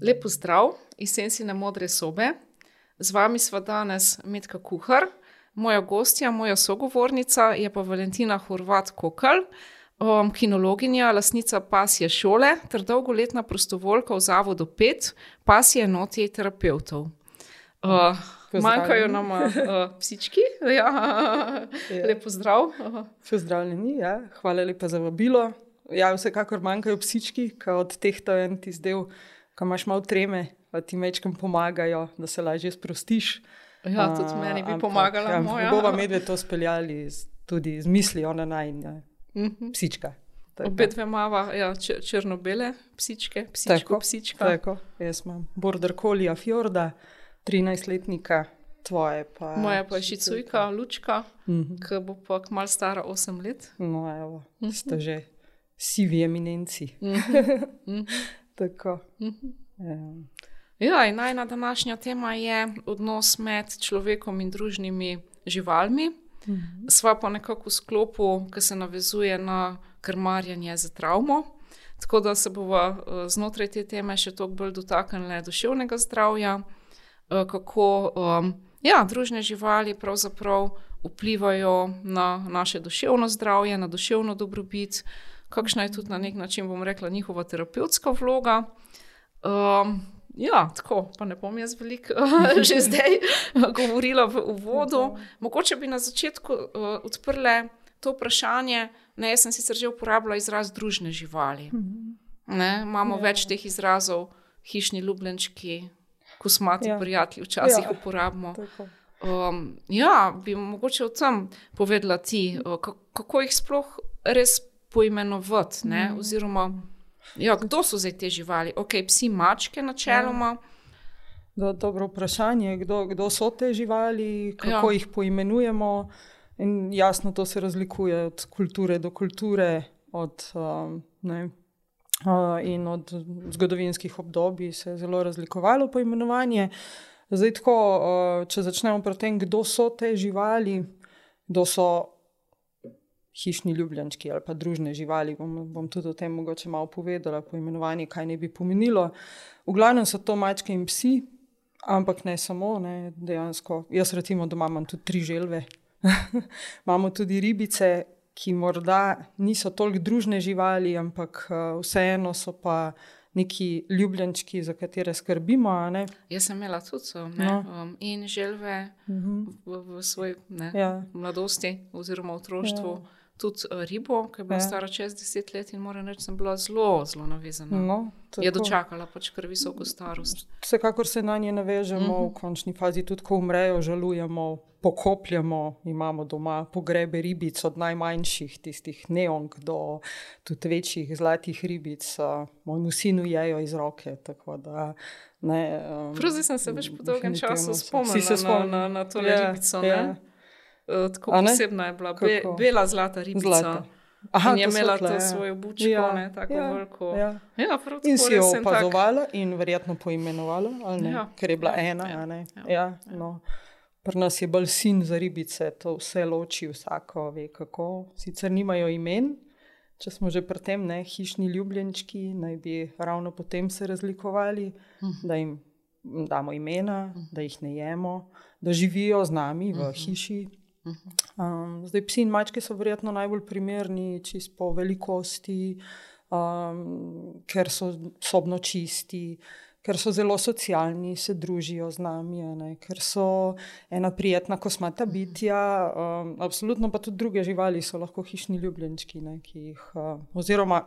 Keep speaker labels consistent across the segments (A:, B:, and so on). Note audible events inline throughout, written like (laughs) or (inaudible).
A: Lepo zdrav iz Sensine modre sobe. Z vami sva danes Medka Kuhar, moja gostja, moja sogovornica je pa Valentina Horvat Kokal, um, kinologinja, lasnica pasje šole ter dolgoletna prostovoljka v zavodu PET, pasje enoti terapeutov. Uh, manjkajo nam uh, psički, (laughs) ja.
B: Ja.
A: lepo zdrav. Uh,
B: Pozdravljeni, ja. hvala lepa za vabilo. Ja, vsekakor manjkajo psički, ki od teh to en ti zdel, ko imaš malo treme, pa ti mečkam pomagajo, da se lažje sprostiš.
A: ja, tudi
B: A,
A: meni bi
B: ampak,
A: pomagala
B: ja,
A: moja.
B: Bova medve to speljali z, tudi z mislijo na naj
A: Mhm.
B: psička. Tako.
A: Obe dve imava ja, čr- črno-bele psičke, psičko,
B: Tako,
A: psička.
B: Tako, jaz imam border collie Fjorda, 13-letnika, tvoje pa.
A: Moja pa je šicujka, lučka,
B: Mhm.
A: ki bo pa kmalu stara 8 let.
B: No, evo,
A: Mhm.
B: ste že sivi eminenci.
A: Mhm.
B: Tako.
A: Mhm.
B: Ja.
A: Ja, in najna današnja tema je odnos med človekom in družnimi živalmi.
B: Mhm.
A: Sva pa nekako v sklopu, ki se navezuje na krmarjenje za travmo. Tako da se bomo znotraj te teme še toliko bolj dotaknili duševnega zdravja, eh, kako um, ja, družne živali pravzaprav vplivajo na naše duševno zdravje, na duševno dobrobit, kakšna je tudi na nek način, bom rekla, njihova terapevtska vloga. Um, ja, tako, pa ne bom jaz veliko (laughs) že zdaj (laughs) govorila v uvodu. Mogoče bi na začetku uh, odprle to vprašanje. Ne, jaz sem sicer že uporabljala izraz družne živali. Ne, imamo
B: Ja.
A: več teh izrazov, hišni ljubljenčki, kosmati
B: Ja.
A: prijatelji, včasih
B: Ja.
A: uporabimo.
B: Tako.
A: Um, ja, bi mogoče o tem povedala ti, ka- kako jih sploh res poimenovati. Ne?
B: Mhm.
A: Oziroma, ja, kdo so zdaj te živali? Ok, psi, mačke, načeloma.
B: Do, dobro vprašanje, kdo, kdo so te živali, kako
A: Ja.
B: ja. jih poimenujemo. In jasno, to se razlikuje od kulture do kulture, od, um, ne, uh, in od zgodovinskih obdobij se je zelo razlikovalo poimenovanje. Zdaj, tako, uh, če začnemo pri tem, kdo so te živali, kdo so hišni ljubljenčki ali pa družne živali. Bom, bom tudi o tem mogoče malo povedala, poimenovanje, kaj ne bi pomenilo. V glavnem so to mačke in psi, ampak ne samo, ne, dejansko. Jaz, recimo, doma imam tudi tri želve. (laughs) Imamo tudi ribice, ki morda niso toliko družne živali, ampak uh, vseeno so pa neki ljubljenčki, za katere skrbimo.
A: Jaz sem imela tudi ne,
B: No.
A: um, in želve
B: Mhm.
A: v, v svoji
B: Ja.
A: mladosti oziroma otroštvu.
B: Ja.
A: Tudi uh, ribo, ki je bila
B: Ja.
A: stara čez deset let in moram reči, sem bila zelo, zelo navezana.
B: No,
A: je
B: tako.
A: dočakala pač kar visoko starost.
B: Vsekakor se na nje navežemo,
A: Mhm.
B: uh -huh. v končni fazi tudi, ko umrejo, žalujemo, pokopljamo. Imamo doma pogrebe ribic, od najmanjših, tistih neonk, do tudi večjih zlatih ribic. Mojemu sinu jejo iz roke. tako Da, ne, um,
A: Prav zdaj sem se več po dolgem času spomnila
B: se
A: na,
B: spomnimo.
A: na, na to
B: Ja,
A: ribico.
B: ja.
A: Ne? Uh, tako posebna je bila, be, bela zlata ribica.
B: Zlata. Aha,
A: in je imela
B: tle,
A: to
B: ja.
A: svojo bučko,
B: Ja,
A: ne, tako
B: ja,
A: veliko.
B: Ja.
A: Ja,
B: In si jo
A: sem tak-
B: opazovala in verjetno poimenovala?
A: Ja,
B: ker je bila
A: ja,
B: ena.
A: ja,
B: a ne?
A: ja,
B: Ja, no. Pri nas je bolj sin za ribice, to vse loči, vsako ve kako. Sicer nimajo imen, če smo že pri tem, ne, hišni ljubljenčki naj bi ravno potem se razlikovali,
A: Mhm.
B: da jim damo imena, da jih ne jemo, da živijo z nami v hiši. Um, zdaj, psi in mačke so verjetno najbolj primerni, čist po velikosti, um, ker so sobno čisti, ker so zelo socialni, se družijo z nami, ne, ker so ena prijetna kosmata bitja. Um, absolutno pa tudi druge živali so lahko hišni ljubljenčki, ne, ki jih, uh, oziroma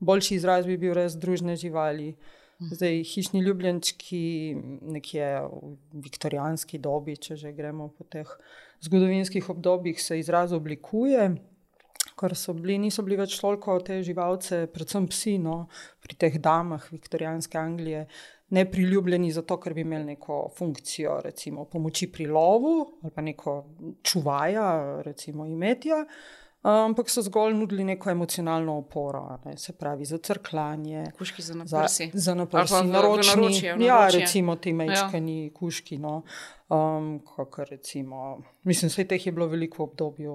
B: boljši izraz bi bil res družne živali. Zdaj, hišni ljubljenčki, nekje v viktorijanski dobi, če že gremo po teh zgodovinskih obdobjih, se izraz oblikuje, ker so bili, niso bili več toliko te živalce, predvsem psi, no, pri teh damah viktorijanske Anglije, nepriljubljeni zato, ker bi imeli neko funkcijo, recimo pomoči pri lovu ali pa neko čuvaja, recimo imetja. Ampak so zgolj nudili neko emocionalno oporo, ne, se pravi za crklanje.
A: Kuški za
B: Za,
A: naprsi.
B: za
A: Ali
B: naprsi, naročni,
A: naročje,
B: ja,
A: naročje.
B: recimo ti mečkani ja. kuški. No. Um, kakor recimo, mislim, vse teh je bilo veliko v obdobju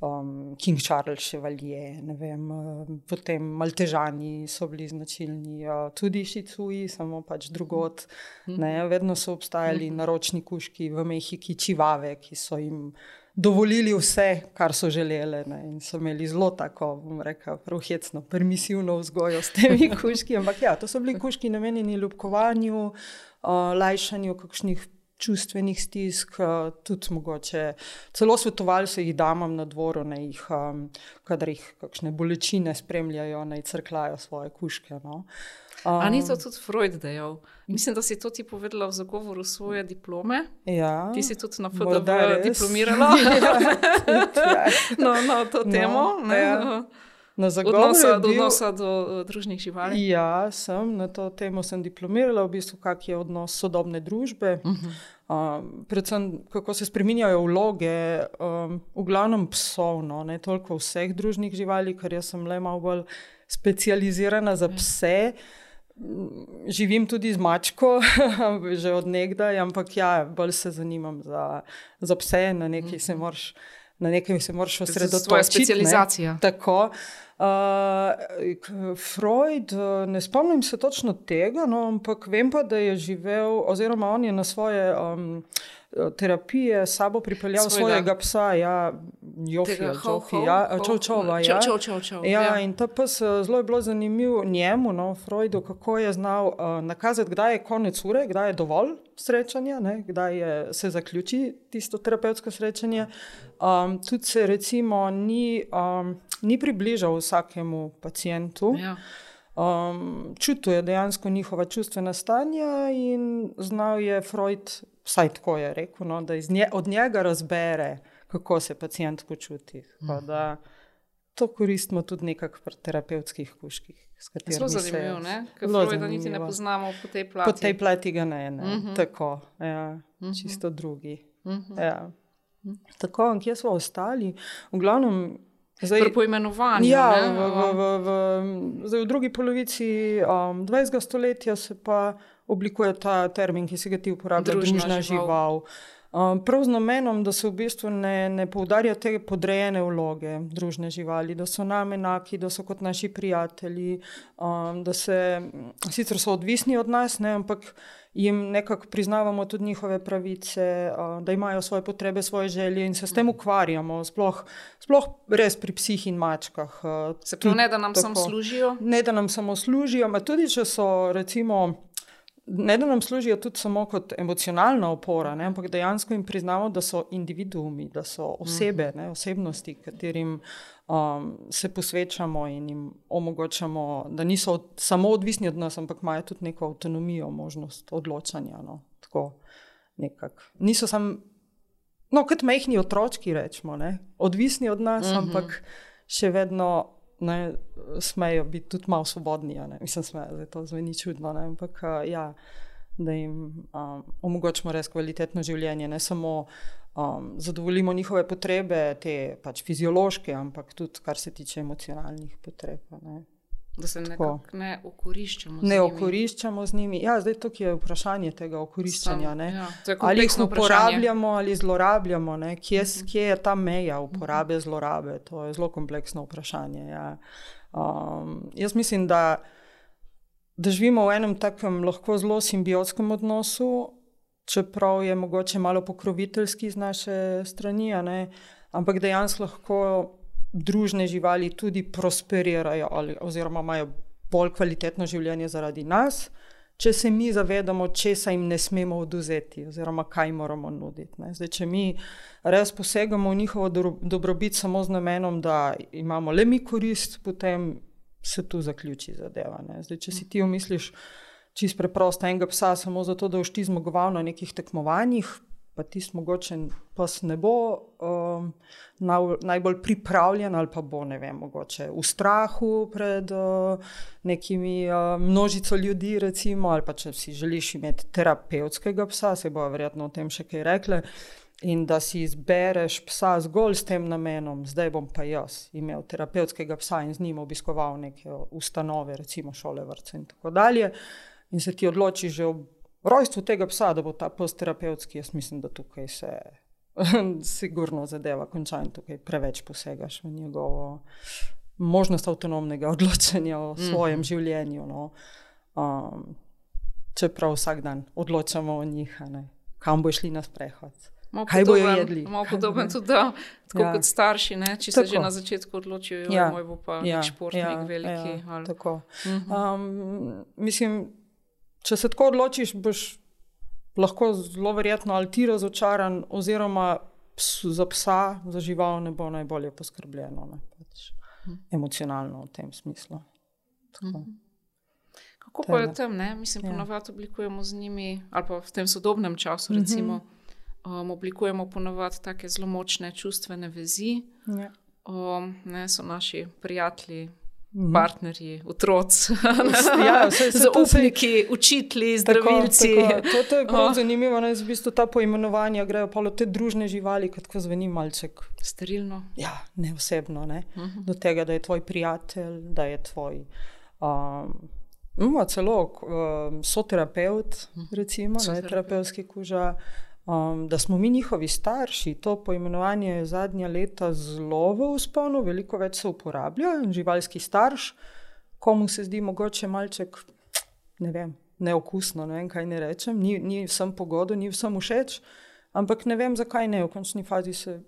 B: um, King Charles Chevalier, ne vem, um, potem Maltežani so bili značilni, uh, tudi Šicuji, samo pač drugot. Ne, vedno so obstajali naročni kuški v Mehiki, čivave, ki so jim dovolili vse, kar so želeli. Ne, in so imeli zelo tako, bom rekel, pravhecno, permisivno vzgojo s temi (laughs) kuški. Ampak ja, to so bili kuški namenjeni ljubkovanju, uh, lajšanju kakšnih čustvenih stisk, uh, tudi mogoče. Celo svetovali so jih damam na dvoru, naj jih, um, kadar jih kakšne bolečine spremljajo, naj crklajo svoje kuške. No.
A: A ni to tudi Freud dejal? Mislim, da si to ti povedala v zagovoru svoje diplome.
B: Ja,
A: Ti si tudi na
B: res.
A: diplomirala (laughs)
B: ja, tudi, ja.
A: na, na to
B: No,
A: temo. ne,
B: ja. Na zagovoru
A: Odnosa,
B: je bil-
A: odnosa do uh, družnih živali.
B: Ja, sem na to temo sem diplomirala, v bistvu, kak je odnos sodobne družbe. Uh -huh. um, predvsem, kako se spreminjajo vloge, um, v glavnem psov, no, ne toliko vseh družnih živali, ker jaz sem le malo bolj specializirana za pse. Mm, Živim tudi z mačko, (laughs) že od nekdaj, ampak ja, bolj se zanimam za, za pse, na nekaj se moraš. Na nekaj se moraš osredotočiti. ne.
A: specializacija.
B: Tako. Uh, Freud, uh, ne spomnim se točno tega, no, ampak vem pa, da je živel, oziroma on je na svoje um, terapije s sabo pripeljal
A: Svojega-
B: Svojega. psa, ja, Jofija, ja, Čovčova.
A: čov,
B: Ja.
A: čov, čov, čov,
B: Ja,
A: ja.
B: in ta pes eh, zelo je bilo zanimiv njemu, no, Freudu, kako je znal uh, nakazati, kdaj je konec ure, kdaj je dovolj srečanja, ne, kdaj je, se zaključi tisto terapevtsko srečanje. Um, tudi se recimo ni, um, ni približal vsakemu pacijentu.
A: Ja.
B: Um, čutil je dejansko njihova čustvena stanja in znal je Freud, vsaj tako je rekel, no, da iz nje, od njega razbere, kako se pacijent počuti. Tako Da, to koristimo tudi nekako pri terapevtskih kuških.
A: Zelo zanimivo, ne? ker
B: Zelo
A: Freuda niti ne poznamo po tej plati.
B: Po tej plati ga ne, ne.
A: Mhm.
B: Uh -huh. tako, ja, uh -huh. čisto drugi. Uh
A: Mhm.
B: -huh. ja. Tako, kje smo ostali? V glavnem, zdaj,
A: poimenovanju.
B: Ja,
A: ne,
B: v, v, v, v, zdaj v drugi polovici um, 20. stoletja se pa oblikuje ta termin, ki se ga ti uporablja,
A: družna žival.
B: žival. Um, prav z namenom, da se v bistvu ne, ne poudarja te podrejene vloge družne živali, da so nam enaki, da so kot naši prijatelji, um, da se sicer so odvisni od nas, ne, ampak jim nekako priznavamo tudi njihove pravice, uh, da imajo svoje potrebe, svoje želje in se s tem ukvarjamo, sploh, sploh res pri psih in mačkah. Uh,
A: Se pravi, ne da nam
B: tako.
A: samo služijo.
B: Ne, da nam samo služijo, ampak tudi če so, recimo, ne da nam služijo tudi samo kot emocionalna opora, ne, ampak dejansko jim priznamo, da so individuumi, da so osebe, ne, osebnosti, katerim um, se posvečamo in jim omogočamo, da niso od, samo odvisni od nas, ampak imajo tudi neko avtonomijo, možnost odločanja. No, tako nekako. Niso samo, no, kot majhni otročki, rečemo, ne, odvisni od nas, mm -hmm. ampak še vedno ne, smejo biti tudi malo svobodni. a ne. Mislim, smejo, da to zveni čudno, ne, ampak uh, ja, da jim um, omogočimo res kvalitetno življenje, ne samo um, zadovoljimo njihove potrebe, te pač fiziološke, ampak tudi kar se tiče emocionalnih potreb.
A: Da se nekako ne okoriščamo. z
B: Ne
A: njimi.
B: okoriščamo z njimi. Ja, zdaj tukaj je vprašanje tega okoriščanja.
A: Sam,
B: ne.
A: ja,
B: Ali jih
A: kompleksno vprašanje.
B: uporabljamo ali zlorabljamo, ne? kje, s- kje je ta meja uporabe, zlorabe. To je zelo kompleksno vprašanje. Ja. Um, jaz mislim, da, da živimo v enem takem lahko zelo simbiotskem odnosu, čeprav je mogoče malo pokroviteljski z naše strani, ne, ampak dejansko lahko družne živali tudi prosperirajo ali, oziroma imajo bolj kvalitetno življenje zaradi nas, če se mi zavedamo, česa jim ne smemo oduzeti, oziroma kaj moramo nuditi. ne. Zdaj, če mi res posegamo v njihovo dobro- dobrobit samo z namenom, da imamo le mi korist, potem se tu zaključi zadeva. ne. Zdaj, če si ti umisliš čist preprosto enega psa samo zato, da boš ti zmagoval na nekih tekmovanjih. Pa tisti mogoče pes ne bo um, naj, najbolj pripravljen, ali pa bo ne vem, mogoče v strahu pred uh, nekimi uh, množico ljudi, recimo, ali pa če si želiš imeti terapevtskega psa, se bo verjetno o tem še kaj rekle. In da si izbereš psa zgolj s tem namenom, zdaj bom pa jaz imel terapevtskega psa in z njim obiskoval neke ustanove, recimo šole, vrtce in tako dalje. In se ti odločiš že ob rojstvu tega psa, da bo ta pes terapevtski, jaz mislim, da tukaj se (laughs) sigurno zadeva konča in tukaj preveč posegaš v njegovo možnost avtonomnega (laughs) odločanja o svojem mm -hmm. življenju. No. Um, čeprav vsak dan odločamo o njih, kam bo šli na sprehod. Malo kaj bojo jedli?
A: Malo podoben tudi, da, tako ja. kot starši, ne? če tako. se že na začetku odločijo, da ja. moj bo pa ja. športnik ja. veliki. Ja.
B: Tako. Uh -huh. um, mislim, če se tako odločiš, boš lahko zelo verjetno ali ti razočaran, oziroma ps, za psa, za žival ne bo najbolje poskrbljeno, ne? Pač -huh. emocionalno v tem smislu. Uh -huh.
A: Kako pa je tam, ne? mislim, ja. ponovadi oblikujemo z njimi, ali pa v tem sodobnem času, recimo. Uh -huh um, oblikujemo ponovadi tako zelo močne čustvene vezi. Ja. Um, ne, so naši prijatelji, mhm. Partnerji, otroci, ja, zaupniki, učitelji, zdravilci.
B: To, to je prav oh. zanimivo, da v bistvu ta poimenovanja grejo pa te družne živali, kot ko zveni malček.
A: Sterilno.
B: Ja, ne osebno. Ne? Uh mhm. -huh. Do tega, da je tvoj prijatelj, da je tvoj. Um, Imamo celo um, soterapeut, mhm. recimo, ne, terapevtski kuža. Um, da smo mi njihovi starši, to poimenovanje je zadnja leta zelo v usponu, veliko več se uporablja in živalski starš, komu se zdi mogoče malček, ne vem, neokusno, ne vem, kaj ne rečem, ni, ni vsem pogodo, ni vsem všeč, ampak ne vem, zakaj ne, v končni fazi se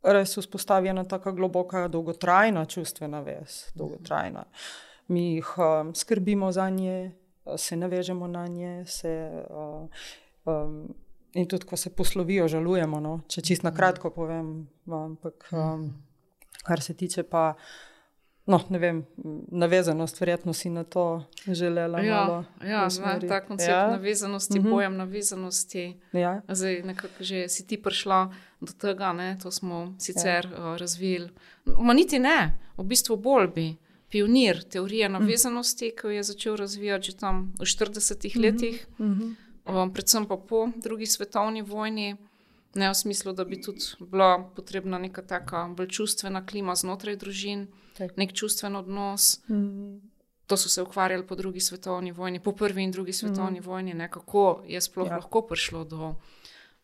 B: res vzpostavi ena tako globoka, dolgotrajna čustvena vez, dolgotrajna. Mi jih um, skrbimo za nje, se navežemo na nje, se. Uh, um, in tudi, ko se poslovijo, žalujemo. No? Če čisto na kratko povem, ampak um, kar se tiče pa. No, ne vem, navezanost, verjetno si na to želela.
A: Ja, ja znam ta koncept ja. navezanosti, mm -hmm. pojem navezanosti. Ja. Zdaj, nekako že si ti prišla do tega, ne? to smo sicer ja. uh, razvili. Ma niti ne, v bistvu bolj bi. Pionir teorije mhm. navezanosti, mm. ki jo je začel razvijati že tam v 40-ih mm -hmm. letih. Mm -hmm um, predvsem pa po drugi svetovni vojni, ne v smislu, da bi tudi bila potrebna neka taka bolj čustvena klima znotraj družin, tak. nek čustven odnos. Mm. To so se ukvarjali po drugi svetovni vojni, po prvi in drugi svetovni mm. vojni, ne, kako je sploh ja. lahko prišlo do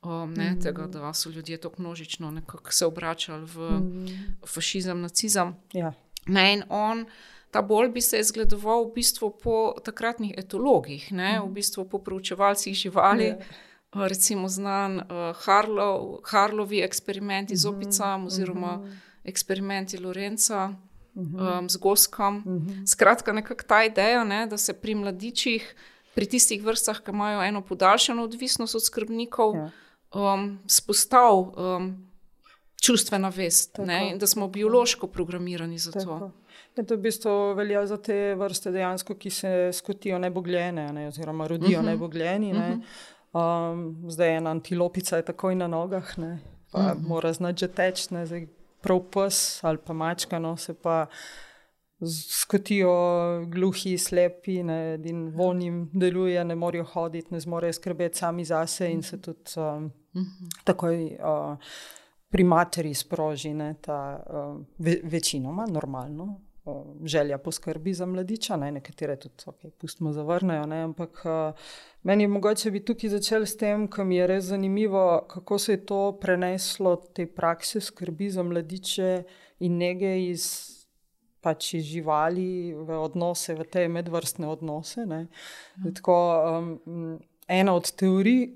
A: um, ne, mm. tega, da so ljudje tako množično se obračali v mm. fašizem, nacizem. Ja. Ne, in on ta bolj bi se zgledoval v bistvu po takratnih etologih, ne, v bistvu po proučevalcih živali. Yeah. Ja. Recimo znan uh, Harlo, Harlovi eksperimenti z mhm, opicami, oziroma mhm. eksperimenti Lorenca -huh. um, z Goskom. Mhm. Skratka, nekako ta ideja, ne, da se pri mladičih, pri tistih vrstah, ki imajo eno podaljšano odvisnost od skrbnikov, ja. um, spostav um, čustvena vest, ne, da smo biološko programirani za Tako. to.
B: Ja, to v bistvu velja za te vrste, dejansko, ki se skotijo nebogljene, ne, oziroma rodijo uh mhm. -huh. nebogljeni. Ne. -huh. um, zdaj ena antilopica je takoj na nogah, ne, pa uh mhm. -huh. mora znati že teči, zdaj prav pes ali pa mačka, no se pa. Skotijo gluhi, slepi, ne, in volnim deluje, ne morejo hoditi, ne zmorejo skrbeti sami zase, in se tudi um, uh -huh. takoj uh, pri materi sproži ne, ta uh, ve, večinoma, normalno, želja po skrbi za mladiča, ne? nekatere tudi, okay, pustimo, zavrnejo. Ne? Ampak uh, meni je mogoče bi tukaj začel s tem, kar mi je res zanimivo, kako se je to preneslo te prakse skrbi za mladiče in nege iz. Pač iz živali v odnose, v te medvrstne odnose. Mhm. Tako, um, ena od teorij,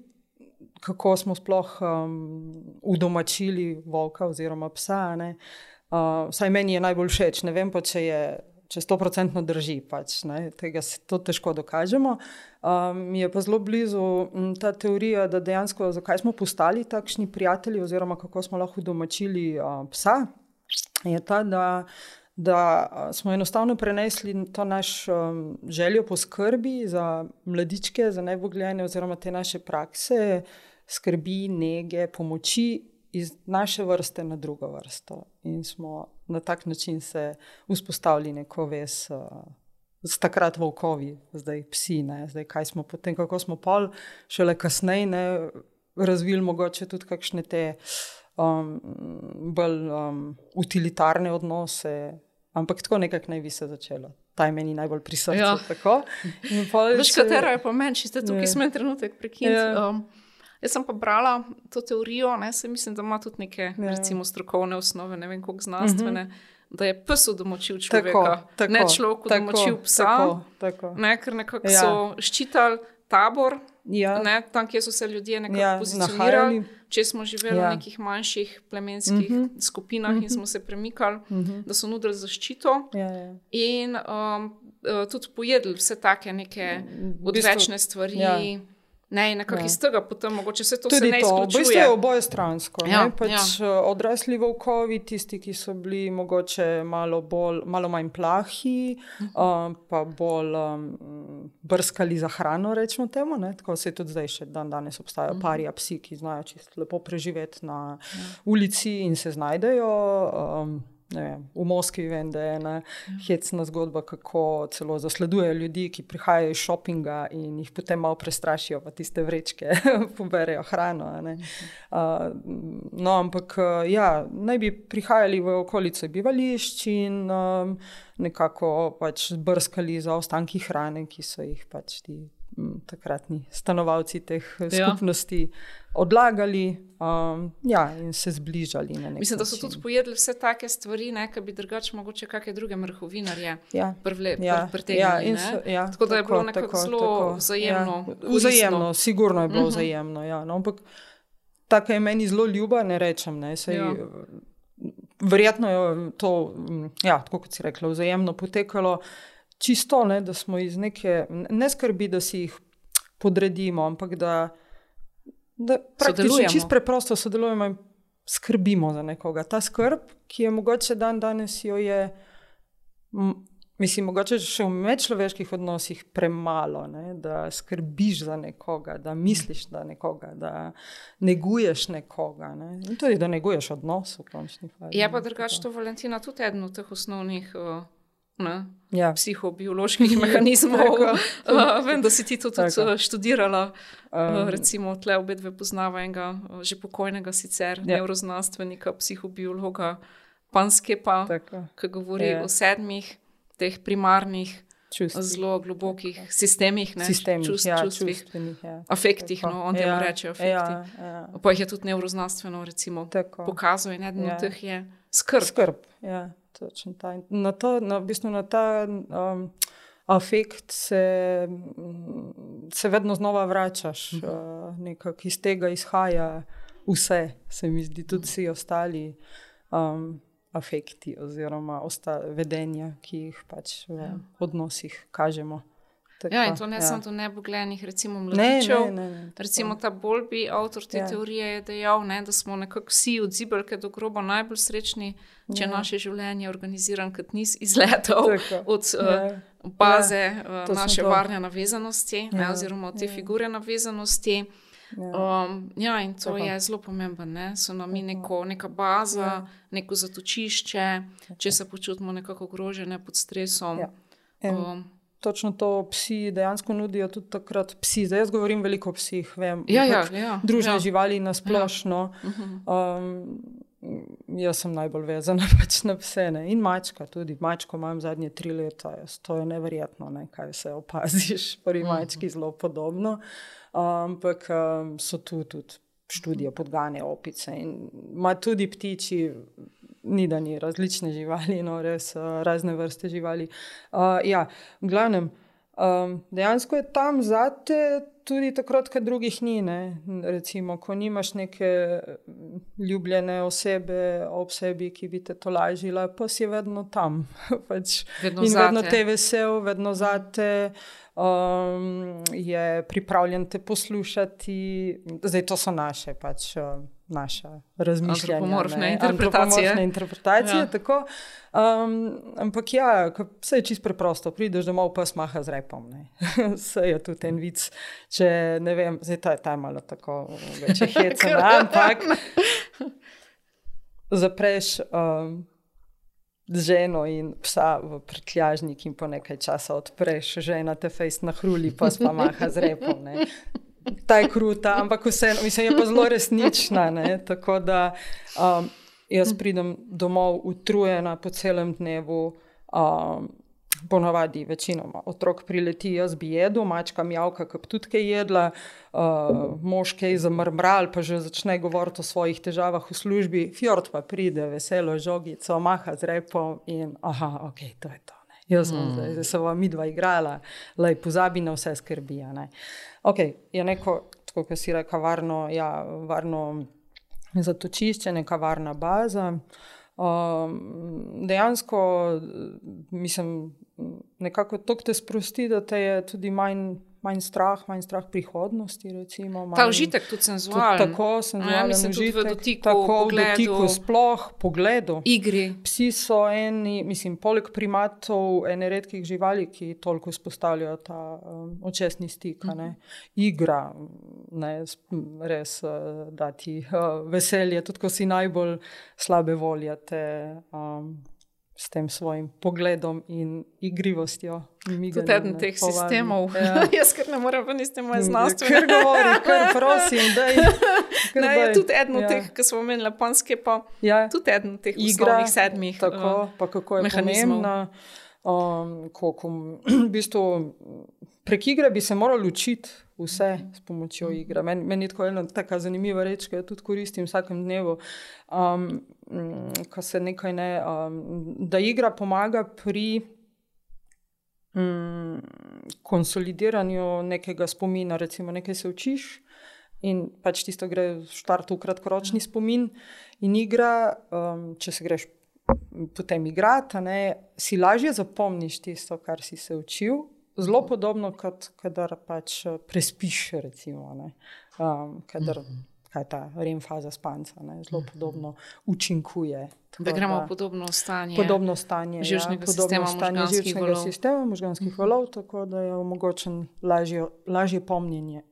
B: kako smo sploh um, udomačili volka oziroma psa, ne, vsaj meni je najbolj všeč, ne vem pa, če je. Če sto procentno drži, pač, ne, tega se težko dokažemo. Um, je pa zelo blizu ta teorija, da dejansko zakaj smo postali takšni prijatelji, oziroma kako smo lahko domačili uh, psa. Je ta, da, da smo enostavno prenesli to našo um, željo po skrbi za mladičke, za najbogljene, oziroma te naše prakse, skrbi, nege, pomoči iz naše vrste na drugo vrsto. In smo na tak način se vzpostavili neko vez, uh, takrat volkovi, zdaj psi, ne? zdaj kaj smo potem, kako smo pol, šele kasneje, razvili mogoče tudi kakšne te um, bolj um, utilitarne odnose, ampak tako nekako naj bi se začelo. Ta je meni najbolj pri srcu.
A: Ja. Veš, katero je pomen, če ste tukaj, smo trenutek prekinili. Ja. Um, jaz sem pa brala to teorijo, ne, se mislim, da ima tudi neke ja. recimo, strokovne osnove, ne vem, koliko znanstvene. Mm -hmm. Da je pes domočil človeka, tako, tako, ne človek domočil psa. Tako, tako. Ne, ker nekako ja. so ščitali tabor, ja. ne, tam, kjer so se ljudje nekako ja, pozicionirali. Nahajali. Če smo živeli ja. v nekih manjših plemenskih mhm. -huh. skupinah uh -huh. in mhm. smo se premikali, mhm. -huh. da so nudili zaščito. Ja, ja. In um, uh, tudi pojedli vse take neke odvečne stvari. Ja. Ne, nekako ja. iz tega potem mogoče se to tudi ne izključuje.
B: To, v bistvu je oboje stransko. Ja, pač ja. Eh, odrasli volkovi, tisti, ki so bili mogoče malo, bolj, malo manj plahi, uh -huh. um, pa bolj um, brskali za hrano, rečemo temu. Ne? Tako se tudi zdaj še dan danes obstajajo uh -huh. pari psi, ki znajo čisto lepo preživeti na uh ja. -huh. ulici in se znajdejo. Um, Vem, v Moskvi vem, da je ena ja. hecna zgodba, kako celo zasledujejo ljudi, ki prihajajo iz šopinga in jih potem malo prestrašijo, pa tiste vrečke (laughs) poberejo hrano. Uh, no, ampak ja, naj bi prihajali v okolico bivališč in um, nekako pač brskali za ostanki hrane, ki so jih pač ti takratni stanovalci teh ja. skupnosti odlagali um, ja, in se zbližali.
A: Mislim, da so tudi pojedli vse take stvari, ki bi drugače mogoče kakšne druge mrhovinarje
B: ja.
A: pretegnili. Ja. Ja, ja, tako da je bilo nekako tako, zelo tako, vzajemno.
B: Ja. Vzajemno, sigurno je bilo uh mhm. -huh. vzajemno. Ja. No, ampak tako je meni zelo ljuba, ne rečem. Ne, sej, ja. Verjetno je to, ja, tako kot si rekla, vzajemno potekalo čisto, ne, da smo iz neke ne skrbi, da si jih podredimo, ampak da, da praktično čisto preprosto sodelujemo in skrbimo za nekoga. Ta skrb, ki je mogoče dan danes jo je. Mislim, mogoče še v medčloveških odnosih premalo, ne? da skrbiš za nekoga, da misliš na nekoga, da neguješ nekoga. Ne? In tudi da neguješ odnos v končni fazi.
A: Je pa drugače to Valentina tudi eden od teh osnovnih uh, ja. psihobioloških (laughs) mehanizmov. uh, (laughs) vem, da si ti to tudi Tako. študirala. Um, recimo, tle obe dve poznava enega že pokojnega, sicer ja. neuroznanstvenika, psihobiologa, Panskepa, ki govori ja. o sedmih teh primarnih. Čustvi. Zelo globokih sistemih, ne
B: sistemih,
A: čust,
B: ja,
A: čustvih, ja. afektih. No, on temu ja, reče afekti. Ja, ja. Pa jih je tudi neuroznanstveno pokazal in eden ja. od teh je skrb.
B: skrb ja točno ta. Na, to, na, v bistvu na ta um, afekt se, se vedno znova vračaš, uh -huh. uh, nekako iz tega izhaja vse, se mi zdi, tudi vsi ostali. Um, Afekti, oziroma vedenja, ki jih pač v ja. odnosih kažemo.
A: Tako, ja, in to ne ja. samo do neboglenih, recimo mladičev. Ne, ne, ne, recimo ta Bolbi, avtor te ja. teorije, je dejal, ne, da smo nekako vsi od zibelke do groba najbolj srečni, če ja. naše življenje je organizirano kot niz izletov Tako. od ja. uh, baze ja. uh, naše varne navezanosti, ja. ne, oziroma od te ja. figure navezanosti. Ja. Um, ja, in to Tako. je zelo pomembno. Ne? So nam neko, neka baza, ja. neko zatočišče, če se počutimo nekako ogrožene pod stresom. Ja.
B: Um, točno to psi dejansko nudijo tudi takrat. Psi, zdaj jaz govorim veliko o psih, vem,
A: ja, ja, ja,
B: družne
A: ja.
B: živali na splošno. Ja. Mhm. Um, jaz sem najbolj vezana (laughs) pač na pse ne? in mačka. Tudi mačko imam zadnje tri leta, jaz, to je neverjetno, ne? kaj se opaziš, pri mhm. mački zelo podobno. Ampak um, so tu tudi študije podgane opice in ima tudi ptiči ni da ni različne živali, no res uh, razne vrste živali. Uh, ja, v glavnem, um, dejansko je tam zate tudi takrat, ko drugih ni. Ne? Recimo, ko nimaš neke ljubljene osebe ob sebi, ki bi te to lažila, pa si vedno tam. (laughs) pač, vedno in vedno te vesel, vedno zate. Um, je pripravljen te poslušati, zdaj to so naše. Pač, uh, naša razmišljanja.
A: Antropomorfne interpretacije.
B: interpretacije ja. um, ampak ja, vse je čisto preprosto. Prideš domov, pa smaha z repom. Vse (laughs) je tudi en vic. Če ne vem, zdaj ta je ta malo tako, če (laughs) hecam, ampak zapreš. Um, ženo in psa v prtljažnik, in po nekaj časa odpreš, žena te fejs na hruli, pa spamaha z repom. Ne. Ta je kruta, ampak vseeno, mislim, je pa zelo resnična. Ne? Tako da um, jaz pridem domov utrujena po celem dnevu. Um, Ponavadi, večinoma otrok prileti, jaz bi jedel, mačka mjavka, ki tudi kaj jedla, uh, mož kaj zamrmral, pa že začne govoriti o svojih težavah v službi, fjord pa pride, veselo žogico, maha z repom in aha, ok, to je to. Ne. Jaz sem mm. zdaj, zdaj se vam midva igrala, lej pozabi na vse skrbi. Ne. Ok, je neko, kot si rekel, varno, ja, varno zatočišče, neka varna baza. Um, dejansko, mislim, nekako to te sprosti, da te je tudi manj manj strah, manj strah prihodnosti. Recimo, manj,
A: Ta užitek tudi senzualen.
B: Tudi tako senzualen
A: mislim,
B: užitek.
A: tudi v dotiku,
B: tako v
A: pogledu.
B: dotiku, sploh pogledu.
A: Igri.
B: Psi so eni, mislim, poleg primatov, ene redkih živali, ki toliko izpostavljajo ta um, očesni stik. a Ne? Igra, ne, s- m, res uh, da ti uh, veselje, tudi ko si najbolj slabe volje, te um, s tem svojim pogledom in igrivostjo.
A: Tudi eden teh sistemov.
B: Ja. (laughs)
A: Jaz kar ne morem ven iz te moje znanstvene.
B: Ker govori, kar (laughs) prosim, da je.
A: Ne, je tudi eden od teh, ki smo imeli japonske, pa
B: Ja,
A: tudi eden od teh
B: igra,
A: osnovnih sedmih.
B: Tako,
A: eh,
B: pa kako je pomembna. Um, koliko, v bistvu, prek igre bi se morali učiti vse s pomočjo igre. Meni men je tako ena tako zanimiva reč, ki jo tudi koristim vsakem dnevu. Um, ko se nekaj ne, um, da igra pomaga pri mm, konsolidiranju nekega spomina, recimo nekaj se učiš. In pač tisto gre v štartu v kratkoročni spomin, in igra, um, če se greš potem igrati, ne, si lažje zapomniš tisto, kar si se učil. Zelo podobno, kot kadar pač eh, prespiš, recimo, um, kadar, kaj ta REM faza spanca, ne, zelo podobno učinkuje. Tako
A: Da gremo v podobno stanje.
B: podobno stanje
A: živčnega
B: ja, podobno
A: sistema,
B: stanje
A: možganskih
B: živčnega
A: valov.
B: sistema, možganskih valov, tako da je omogočen lažje, lažje pomnjenje.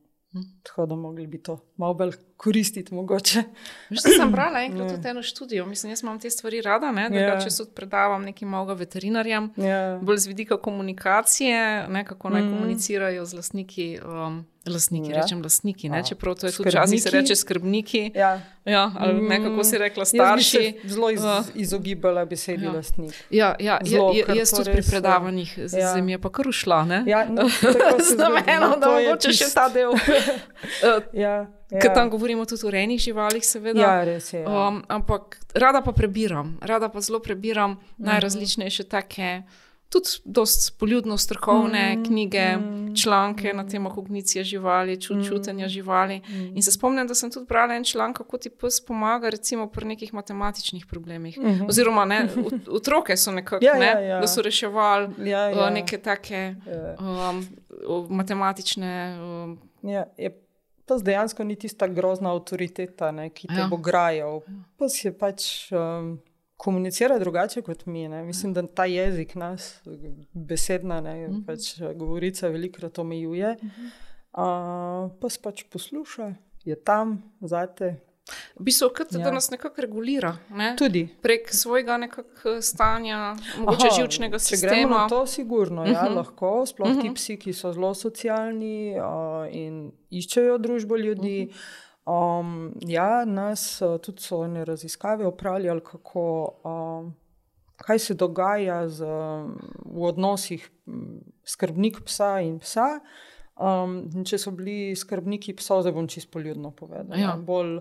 B: Tako da mogli bi to malo bolj koristiti, mogoče.
A: Da sem brala enkrat tudi eno študijo, mislim, jaz imam te stvari rada, ne, da
B: Ja.
A: yeah. če se predavam nekim malga veterinarjem,
B: Ja.
A: bolj z vidika komunikacije, ne, kako naj mm. komunicirajo z lastniki. Um, Lastniki,
B: Ja.
A: ja. rečem lastniki, ne? Čeprav to je tudi včasih se reče skrbniki.
B: Ja.
A: Ja, ali ne, kako si rekla, starši.
B: zelo iz,
A: Uh,
B: izogibala besedi
A: ja.
B: lastnik.
A: Ja, ja,
B: Zelo,
A: ja, jaz tudi pri
B: ja.
A: predavanjih, ja.
B: Ja.
A: zdaj mi je pa kar ušla. Ne?
B: Ja, (laughs) no,
A: Z
B: zgodi,
A: da mogoče še
B: čist-
A: ta del. (laughs) Uh,
B: Ja,
A: Ker tam govorimo tudi o rejnih živalih, seveda.
B: Ja, res je. Ja.
A: Um, ampak rada pa prebiram, rada pa zelo prebiram
B: Mhm.
A: najrazličnejše take, tudi dost poljudno strokovne
B: Mhm,
A: knjige,
B: mhm,
A: članke na temo kognicije živali, čut, čutenja živali.
B: Mhm.
A: In se spomnim, da sem tudi brala en članek, kako ti pes pomaga, recimo pri nekih matematičnih problemih.
B: Mhm.
A: Oziroma, ne, (laughs) ot- otroke so nekako,
B: Ja,
A: ne,
B: ja, ja.
A: da so reševali
B: Ja,
A: uh,
B: ja.
A: neke take
B: Ja.
A: um, matematične. Um,
B: Ja, je pa dejansko ni tista grozna avtoriteta, ne, ki te
A: Ja.
B: ja. bo grajal. Pa si je pač um, komunicira drugače kot mi. Ne. Mislim, da ta jezik nas, besedna, ne,
A: Mhm.
B: pač govorica, velikrat omejuje. Uh, pa se pač posluša, je tam zate.
A: V bistvu, kot ja. da
B: Ja.
A: nas nekako regulira. Ne?
B: Tudi.
A: prek svojega nekakšnega stanja, mogoče
B: Aha,
A: živčnega
B: če gremo
A: sistema.
B: na to, sigurno, ja,
A: Mhm.
B: uh -huh. lahko. Sploh uh -huh. ti
A: Mhm.
B: psi, ki so zelo socialni uh, in iščejo družbo ljudi. Um, ja, nas uh, tudi so ene raziskave opravljali, kako, um, kaj se dogaja z, um, v odnosih skrbnik psa in psa. Um, če so bili skrbniki psov, zdaj bom čisto poljudno povedal.
A: Ja.
B: Bolj,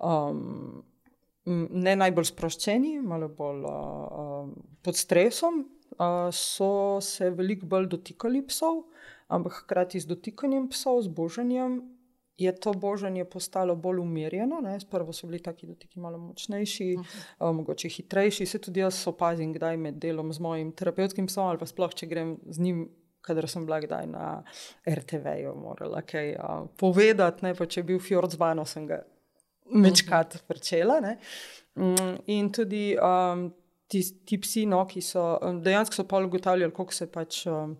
B: um, ne najbolj sproščeni, malo bolj uh, pod stresom, uh, so se veliko bolj dotikali psov, ampak hkrati z dotikanjem psov, z božanjem, je to božanje postalo bolj umirjeno. Ne? Sprva so bili taki dotiki malo močnejši, uh -huh. uh, mogoče hitrejši. Se tudi jaz opazim, kdaj med delom z mojim terapevtskim psom ali pa sploh, če grem z njim. Kadar sem bila kdaj na RTV-ju, morala kaj uh, povedati, ne, pa če je bil fjord z vano, sem ga mečkat pričela. ne. Mm, In tudi um, ti, ti psi, no, ki so um, dejansko so pa ugotavljali, koliko se pač um,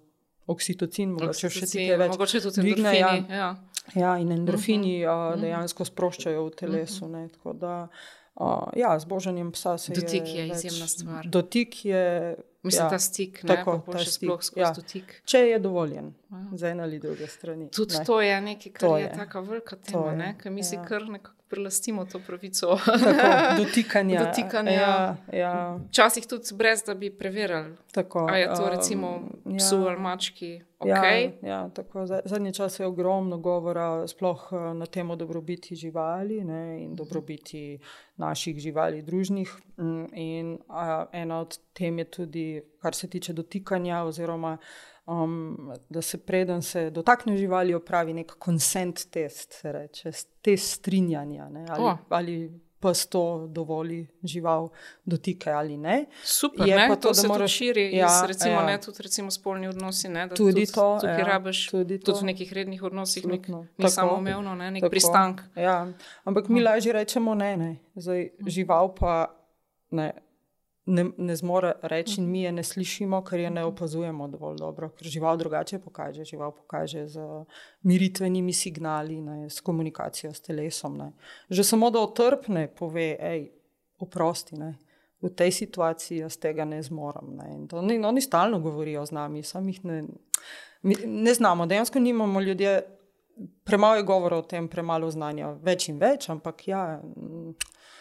B: oksitocin, mogoče še ti kaj več.
A: Mogoče tudi
B: dvigne, ja.
A: Ja.
B: Ja, in endorfini uh
A: Mhm.
B: -huh. uh, dejansko sproščajo v telesu. Ne, tako da, uh, ja, z božanjem psa se
A: Dotik je
B: več-
A: izjemna stvar.
B: Dotik je
A: Mislim,
B: ja.
A: ta stik, ne,
B: Tako, ta
A: še
B: stik,
A: sploh skozi
B: ja.
A: dotik.
B: Če je dovoljen,
A: Ja.
B: z ene ali druge strani.
A: Tudi
B: ne.
A: to je nekaj, kar
B: To
A: je,
B: je.
A: je tako velika tema,
B: je,
A: ker mi si
B: ja.
A: kar nekako prilastimo to pravico.
B: Tako, (laughs) dotikanja.
A: Dotikanja.
B: Ja, ja,
A: Včasih tudi brez, da bi preverjali,
B: tako,
A: ali je to
B: um,
A: recimo
B: ja.
A: psu ali mački.
B: Ja,
A: Okay.
B: ja, tako, za- zadnji čas je ogromno govora sploh eh, na temo dobrobiti živali ne, in dobrobiti naših živali družnih. Mm, In a, ena od tem je tudi, kar se tiče dotikanja, oziroma um, da se preden se dotakne živali, opravi nek consent test, se reče, s- test strinjanja, ne, ali,
A: O.
B: ali pes to dovoli žival dotike ali ne.
A: Super,
B: Je
A: ne?
B: pa
A: to,
B: to, da
A: se
B: moraš-
A: moraš, širi,
B: ja,
A: recimo,
B: ja.
A: ne, tudi recimo spolni odnosi, ne, da
B: Tudi
A: tudi,
B: to,
A: tukaj
B: ja,
A: rabiš,
B: tudi
A: tudi
B: to.
A: v nekih rednih odnosih, nek, ni
B: Tako.
A: samoumevno, ne, nek
B: Tako.
A: pristank.
B: Ja, ampak mi lažje rečemo ne, ne. Zdaj, žival pa ne, ne, ne zmore reči, in mi je ne slišimo, ker je ne opazujemo dovolj dobro. Ker žival drugače pokaže, žival pokaže z miritvenimi signali, ne, s komunikacijo s telesom. Ne. Že samo da otrpne, pove, hej, oprosti. Ne. V tej situaciji jaz tega ne zmorem. Ne. In to, oni, oni stalno govorijo z nami, sam jih ne, ne znamo. Dejansko nimamo ljudje premalo je govora o tem, premalo znanja, več in več, ampak ja. mm,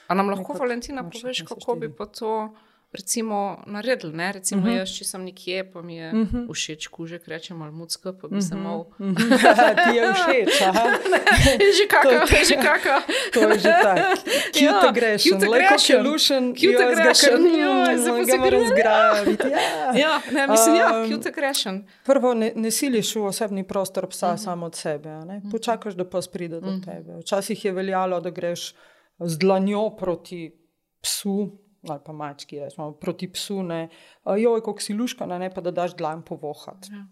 A: A nam lahko,
B: Nekako
A: Valentina, poveš, kako bi pa to recimo naredili? Ne? Recimo, uh
B: Mhm.
A: -huh. jaz, če sem nekje, pa mi je uh -huh. všeč kužek, rečem ali mucka, pa bi uh -huh.
B: Mhm.
A: mal. (laughs)
B: Ti je všeč, aha. (laughs)
A: Je že kaka, je že kaka. (laughs)
B: to je že tako. Cute
A: Ja,
B: like
A: aggression.
B: lušen,
A: zdaj pa
B: ga
A: si
B: moram
A: grem.
B: zgrabiti. Ja.
A: Ja, ne, mislim, ja,
B: Um,
A: cute aggression.
B: Prvo, ne, ne siliš v osebni prostor psa uh
A: Mhm.
B: -huh. samo od sebe. ne. Počakaš, da pes pride do tebe. Včasih je veljalo, da greš z dlanjo proti psu. Ali pa mački, rečemo, proti psu, ne, "A, joj, kako si luškana, ne pa da daš dlan povohat.
A: Ja.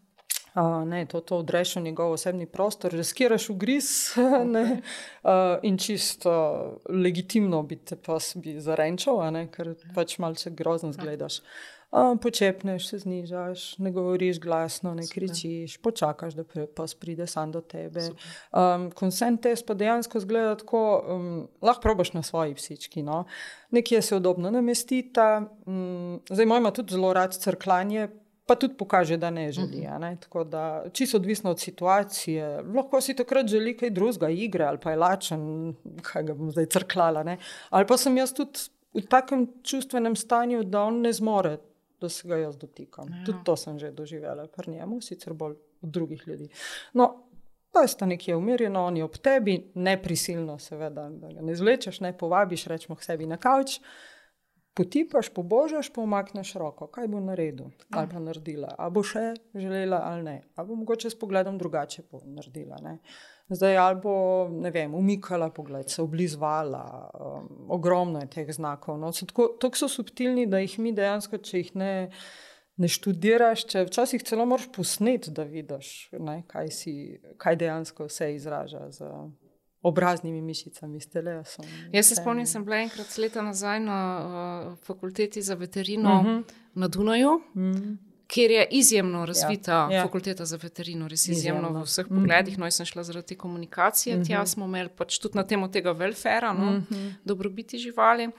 B: Uh, ne, to, to odreš v njegov osebni prostor, riskiraš ugriz (laughs) ne, uh, in čisto uh, legitimno bi te pas bi zarenčal, ne, ker pač malce grozno zgledaš. Uh, počepneš, se znižaš, ne govoriš glasno, ne kričiš, počakaš, da pre- pas pride sam do tebe. Um, consent test pa dejansko zgleda tako, um, lahko probaš na svoji psički. No? Nekje se udobno namestita, um, zdaj ima tudi zelo rad crklanje, pa tudi pokaže, da ne želi. a Ne? Tako da, čisto odvisno od situacije. Lahko si takrat želi kaj drugega, igre ali pa je lačen, kaj ga bom zdaj crklala. Ne? Ali pa sem jaz tudi v takem čustvenem stanju, da on ne zmore, da se ga jaz dotikam. Ja. Tudi to sem že doživela pri njemu, sicer bolj od drugih ljudi. No, Pa sta nekje umirjena, oni ob tebi, ne prisilno, seveda, da ga ne zvlečeš, ne povabiš, rečemo k sebi na kavč, potipaš, pobožaš, pa umakneš roko. Kaj bo naredil ali pa naredila? A bo še želela ali ne? A bo mogoče s pogledom drugače naredila? Ne? Zdaj ali bo, ne vem, umikala pogled, se oblizvala, um, ogromno je teh znakov. No, so tako, tako so subtilni, da jih mi dejansko, če jih ne, ne študiraš, če včasih celo moraš posneti, da vidiš, ne, kaj, si, kaj dejansko vse izraža z obraznimi mišicami, s telesom.
A: Jaz se spomnim, sem bila enkrat leta nazaj na uh, fakulteti za veterino uh -huh. na Dunaju, uh -huh. Kjer je izjemno razvita ja,
B: Ja,
A: ja.
B: ja.
A: fakulteta za veterino, res izjemno,
B: Izjemno.
A: v vseh -huh. pogledih. No, jaz sem šla zaradi komunikacije, uh -huh. tja smo imeli pač tudi na temo tega welfara, no, uh -huh. dobrobiti živali.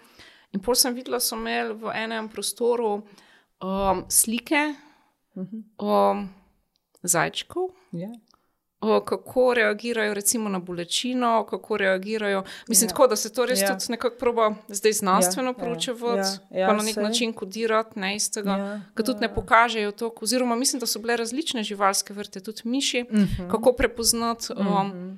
A: In pol sem videla, so imeli v enem prostoru um, slike
B: -huh.
A: um, zajčkov.
B: Ja.
A: Kako reagirajo recimo na bolečino, kako reagirajo. Mislim, ja. tako, da se to res
B: Ja.
A: tudi nekako proba zdaj znanstveno
B: Ja,
A: ja. proučevati,
B: ja,
A: ja, pa na nek
B: saj.
A: način kodirati ne, iz tega,
B: Ja,
A: ker tudi
B: ja.
A: ne pokažejo to. Oziroma, mislim, da so bile različne živalske vrste, tudi miši, uh
B: Mhm.
A: -huh. kako prepoznati, um, uh -huh.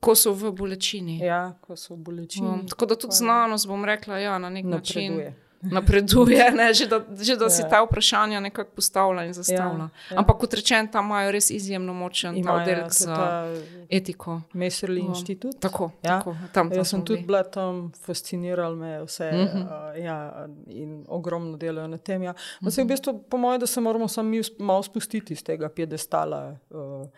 A: ko so v bolečini.
B: ja, ko so v bolečini.
A: Um, tako da tudi znanost, bom rekla, ja, na nek način
B: napreduje. (laughs)
A: ne, že da, že da si
B: Ja.
A: ta vprašanja nekako postavlja in zastavlja.
B: Ja, ja.
A: Ampak kot rečeno, tam imajo res izjemno močen
B: Imajo
A: oddelek za
B: ta
A: etiko.
B: Mesrli
A: Um,
B: inštitut.
A: Tako,
B: Ja.
A: tako tam, tam
B: Jaz sem tudi bila tam, fasciniralo me vse uh
A: Mhm.
B: -huh. uh, ja, in ogromno delajo na tem. Ja. No, se v bistvu, po mojem, da se moramo sami malo spustiti iz tega piedestala. Uh,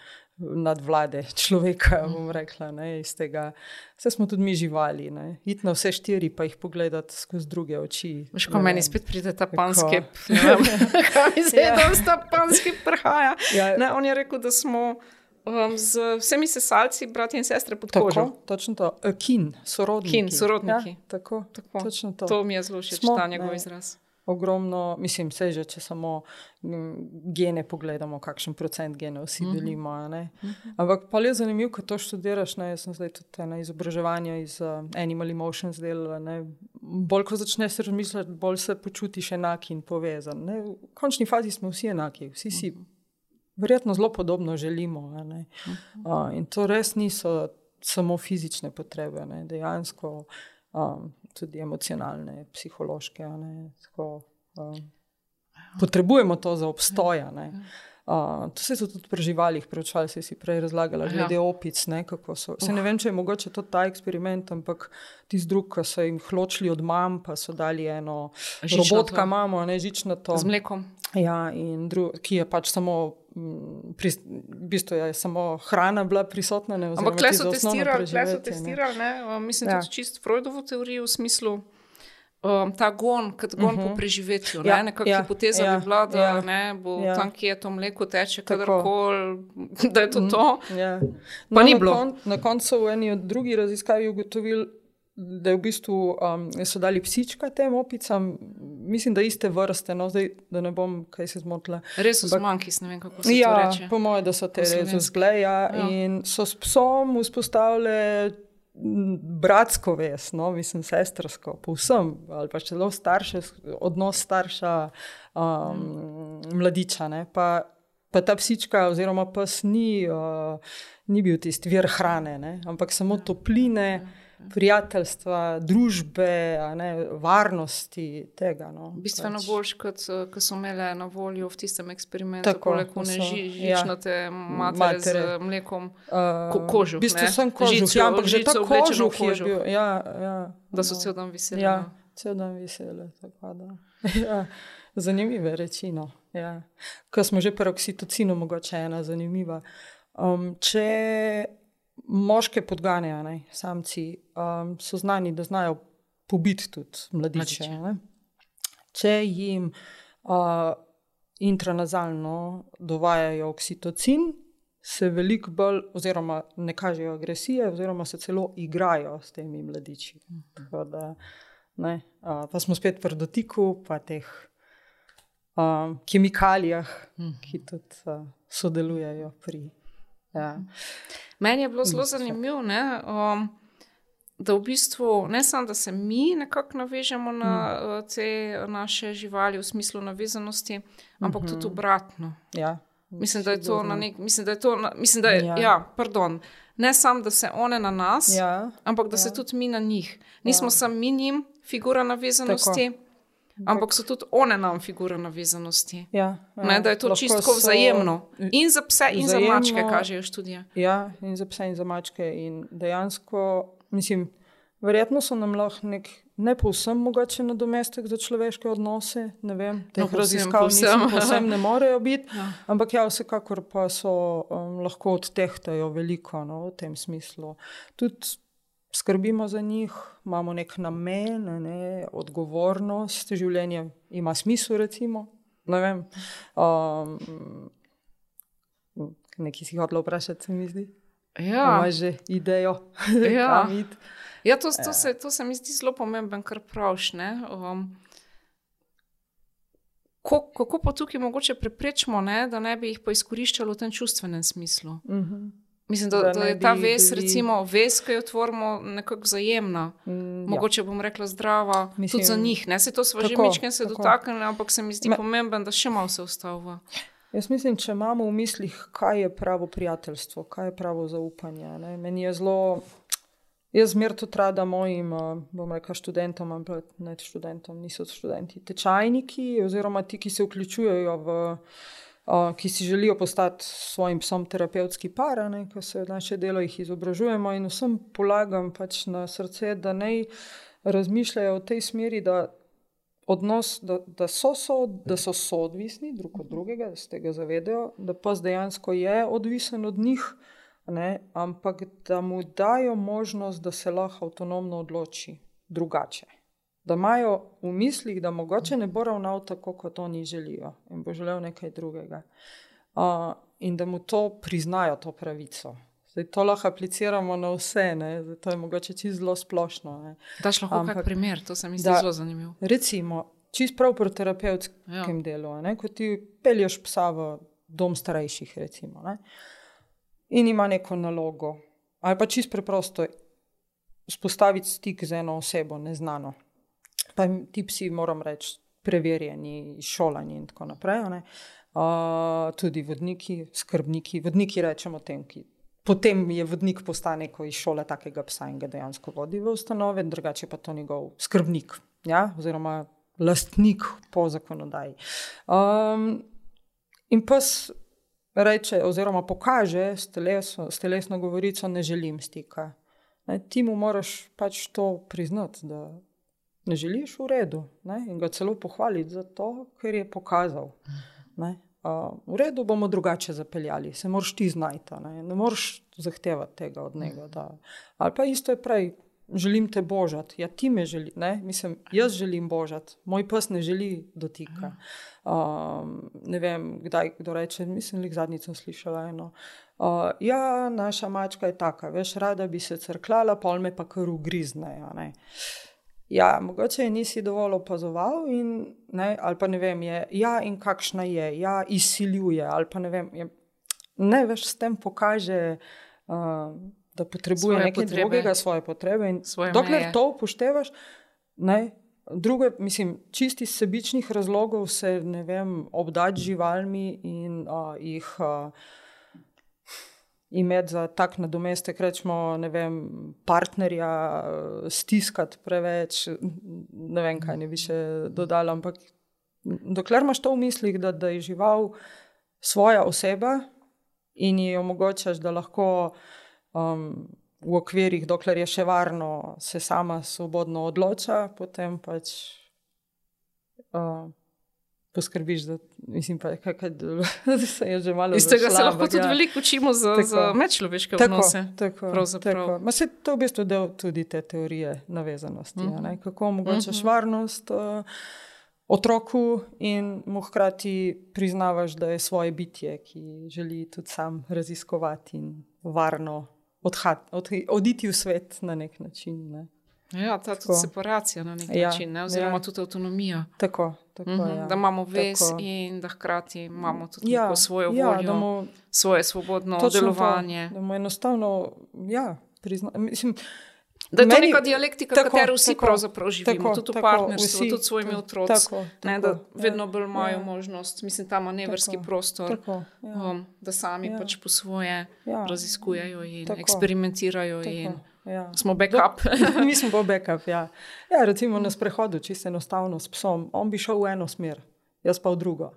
B: Nadvlade človeka, bom rekla, ne, iz tega. Vse smo tudi mi živali, ne. iti na vse štiri, pa jih pogledati skozi druge oči.
A: Veš,
B: ne
A: ko meni
B: vem.
A: spet pride ta panski, ne (laughs) (laughs) kaj mi se
B: Ja.
A: tam ta panski prihaja.
B: Ja.
A: Ne, on je rekel, da smo um, z vsemi sesalci, brati in sestre pod
B: Tako,
A: kožo.
B: točno to. Uh, kin, sorodniki.
A: Kin, sorodniki.
B: Ja, tako,
A: Tako.
B: točno to.
A: To mi je zelo všeč, ta njegov
B: ne.
A: izraz.
B: Ogromno, mislim, vse že, če samo m, gene pogledamo, kakšen procent genov vsi
A: Mhm.
B: delimo. a ne. Ampak pa je zanimivo, ko to študiraš. Ne, jaz sem zdaj tudi na izobraževanju iz uh, Animal Emotions delala. ne. Bolj ko začneš razmišljati, bolj se počutiš enak in povezan. Ne. V končni fazi smo vsi enaki, vsi si verjetno zelo podobno želimo. a ne. Uh, in to res niso samo fizične potrebe, ne. dejansko um, tudi emocionalne, psihološke. ne. Tako, um, potrebujemo to za obstoj. a ne. Uh, to se je tudi pri živalih preučevalo, se si prej razlagala,
A: Ja.
B: glede opic. Ne, so. Se ne vem, če je mogoče to ta eksperiment, ampak tisti drug, ki so jim hločili od mam, pa so dali eno
A: Žičnato.
B: robotka, imamo, ne žičnato.
A: Z mlekom.
B: Ja, dru, ki je pač samo, pri, v bistvu je samo hrana bila prisotna. Ne,
A: Ampak
B: ti
A: so testirali, so
B: ne.
A: testirali ne? uh, mislim,
B: Ja.
A: ja. tudi čist Freudovo teorijo v smislu. Um, ta gon, kot gon uh -huh. po preživetju.
B: Ja,
A: Ja, Nekakšna
B: ja,
A: hipoteza
B: ja,
A: bi bila, da
B: ja,
A: ne, bo
B: ja.
A: tam, kjer to mleko teče, kadarkoli, (laughs) da je to to.
B: Ja.
A: Pa ni
B: na
A: bilo.
B: Kon, na koncu v eni od drugih raziskav ugotovili, da je v bistvu um, so dali psička tem opicam, mislim, da iste vrste, no, zdaj, da ne bom kaj se zmotila.
A: Res so zmankis, ne vem kako se to
B: Ja,
A: reče.
B: po mojem, da so te res vzgleja ja.
A: Ja.
B: in so s psom vzpostavile bratsko vez, no, mislim, sestrsko, povsem, ali pa celo starše, odnos starša, um, mladiča. Ne, pa, pa ta psička oziroma pes ni, uh, ni bil tisti vir hrane, ne, ampak samo topline. Prijateljstva, družbe, a ne, varnosti tega. No,
A: Bistveno
B: pač.
A: boljš, kot ko so imele na voljo v tistem eksperimentu,
B: Tako,
A: tako
B: ko
A: lekune
B: so-
A: ži,
B: ja.
A: žičnate matere,
B: Matere.
A: matere z mlekom,
B: Uh,
A: Ko- kožuh,
B: V bistvu
A: ne?
B: sem kožuh,
A: Žico-
B: ja, ampak že ta
A: v
B: kožuh je
A: kožuh.
B: bil. Ja, ja,
A: da so
B: no.
A: cel dan veseli.
B: Ja,
A: no.
B: cel dan da. (laughs) Ja, zanimive reči. No. Ja. Ko smo že pri oksitocinu, mogoče ena zanimiva. Um, če moške podganjajo, ne, samci, um, so znani, da znajo pobiti tudi mladiče.
A: Mladiče.
B: Če jim uh, intranazalno dovajajo oksitocin, se veliko bolj, oziroma ne kažejo agresije, oziroma se celo igrajo s temi mladiči. Tako Da, ne, a, pa smo spet pri dotiku, pa teh a, kemikalijah, ki tudi a, sodelujejo pri. Ja.
A: Meni je bilo zelo zanimivo, um, da v bistvu ne samo, da se mi nekako navežemo na mm. te naše živali v smislu navezanosti, ampak mm -hmm. tudi obratno.
B: Ja.
A: Mislim, da je to na nek mislim, da je to na, mislim, da je,
B: Ja.
A: ja. ja, pardon. Ne samo, da se one na nas,
B: Ja.
A: ampak da ja. se tudi mi na njih. Nismo ja. samo mi njim figura navezanosti, Tako. ampak so tudi one nam figura navezanosti.
B: Ja, ja.
A: Ne, da je to čisto
B: so-
A: vzajemno. In za pse, in
B: vzajemno-
A: za mačke, kažejo študije.
B: Ja, in za pse in za mačke. In dejansko, mislim, verjetno so nam lahko nek, ne povsem mogoče nadomestek za človeške odnose. Ne vem, teh
A: No, povsem,
B: raziskav
A: povsem.
B: povsem. povsem ne morejo biti.
A: Ja.
B: Ampak ja, vsekakor pa so um, lahko odtehtajo veliko no, v tem smislu. Tudi skrbimo za njih, imamo nek namen, ne, odgovornost, življenje ima smisel, recimo. Ne vem. Um, Nekaj si hotel vprašati, se mi zdi.
A: Ja.
B: Imaš že idejo, (laughs)
A: Ja.
B: kam iti.
A: Ja, to, to, se, to se mi zdi zelo pomemben, kar praviš. ne. Um, ko, kako pa tukaj mogoče preprečimo, ne, da ne bi jih pa izkoriščali v tem čustvenem smislu?
B: Mhm.
A: Mislim, da,
B: Da
A: da je ta vez,
B: bili-
A: recimo, vez, ki jo tvorimo, nekako vzajemna.
B: Mm,
A: Mogoče bom rekla zdrava,
B: Mislim,
A: tudi za njih. Ne? Se to že
B: tako,
A: večkrat se
B: tako.
A: dotaknili, ampak se mi zdi
B: Me-
A: pomemben, da še malo se ustavlja.
B: Jaz mislim, če imamo v mislih, kaj je pravo prijateljstvo, kaj je pravo zaupanje. Ne? Meni je zelo. Jaz zmerno tudi rada mojim, eh, bom rekla, študentom, ampak ne študentom, niso študenti, tečajniki, oziroma ti, ki se vključujejo v. Uh, ki si želijo postati s svojim psom terapevtski par, ne, ko se naše delo jih izobražujemo, in vsem polagam pač na srce, da naj razmišljajo v tej smeri, da odnos, da, da, so, so, da so soodvisni drug od drugega, da se tega zavedajo, da pa dejansko je odvisen od njih, ne, ampak da mu dajo možnost, da se lahko avtonomno odloči drugače. Da imajo v mislih, da mogoče ne bo ravnal tako, kot oni želijo in bo želel nekaj drugega. Uh, in da mu to priznajo, to pravico. Zdaj, to lahko apliciramo na vse, ne? Zdaj, to je mogoče čisto zelo splošno. Ne?
A: Daš lahko
B: Ampak-
A: kak primer, to se mi zdi
B: Da.
A: zelo zanimivo.
B: Recimo, čist prav pri terapevtskem
A: Ja.
B: delu. Ne? Ko ti pelješ psa v dom starejših, recimo, ne? in ima neko nalogo, ali pa čist preprosto spostaviti stik z eno osebo, neznano. Pa ti psi, moram reči, preverjeni, šolani in tako naprej. ne. Uh, tudi vodniki, skrbniki, vodniki rečemo tem, ki. Potem je vodnik postane, ko iz šole takega psa in ga dejansko vodi v ustanove, drugače pa to njegov skrbnik, ja? oziroma lastnik po zakonodaji. Um, in pes reče, oziroma pokaže s, teleso, s telesno govorico, ne želim stika. Ne, ti mu moraš pač to priznati, da ne želiš v redu ne, in ga celo pohvaliti za to, ker je pokazal. Ne. Uh, v redu bomo drugače zapeljali, se moraš ti znajti, ne, ne moreš zahtevati tega od njega. Da. Ali pa isto je prej, želim te božati, ja ti me želiš, mislim, jaz želim božati, moj pes ne želi dotika. Um, ne vem, kdaj kdo reče, mislim, da zadnjič sem slišala eno. Uh, ja, naša mačka je taka, veš, rada bi se crklala, pol me pa kar ugrizne. a ne. Ja, mogoče je nisi dovolj opazoval, in, ne, ali pa ne vem, je, ja, in kakšna je, ja, izsiljuje. ali pa Ne, vem, je, ne veš, s tem pokaže, uh, da potrebuje
A: Svoje
B: nekaj
A: potrebe.
B: drugega, svoje potrebe.
A: Svoje
B: dokler
A: meje.
B: to upoštevaš, ne, druge, mislim, čisti iz sebičnih razlogov se ne vem, obdati živalmi in uh, jih. Uh, imeti za tak nadomestek, rečemo, ne vem, partnerja, eh, stiskati preveč, ne vem, kaj ne bi še dodala. Ampak dokler imaš to v mislih, da, da je žival svoja oseba in ji omogočaš, da lahko um, v okvirih, dokler je še varno, se sama svobodno odloča, potem pač. Uh, Poskrbiš, da mislim, pa, kaj, kaj, da (laughs) se je že malo
A: Iz tega se
B: zašla,
A: lahko
B: ampak
A: tudi
B: ja.
A: veliko učimo za,
B: Tako.
A: za medčloveške odnose.
B: tako, tako. Ma se to je v bistvu del tudi te teorije navezanosti. Mm -hmm. Kako omogočaš mm -hmm. varnost uh, otroku in mu hkrati priznavaš, da je svoje bitje, ki želi tudi sam raziskovati in varno odhat, od, oditi v svet na nek način. Ne.
A: Ja, ta tudi
B: Tako.
A: separacija na nek
B: Ja,
A: način, ne? oziroma
B: ja.
A: tudi avtonomija.
B: Tako, tako,
A: Mhm,
B: ja.
A: Da imamo vez
B: Tako.
A: in da hkrati imamo tudi
B: ja,
A: svojo
B: ja,
A: voljo,
B: da mu,
A: svoje svobodno
B: točno to,
A: delovanje.
B: Da mu enostavno, ja, prizna, mislim,
A: Da je to
B: Meni-
A: neka dialektika,
B: tako,
A: katero vsi
B: tako,
A: pravzaprav živimo,
B: tako,
A: tudi v
B: tako,
A: partnerstvu,
B: vsi,
A: tudi s svojimi otroci.
B: tako,
A: Ne,
B: tako,
A: da vedno
B: ja,
A: bolj imajo
B: ja.
A: možnost, mislim, ta manevrski
B: Tako,
A: prostor,
B: Tako, ja,
A: um, da sami
B: Ja.
A: pač po svoje
B: ja,
A: raziskujejo in
B: Tako.
A: eksperimentirajo. In
B: tako, ja.
A: smo backup. (laughs)
B: Mi smo pa backup. Ja. Ja, recimo na sprehodu, čisto enostavno s psom, on bi šel v eno smer, jaz pa v drugo.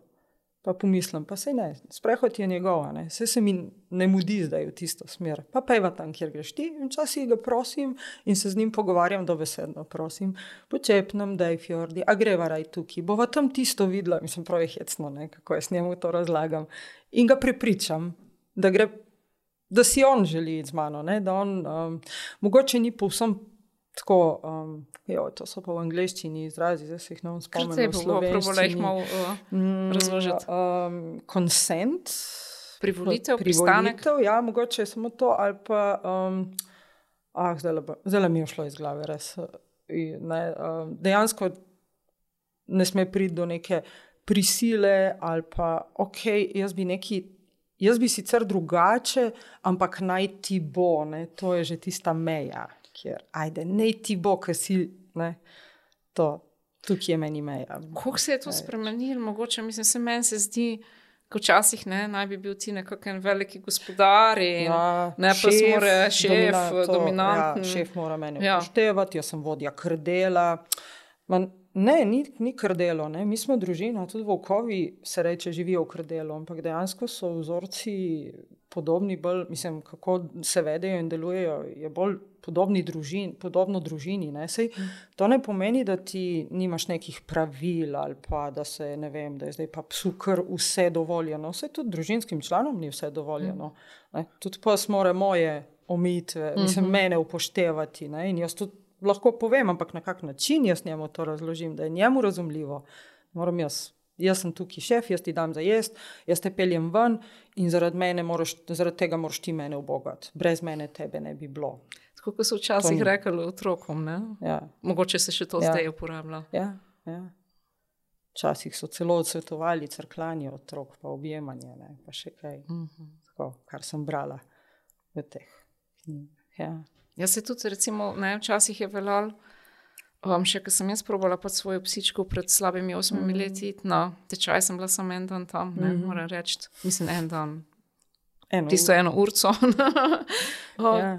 B: Pa pomislim, pa se ne, sprehod je njegov, a ne. se, se mi ne mudi zdaj v tisto smer. Pa pejva tam, kjer greš ti, in včasih ga prosim in se z njim pogovarjam, dobesedno prosim, počepnem, da je fjordi, a greva raj tukaj, bova tam tisto videla, mislim, prav je hecno, ne, kako jaz njemu to razlagam. In ga prepričam, da gre da si on želi iti z mano. Ne? Da on um, mogoče ni povsem tako, um, jo, to so pa v angleščini izrazi, zdaj se jih ne bom spomnil.
A: Zdaj
B: v
A: bomo probali jih malo uh,
B: Mm,
A: razložiti.
B: Um, consent.
A: privolitev, pristanek.
B: Privolitev, ja, mogoče je samo to, ali pa. Um, ah, le mi je šlo iz glave, res. I, Ne, um, dejansko ne sme priti do neke prisile, ali pa, ok, jaz bi neki. Jaz bi sicer drugače, ampak naj ti bo, ne? to je že tista meja, kjer, ajde, naj ti bo, ker si, ne, to, tukaj je meni meja.
A: Kako se je to spremenilo, mogoče mislim, se meni se zdi, včasih ne, naj bi bil ti nekakšen veliki gospodar. In,
B: Ja,
A: ne, pa si mora šef,
B: domina- to,
A: dominanten.
B: Ja, šef mora mene
A: Ja.
B: upoštevati, jaz sem vodja krdela. Man, ne, ni, ni krdelo, ne. mi smo družina, tudi volkovi se reče, živijo v krdelu, ampak dejansko so vzorci podobni, bolj, mislim, kako se vedejo in delujejo, je bolj podobni družin, podobno družini. Ne. Sej, to ne pomeni, da ti nimaš nekih pravil ali pa da se ne vem, da je zdaj pa psu kar vse dovoljeno. Vse tudi družinskim članom ni vse dovoljeno. Ne. Tudi pas mora moje omejitve, mislim, mene upoštevati. Ne. In jaz tudi lahko povem, ampak na kak način jaz njemu to razložim, da je njemu razumljivo. Moram jaz. Jaz sem tukaj šef, jaz ti dam za jesti, jaz te peljem ven in zaradi, moraš, zaradi tega moraš ti mene obogati. Brez mene tebe ne bi bilo.
A: Tako kot so včasih
B: To
A: rekli otrokom. Ne?
B: Ja,
A: Mogoče se še to
B: Ja.
A: zdaj uporablja.
B: ja, ja. Včasih so celo odsvetovali crklanje otrok, pa objemanje, ne, pa še kaj, uh
A: Mhm.
B: -huh. Tako, kar sem brala v teh knjigah. Ja.
A: Jaz se tudi, recimo, ne, včasih je veljal, um, še ko sem jaz probala pod svojo psičko pred slabimi osmimi mm. leti, no, tečaj sem bila samo en dan tam, ne, mm -hmm. moram reči, mislim, en dan,
B: Eno
A: tisto eno urco. (laughs) o,
B: Ja,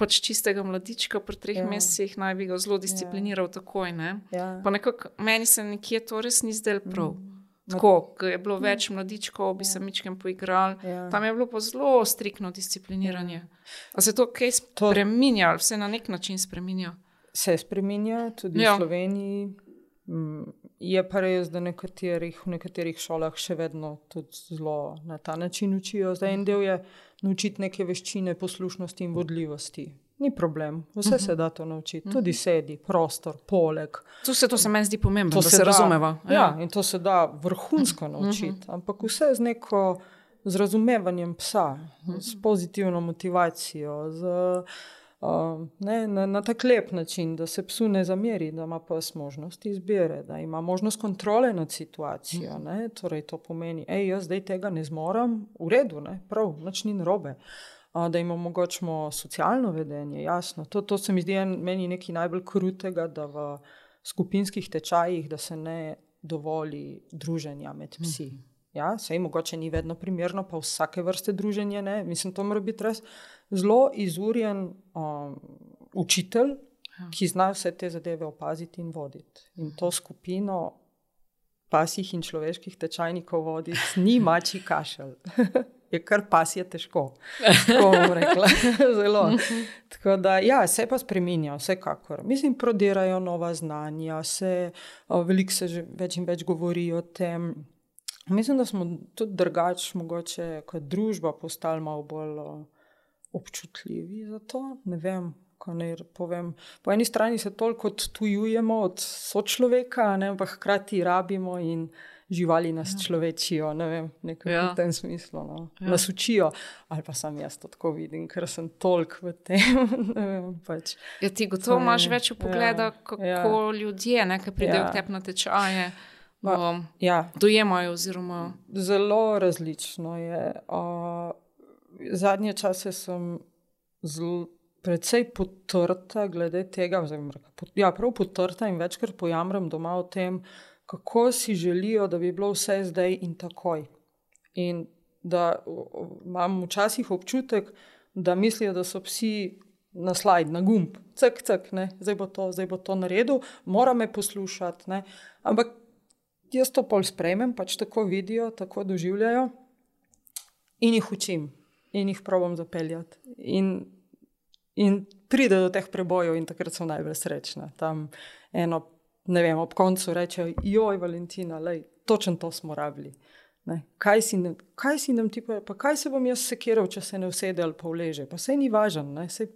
A: pač čistega mladička pri treh
B: Ja.
A: ja. mesecih naj bi ga zelo discipliniral ja. takoj. Ne?
B: ja.
A: Pa nekako meni se nekje to res ni zdelo prav. Mm. Tako, ko je bilo več mladičkov, bi se mičkem poigrali.
B: Ja.
A: Tam je bilo pa zelo striktno discipliniranje. A se to kaj spremenja, ali vse na nek način spremenja?
B: Se spremenja tudi
A: Ja.
B: v Sloveniji. Mm, Je pa res, da nekaterih, v nekaterih šolah še vedno zelo na ta način učijo. Zdaj en del je naučiti neke veščine poslušnosti in vodljivosti. Ni problem, vse se da to naučiti, tudi sedi, prostor, poleg.
A: To se, to se meni zdi pomembno,
B: To
A: da se, se
B: da-
A: razumeva.
B: Ja, in to se da vrhunsko naučiti, ampak vse z neko z razumevanjem psa, s pozitivno motivacijo, z, uh, ne, na, na tak lep način, da se psu ne zameri, da ima pes možnost izbire, da ima možnost kontrole nad situacijo. Ne, torej, to pomeni, da jaz zdaj tega ne zmorem, v redu, ne, prav, nič ni narobe. A, Da jim omogočimo socialno vedenje, jasno. To, to se mi zdi en, meni nekaj najbolj krutega, da v skupinskih tečajih, da se ne dovoli druženja med psi. Ja, sej mogoče ni vedno primerno, pa vsake vrste druženja ne. Mislim, to mora biti res zelo izurjen um, učitelj, ki zna vse te zadeve opaziti in voditi. In to skupino pasjih in človeških tečajnikov voditi ni mači kašelj. (laughs) Je kar pasje težko, (laughs) tako bom rekla. (laughs) Zelo. Tako da, ja, se pa spremenja, vsekakor. Mislim, prodirajo nova znanja, se, veliko se že več in več govori o tem. Mislim, da smo tudi drugače, mogoče kot družba, postali malo bolj občutljivi za to. Ne vem, kako naj povem. Po eni strani se toliko odtujujemo od sočloveka, ne, ampak hkrati rabimo in živali nas ja. človečijo, ne vem, ja. V tem smislu. No. Ja. Nas učijo, ali pa sam jaz to tako vidim, ker sem toliko v tem. (laughs) vem, pač.
A: Ja, ti gotovo
B: To
A: imaš več pogleda,
B: ja,
A: kako
B: ja.
A: ljudje, ne, ki pridejo
B: Ja.
A: k tebi na tečaje,
B: Ma-
A: um,
B: Ja,
A: dojemajo. Oziroma,
B: Zelo različno je. Uh, zadnje čase sem zl, precej potrta glede tega, oziroma, ja, prav potrta in večkrat pojamram doma o tem, kako si želijo, da bi bilo vse zdaj in takoj. In da imam včasih občutek, da mislijo, da so psi na slajd, na gumb, cek, cek, ne, zdaj bo to, zdaj bo to naredil, mora me poslušati. Ne. Ampak jaz to pol sprejmem, pač tako vidijo, tako doživljajo in jih učim in jih probam zapeljati. In, in pride do teh prebojev, in takrat sem najbolj srečna. Tam eno, ne vem, ob koncu reče: Joj, Valentina, lej, točno to smo rabili. Ne, kaj, si nam, kaj si nam ti pa, pa kaj se bom jaz sekiral, če se ne usede ali pa vleže? Pa sej ni važen, ne, sej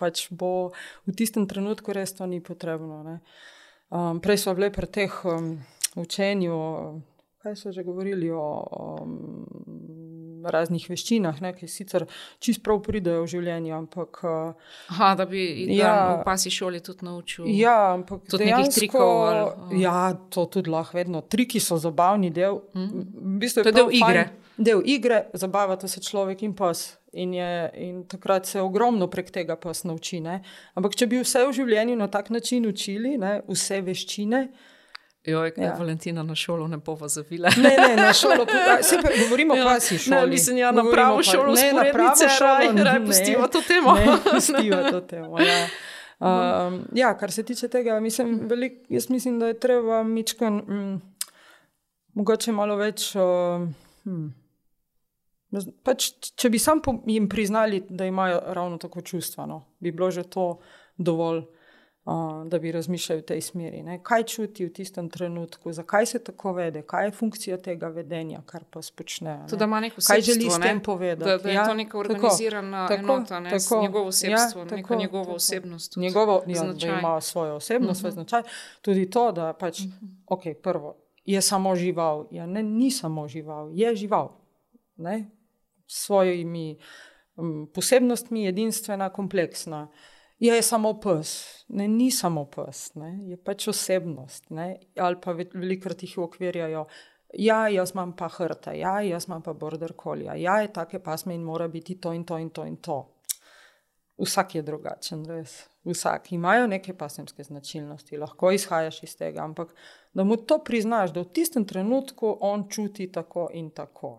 B: pač bo v tistem trenutku res to ni potrebno. Ne. Um, prej smo bili pri teh um, učenju, kaj so že govorili o um, raznih veščinah, ne, ki sicer čist prav pridejo v življenju, ampak. Uh,
A: aha, da bi ja,
B: Ja.
A: v pasi šoli tudi naučil.
B: Ja, ampak
A: Tudi nekih
B: dejansko,
A: trikov ali-
B: Ja, to tudi lahko vedno. Triki so zabavni del. Mm. V bistvu
A: To je del igre.
B: Fajn, del igre, zabavata se človek in pes. In, je, in takrat se ogromno prek tega pes nauči. Ne? Ampak če bi vse v življenju na tak način učili, ne? vse veščine.
A: Joj, ja. Valentina na šolo ne bova zavila.
B: Ne, ne, na (laughs) šolo, pa- se pa govorimo o
A: Ja,
B: pasji šoli.
A: Ne, mislim, ja, na
B: Govorimo
A: pravo šolo,
B: ne, na pravo šolo,
A: raj- raj
B: ne.
A: pustiva to temo.
B: Ne, pustiva to temo, ja. (laughs) Um, ja, kar se tiče tega, mislim, velik, jaz mislim, da je treba mičkan, mm, mogoče malo več. Uh, hm, z- pač, če bi sam jim priznali, da imajo ravno tako čustva, no, bi bilo že to dovolj, da bi razmišljali v tej smeri. Ne. Kaj čuti v tistem trenutku, zakaj se tako vede, kaj je funkcija tega vedenja, kar pa spočne.
A: To, da ima neko
B: Kaj želi s tem povedati?
A: Da, da je
B: Ja,
A: to neka
B: tako,
A: organizirana
B: tako,
A: enota, ne,
B: tako.
A: njegovo osebstvo,
B: Ja,
A: ja, neka
B: tako,
A: njegova
B: tako.
A: osebnost. tudi.
B: Njegovo, ja, da
A: značaj.
B: ima svojo osebnost, svoj značaj. Tudi to, da pač, okay, prvo, je samo žival. Ja, ne, ni samo žival, je žival. Ne? S svojimi um, posebnostmi, edinstvena, kompleksna. Ja, je samo pes, ne, ni samo pes, ne, je pač osebnost. Ne, ali pa velikokrat jih ukvirjajo. Ja, jaz imam pa hrta, ja, jaz imam pa border collie, ja, je take pasme in mora biti to in to in to in to. Vsak je drugačen, res. Vsak imajo neke pasemske značilnosti, lahko izhajaš iz tega, ampak da mu to priznaš, da v tistem trenutku on čuti tako in tako.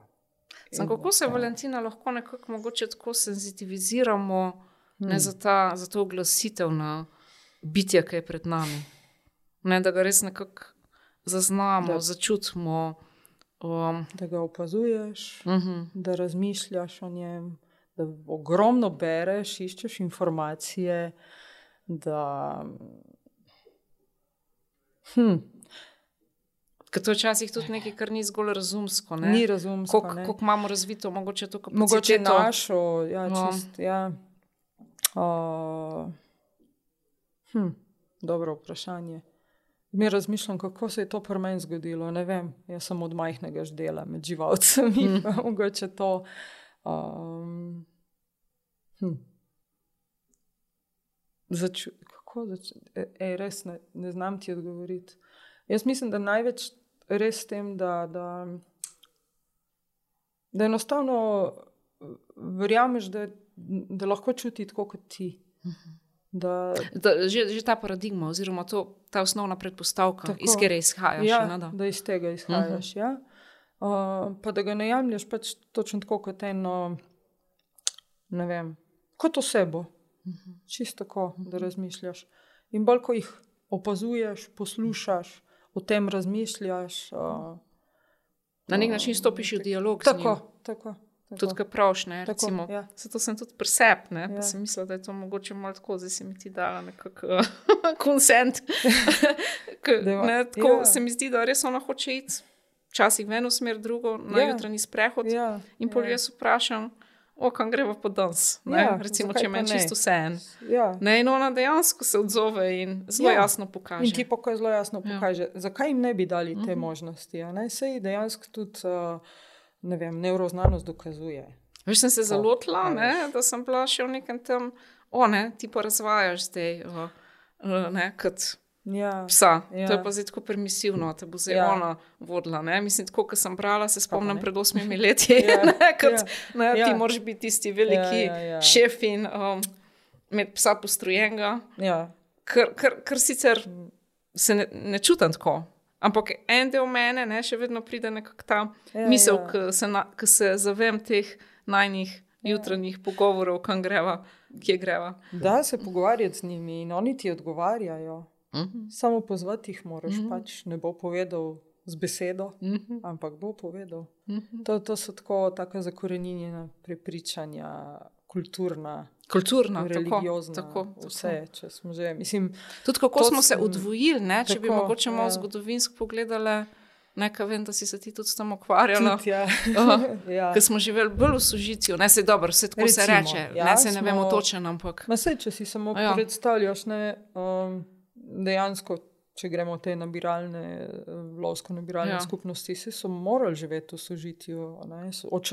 A: Sam, kako se Valentina lahko nekako mogoče tako senzitiviziramo. Ne, za, ta, za to oglasitev na bitje, ki je pred nami? Ne, da ga res nekako zaznamo, da. začutimo. Um,
B: da ga opazuješ, uh mhm. -huh. da razmišljaš o njem, da ogromno bereš, iščeš informacije. Da,
A: hm. Ker to včasih tudi nekaj, kar ni zgolj razumsko. Ne?
B: Ni razumsko.
A: Kako imamo razvito, mogoče to
B: kot mogoče našo. Ja, no. čist, ja. Uh, hm. Dobro vprašanje. Mi razmišljam, kako se je to pri meni zgodilo. Ne vem, jaz sem od majhnega ždela med živalcem in (laughs) mm. mogoče to. Um, hm. Začu, kako začeti? E, res ne, ne znam ti odgovoriti. Jaz mislim, da največ res s tem, da, da, da enostavno verjameš, da, da lahko čuti tako kot ti. Mhm.
A: Da, da, že, že ta paradigma, oziroma to, ta osnovna predpostavka, tako, iz katere izhajaš.
B: Ja, ne, da. da iz tega izhajaš. Uh -huh. ja. uh, pa da ga ne jemliš pač točno tako kot eno, ne vem, kot osebo. Uh -huh. Čisto tako, da razmišljaš. In bolj ko jih opazuješ, poslušaš, o tem razmišljaš. Uh,
A: Na nek način stopiš v dialog.
B: Tako, tako.
A: Tudi, ki praviš, ne, tako, recimo, ja. zato sem tudi presep, ne, ja. pa sem mislila, da je to mogoče malo tako, da si mi ti dala nekako (laughs) uh, konsent. (laughs) ne, tako ja. se mi zdi, da res ona hoče iti, včasih v eno smer, drugo, na ja. jutranji sprehod. Ja. In pol ja. jaz vprašam, o kam greva po danes. Ja, recimo, če meni čisto vse en. Ja. Ne, in ona dejansko se odzove in zelo ja. jasno pokaže.
B: In ti pokaže zelo jasno ja. pokaže, ja. zakaj jim ne bi dali te uh mhm. -huh. možnosti. Sej dejansko tudi. Uh, ne vem, neuroznanost dokazuje.
A: Veš, sem se zelo tla, da sem bila še v nekem tem, o ne, ti pa razvajaš zdaj, o, o, ne, kot. Ja, psa. Ja. To je pa zdaj tako permisivno, da bo zdaj ja. ona vodila. Ne? Mislim, tako kot sem brala, se spomnim pred osmimi (laughs) leti, ja. ne, kot, ja. ne, ja. ti moraš biti tisti veliki ja, ja, ja. šef in um, imeti psa postrojenega. Ja. Ker, ker, ker sicer se ne, ne čutim tako. Ampak en del mene ne, še vedno pride nekako ta ja, misel, ja. ki se, se zavem teh najnih ja. jutranjih pogovorov, kam greva, kje greva.
B: Da se pogovarjati z njimi in oni ti odgovarjajo. Uh mhm. -huh. Samo pozvati jih moraš, uh mhm. -huh. pač ne bo povedal z besedo, uh mhm. -huh. ampak bo povedal. Uh -huh. to, to so tako, tako zakorenjena prepričanja, kulturna
A: kulturno,
B: religiozno, tako, tako, vse. Že, mislim,
A: Tudi kako smo se odvojili, ne, če tako, bi mogoče malo ja. zgodovinsko pogledali. Nekaj vem, da si se ti tudi tam ukvarjala. Ja. (laughs) ja. Ker smo živeli bolj v sožitju, ne se dobro, vse tako Recimo, se reče. Ja, ne se ne vemo točno, ampak.
B: Se, če si samo ja. predstavljaš, ne, um, dejansko če gremo v te nabiralne, lovsko nabiralne ja. skupnosti, se so morali živeti v sožitju.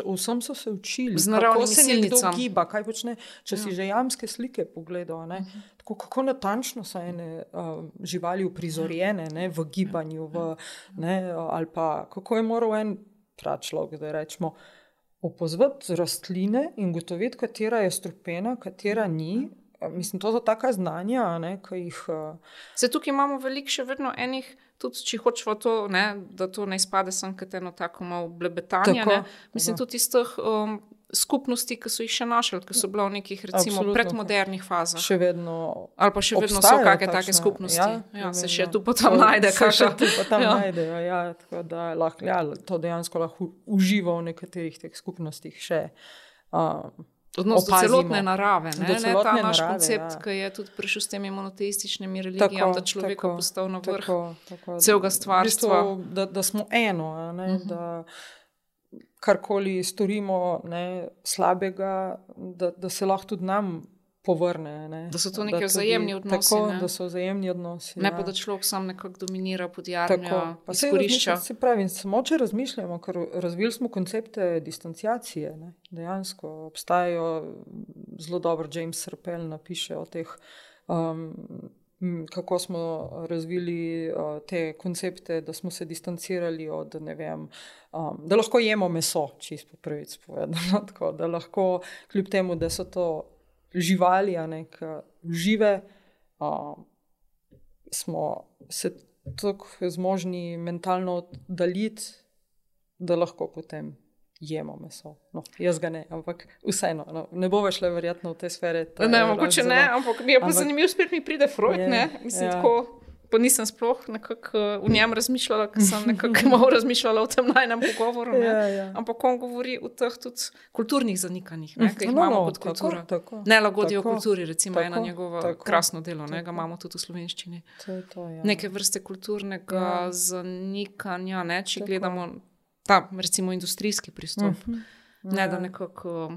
B: Vsem so se učili, kako se nekdo giba, kaj počne. Če ja. si že jamske slike pogledal, uh mhm. tako, kako natančno so ene uh, živali uprizorjene ne, v gibanju, v, ne, ali pa kako je moral en pračlog, da rečemo. Opozvati rastline in gotoviti, katera je strupena, katera ni, Mislim, to so taka znanja, ne, ki jih. Uh...
A: Se tukaj imamo veliko še vedno enih, tudi če hočemo to, ne, da to ne izpade samo kot eno tako malo blebetanje. Tako, Mislim, tako. tudi iz teh um, skupnosti, ki so jih še našli, ki so bile v nekih recimo, predmodernih fazah.
B: Še vedno.
A: Ali pa še vedno so kakšne take skupnosti. Ja, ja, se še tu potem najde, kaj
B: še tu potem ja. najdejo. Ja, tako da lahko, ja, to dejansko lahko uživa v nekaterih teh skupnostih še. Uh,
A: Odnos do celotne narave, ne, do celotne ne ta naš koncept, ja. ki je tudi prišel s temi monoteističnimi religijami, da človek postal na vrh celega stvarstva.
B: V bistvu, da, da smo eno, ne, uh mhm. -huh. da karkoli storimo ne, slabega, da, da se lahko tudi nam povrne. Ne?
A: Da so to neki vzajemni odnosi.
B: Tako,
A: ne?
B: da so vzajemni odnosi.
A: Ne
B: ja.
A: pa da človek sam nekako dominira pod jarmo,
B: Se,
A: izkorišča.
B: se pravi, samo če razmišljamo, ker razvili smo koncepte distanciacije. Ne? Dejansko obstajajo zelo dobro, James Rappel napiše o teh. Um, Kako smo razvili uh, te koncepte, da smo se distancirali od, ne vem, um, da lahko jemo meso, čisto prvič povedano. (laughs) Tako, da lahko, kljub temu, da so to živali, a ne žive, um, smo se tako zmožni mentalno oddaljiti, da lahko potem jemo meso. No, jaz ga ne, ampak vseeno, no, ne bo le verjetno v te sfere.
A: Ne, mogoče
B: zelo-
A: ne, ampak mi je pa
B: ampak-
A: zanimivo, spet mi pride Freud.
B: Je,
A: ne, Mislim,
B: ja.
A: tako, pa nisem sploh nekako eh, v njem razmišljala, ker sem nekako (laughs) malo razmišljala o tem najnem pogovoru. Ne.
B: Ja, ja.
A: Ampak on govori o teh tudi kulturnih zanikanjih, ne, ki jih
B: No,
A: imamo
B: no,
A: kot
B: tako,
A: kultura.
B: tako.
A: Nelagodje v
B: Tako,
A: kulturi, recimo, je eno
B: tako,
A: njegovo
B: tako,
A: krasno delo, ne, ga
B: tako.
A: imamo tudi v slovenščini.
B: To to, ja.
A: Neke vrste kulturnega
B: Ja. Tako.
A: zanikanja, ne, če
B: Mhm.
A: tako. gledamo ta, recimo, industrijski pristop. Uh -huh. Ne,
B: Ja.
A: da nekako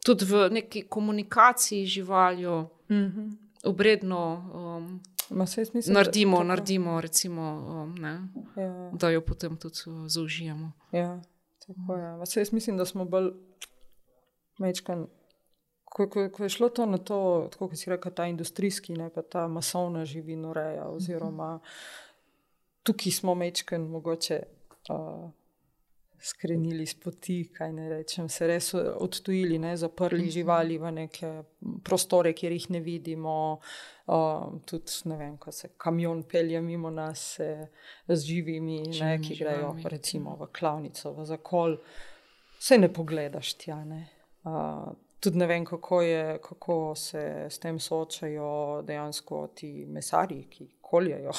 A: tudi v neki komunikaciji z živaljo
B: Mhm.
A: obredno um,
B: Ma, mislim, da-
A: naredimo,
B: tako.
A: naredimo recimo, um, ne,
B: Ja.
A: da jo potem tudi uh, zaužijemo.
B: Ja, tako je. Ja. Jaz mislim, da smo bolj mečkan. Ko, ko, ko je šlo to na to, tako kot si rekel, ta industrijski, ne pa ta masovna živinoreja, oziroma tukaj smo mečkan mogoče uh, skrenili z poti, kaj ne rečem, se res odtujili, ne, zaprli živali v neke prostore, kjer jih ne vidimo. Uh, tudi, ne vem, ko se kamion pelje mimo nas se, z živimi, ne, ki grejo recimo v klavnico, v zakol, vse ne pogledaš tja. Ne. Uh, tudi ne vem, kako, je, kako se s tem soočajo dejansko ti mesarji, ki koljejo.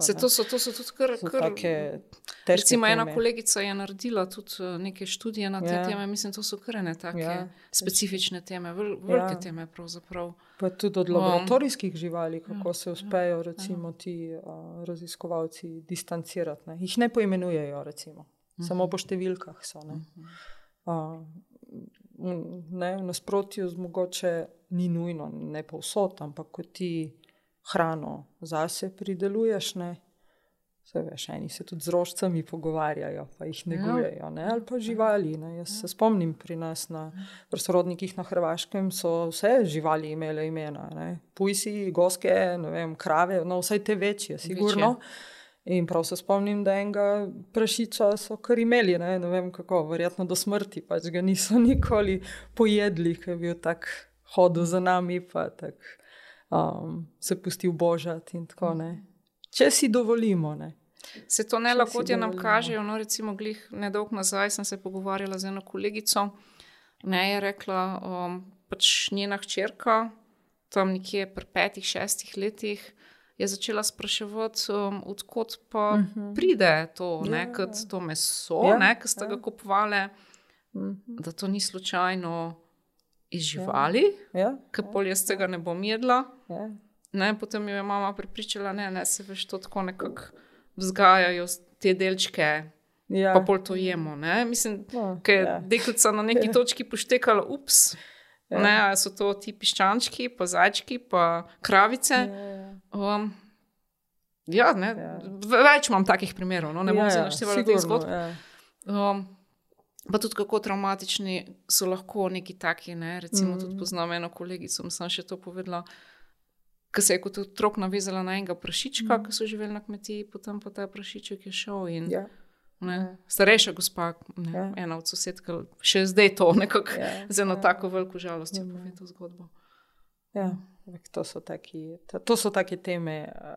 A: Se (laughs) to, so, to so tudi kar,
B: So
A: kar Recimo, ena
B: teme.
A: kolegica je naredila tudi uh, neke študije na te
B: Ja.
A: teme. Mislim, to so kar ene take
B: Ja.
A: specifične teme, vel, velike
B: Ja.
A: teme pravzaprav.
B: Pa tudi od laboratorijskih živali, kako
A: Ja,
B: se uspejo recimo, ti uh, raziskovalci distancirati. Ne. Jih ne poimenujejo, recimo. samo po številkah so. Ne. Uh, ne, v nasprotju z mogoče ni nujno, ne povsod, ampak ko ti hrano zase prideluješ, ne. Saj veš, eni se tudi z rožcami pogovarjajo, pa jih negujejo, ne? ali pa živali. Ne? Jaz se spomnim pri nas na sorodnikih na Hrvaškem, so vse živali imele imena. Ne? Pujsi, goske, vem, krave, no vsaj te večje, sigurno. In prav se spomnim, da enega prašiča so kar imeli, ne, ne vem kako, verjetno do smrti, pač ga niso nikoli pojedli, ker je bil tak hodil za nami, pa tak, um, se pustil božati in tako ne. Če si dovolimo, ne.
A: Se to nelagodje
B: si
A: nam kažejo. No, recimo, glih nedolgo nazaj sem se pogovarjala z eno kolegico. Ne je rekla, um, pač njena hčerka, tam nekje pri petih, šestih letih, je začela spraševati, um, odkot pa uh -huh. pride to, ne,
B: Ja,
A: kot
B: ja.
A: to meso,
B: Ja,
A: ja, ki ste
B: ja.
A: ga kupovali,
B: Mhm.
A: da to ni slučajno iz živali,
B: Ja,
A: ker pol jaz tega ne bom jedla.
B: Ja.
A: Ne, potem jo je mama prepričala, da ne, se veš to tako nekako vzgajajo te delčke,
B: Ja.
A: pa pol to jemo. Ne? Mislim,
B: No,
A: ker je
B: ja.
A: deklica na neki točki poštekala, ups.
B: Ja.
A: Ne, so to ti piščančki, pa zajčki, pa kravice.
B: Ja, ja.
A: Um, ja, ne,
B: Ja.
A: več imam takih primerov, no, ne bom
B: Ja,
A: se
B: ja,
A: naštevala teh zgodb.
B: ja.
A: Um, pa tudi kako traumatični so lahko neki taki. Ne? Recimo, mm. tudi poznam eno kolegico, sem še to povedala. Ki se je kot otrok navezala na enega prašička, mm. ki so živeli na kmetiji, potem pa ta prašiček je šel. In,
B: Ja.
A: ne, starejša gospa, ne,
B: Ja.
A: ena od sosedk, še zdaj to nekako
B: Ja, (laughs)
A: z eno
B: ja.
A: tako veliko žalostjo
B: Ja.
A: pove to zgodbo.
B: Ja, ampak to so taki, to, so take teme uh,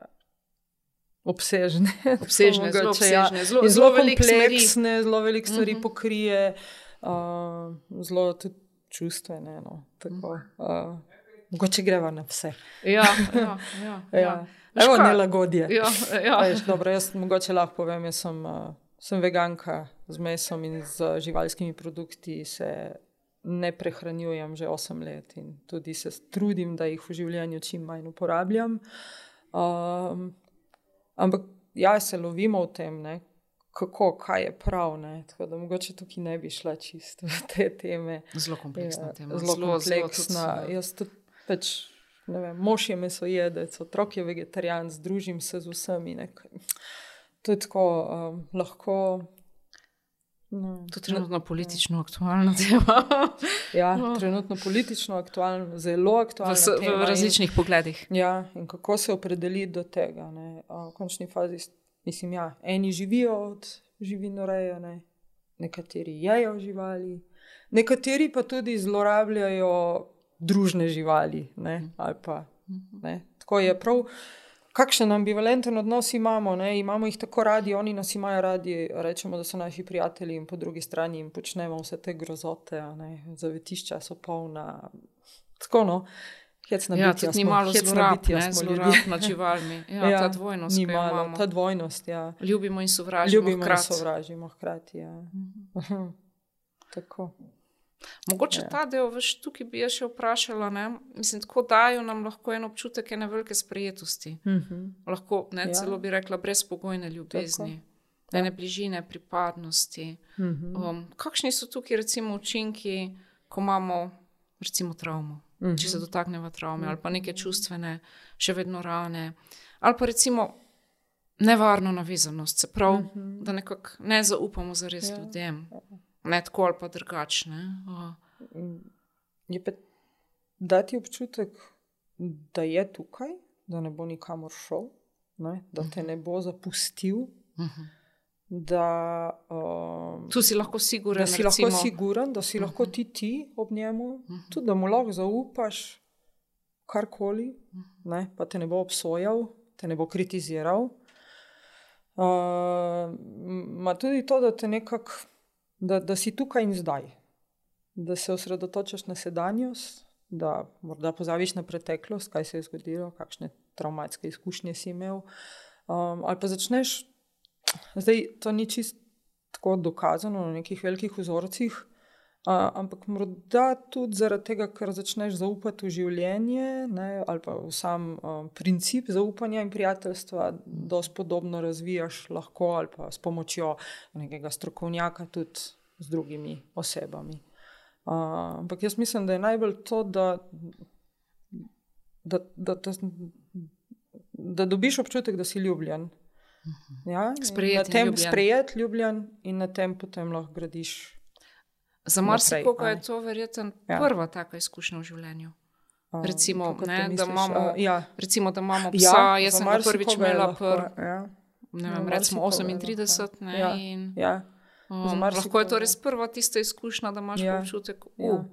B: obsežne. (laughs)
A: Obsežne, zelo
B: Mogoče, ja.
A: obsežne, zelo, zelo
B: zelo kompleksne, zelo veliko stvari uh
A: Mhm.
B: -huh. pokrije, uh, zelo tudi čustvene. No, tako, uh, mogoče greva na vse.
A: Ja, ja, (laughs) ja,
B: Ja.
A: ja.
B: Evo, nelagodje.
A: Ja, ja.
B: Veš, dobro, jaz mogoče lahko povem, jaz sem, uh, sem veganka z mesom in z živalskimi produkti. Se ne prehranjujem že 8 let in tudi se trudim, da jih v življenju čim manj uporabljam. Um, ampak ja, se lovimo v tem, ne, kako, kaj je prav. Ne, tako da mogoče tukaj ne bi šla čisto v (laughs) te teme.
A: Zelo kompleksna
B: Ja,
A: tema.
B: Zelo
A: zelo, zelo
B: kompleksna.
A: tudi,
B: Jaz tudi Pač, ne vem, mož je mesojedec, otrok je vegetarijan, združim se z vsemi. Nekaj. To je tako um, lahko. No,
A: To je trenutno politično aktualna (laughs) tema.
B: Ja,
A: No.
B: trenutno politično aktualno, zelo
A: v,
B: aktualno.
A: s- v različnih pogledih.
B: Ja, in kako se opredeliti do tega? Ne? V končni fazi, mislim, ja, eni živijo od živinoreje, ne? nekateri jejo živali, nekateri pa tudi zlorabljajo družne živali. Ne? Ali Pa, ne? Tako je prav. Kakšen ambivalenten odnos imamo, ne? imamo jih tako radi, oni nas imajo radi, rečemo, da so naši prijatelji, in po drugi strani jim počnemo vse te grozote, zavetišča so polna. Tako no, hecna
A: Ja,
B: bitja
A: ni malo zlorab, ne, zlorab nad živalmi. Ja, (laughs) ja, ta dvojnost,
B: ni malo,
A: imamo.
B: ta dvojnost, ja.
A: Ljubimo in sovražimo.
B: Ljubimo in
A: hkrati.
B: sovražimo hkrati. Ja.
A: Mhm. (laughs)
B: Tako.
A: Mogoče
B: Ja.
A: ta del, veš, tukaj bi jaz še vprašala. Ne? Mislim, tako dajo nam lahko en občutek ene velike sprejetosti.
B: Mhm.
A: Lahko, ne,
B: Ja.
A: ja. celo bi rekla, brezpogojne ljubezni,
B: Ja.
A: ene bližine, pripadnosti.
B: Mhm.
A: Um, kakšni so tukaj, recimo, učinki, ko imamo, recimo, travmo?
B: Mhm.
A: Če se dotaknemo travme ali pa neke čustvene, še vedno rane, ali pa recimo nevarno navezanost, se pravi, uh -huh. da nekako ne zaupamo za res
B: Ja.
A: ja. Ne tako ali pa drugačne. Uh,
B: Je pa dati občutek, da je tukaj, da ne bo nikamor šel, ne? da te ne bo zapustil.
A: uh -huh.
B: Da, um,
A: Tu si lahko siguren,
B: da si
A: recimo,
B: lahko siguren, da si lahko ti ti ob njemu, tudi da mu lahko zaupaš karkoli, ne, pa te ne bo obsojal, te ne bo kritiziral. Uh, Ma tudi to, da, te nekak, da, da si tukaj in zdaj, da se osredotočaš na sedanjost, da morda pozabiš na preteklost, kaj se je zgodilo, kakšne travmatske izkušnje si imel. Um, ali pa začneš, zdaj to ni čisto tako dokazano na nekih velikih vzorcih, uh, ampak morda tudi zaradi tega, ker začneš zaupati v življenje, ne, ali pa v sam um, princip zaupanja in prijateljstva, da spodobno razvijaš lahko ali pa s pomočjo nekega strokovnjaka tudi z drugimi osebami. Uh, ampak jaz mislim, da je najbolj to, da, da, da, da, da dobiš občutek, da si ljubljen. Ja, in
A: Sprejet
B: na
A: in
B: tem
A: ljubljen.
B: sprejet, ljubljen in na tem potem lahko gradiš.
A: Za marsikoga je to verjetno
B: Ja.
A: ja. prva taka izkušnja v življenju.
B: um,
A: Recimo,
B: to
A: ne, da
B: misliš?
A: imamo
B: A, ja.
A: Recimo, da imamo psa, ja, jaz sem prvič imela pr,
B: Ja,
A: ne vem, recimo
B: marsikoga je
A: 38,
B: lahko.
A: ne,
B: Ja,
A: in
B: ja,
A: um, lahko je to res prva tista izkušnja, da imaš
B: Ja.
A: ja. občutek,
B: Ja.
A: uh,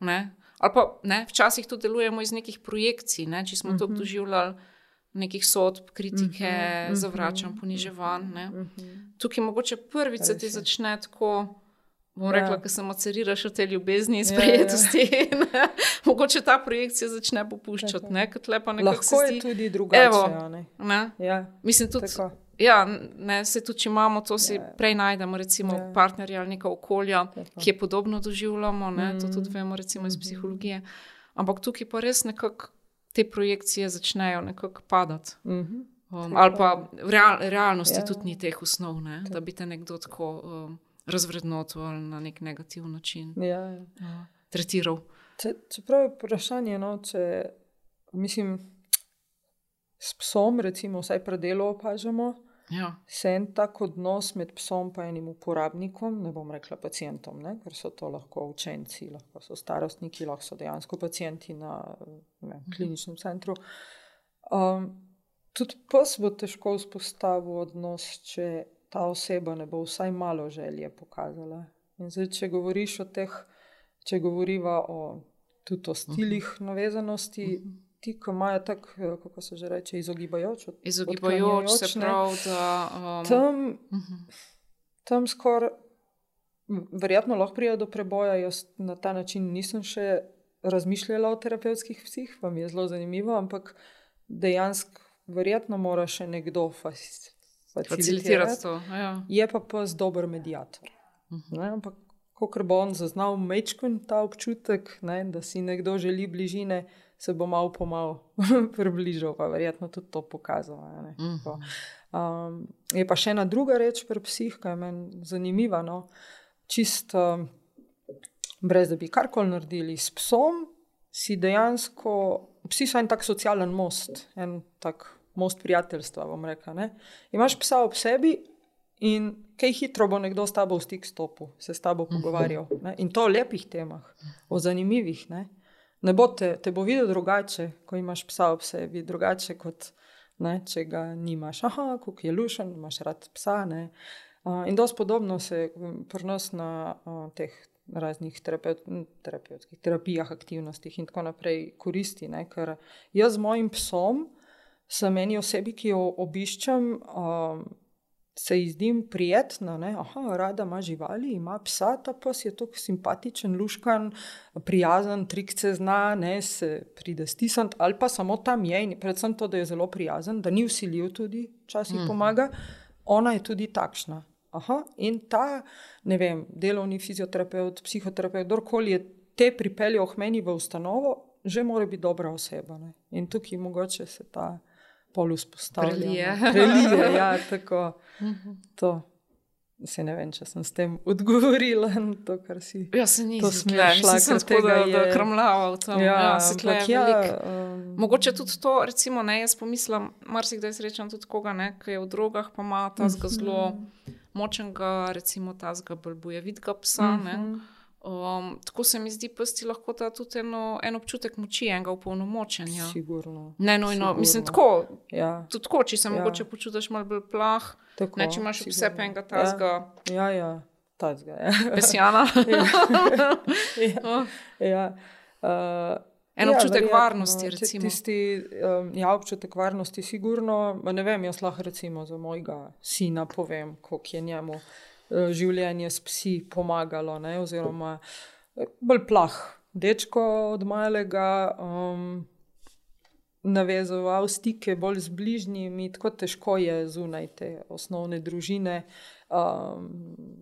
A: ne. Ali pa ne, včasih tudi delujemo iz nekih projekcij, ne, če smo uh -huh. to
B: Mhm.
A: doživljali, nekih sodb, kritike, uh
B: Mhm,
A: -huh,
B: mhm,
A: zavračanj, poniževanj. ne.
B: Mhm.
A: Tukaj mogoče prvič se ti začne tako. Bom
B: Ja.
A: rekla, ker se maceriraš od te ljubezni in
B: Ja, ja.
A: sprejetosti. Ja, (laughs) mogoče ta projekcija začne popuščati, ne, kot lepa nekako
B: Lahko je
A: zdi.
B: tudi drugače.
A: Evo.
B: ne.
A: Ne?
B: Ja,
A: Mislim tudi,
B: tako.
A: ja, ne, se tudi, če imamo to, si
B: Ja.
A: ja. prej najdemo, recimo,
B: Ja.
A: ja. partnerja ali neka okolja,
B: Tako.
A: ki je podobno doživljamo, ne, mm. to tudi
B: Mhm.
A: vemo, recimo iz
B: Mhm.
A: psihologije. Ampak tukaj pa res nekako te projekcije začnejo nekako padati.
B: Mhm.
A: Um,
B: Tako.
A: ali pa v real, realnosti
B: Ja.
A: ja. tudi ni teh osnov, ne, da bi te nekdo tako um, razvrednotil ali na nek negativen način
B: Ja, ja.
A: uh, tretiral.
B: Če, čeprav je vprašanje, no, če mislim, s psom, recimo, vsaj predelo opažamo,
A: Ja.
B: se en tak odnos med psom in enim uporabnikom, ne bom rekla pacijentom, ne, ker so to lahko učenci, lahko so starostniki, lahko so dejansko pacijenti na ne, kliničnem centru. Um, tudi pes bo težko vzpostavil odnos, če ta oseba ne bo vsaj malo želje pokazala. In zdaj, če govoriš o teh, če govoriva o tudi o stilih navezanosti, ti, ki imajo tako, eh, kako se že reče, izogibajoč, od-
A: Izogibajoč se pravi, da. Um,
B: Tam,
A: mhm.
B: tam skoraj, verjetno lahko pride do preboja. Jaz na ta način nisem še razmišljala o terapevtskih psih, pa mi je zelo zanimivo, ampak dejansko, verjetno mora še nekdo fas-
A: Facilitirati to. Ja.
B: Je pa pes dober medijator.
A: Mhm.
B: Ne, ampak, ko bo on zaznal mečkon ta občutek, ne, da si nekdo želi bližine, se bo malo po malo (laughs) približal, pa verjetno tudi to pokazal. Ne,
A: Mhm.
B: Tako. um, je pa še ena druga reč pri psih, ki je meni zanimiva. No, čist, um, brez da bi karkoli naredili s psom, si dejansko, psi so en tak socialen most, en tak most prijateljstva, bom rekel. Ne? Imaš psa ob sebi in kaj hitro bo nekdo s tabo v stik stopil, se s tabo pogovarjal. Ne? In to o lepih temah, o zanimivih. Ne, ne bo te, te bo videl drugače, ko imaš psa ob sebi, drugače kot ne, če ga nimaš. Aha, kako je lušen, imaš rad psa. Ne? Uh, in dosti podobno se prenos na uh, teh raznih terapeut, terapeutskih terapijah, aktivnostih in tako naprej koristi. Ne? Ker jaz z mojim psom, sem meni osebi, ki jo obiščem, um, se ji zdim prijetna. Aha, rada ima živali, ima psa, ta pes je tako simpatičen, luškan, prijazen, trikce zna, ne se pride stisniti, ali pa samo tam je in predvsem to, da je zelo prijazen, da ni usiljiv tudi, včasih mm. pomaga. Ona je tudi takšna. Aha, in ta, ne vem, delovni fizioterapeut, psihoterapeut, kdorkoli je te pripeljal k meni v ustanovo, že mora biti dobra oseba. Ne? In tukaj mogoče se ta polus postavlja.
A: Prelije.
B: Prelije, ja, tako. To. Se ne vem, če sem s tem odgovorila na to, kar si.
A: Ja, se nisem smešla, ker tega je krmljala v tem. Ja, ja se tleh ja, um... Mogoče tudi to, recimo, ne, jaz pomislim, marsikdaj srečam tudi koga, ne, ki je v drogah, pa ima ta zelo močnega, recimo, ta zga bolj bojevidga psa, uh -huh. Um, tako se mi zdi, da ti lahko da tudi eno, en občutek moči, enega upolnomočenja.
B: Sigurno.
A: Ne, no, no, mislim, tako.
B: Ja.
A: Tudi tako, če se ja. mogoče počutiš malo bolj plah, tako, ne, če imaš sigurno. vse penga tazga.
B: Ja, ja, ja. tazga. Ja.
A: Pesjana. (laughs)
B: ja. ja. (laughs) ja. Uh,
A: En ja, občutek verjetno, varnosti, recimo.
B: Tisti, um, ja, občutek varnosti, sigurno. Ne vem, jaz lahko recimo za mojega sina povem, koliko je njemu. Eh, življenje s psi pomagalo, ne? oziroma eh, bolj plah, dečko od malega. Um, Navezoval stike bolj z bližnjimi, tako težko je zunaj te osnovne družine, um,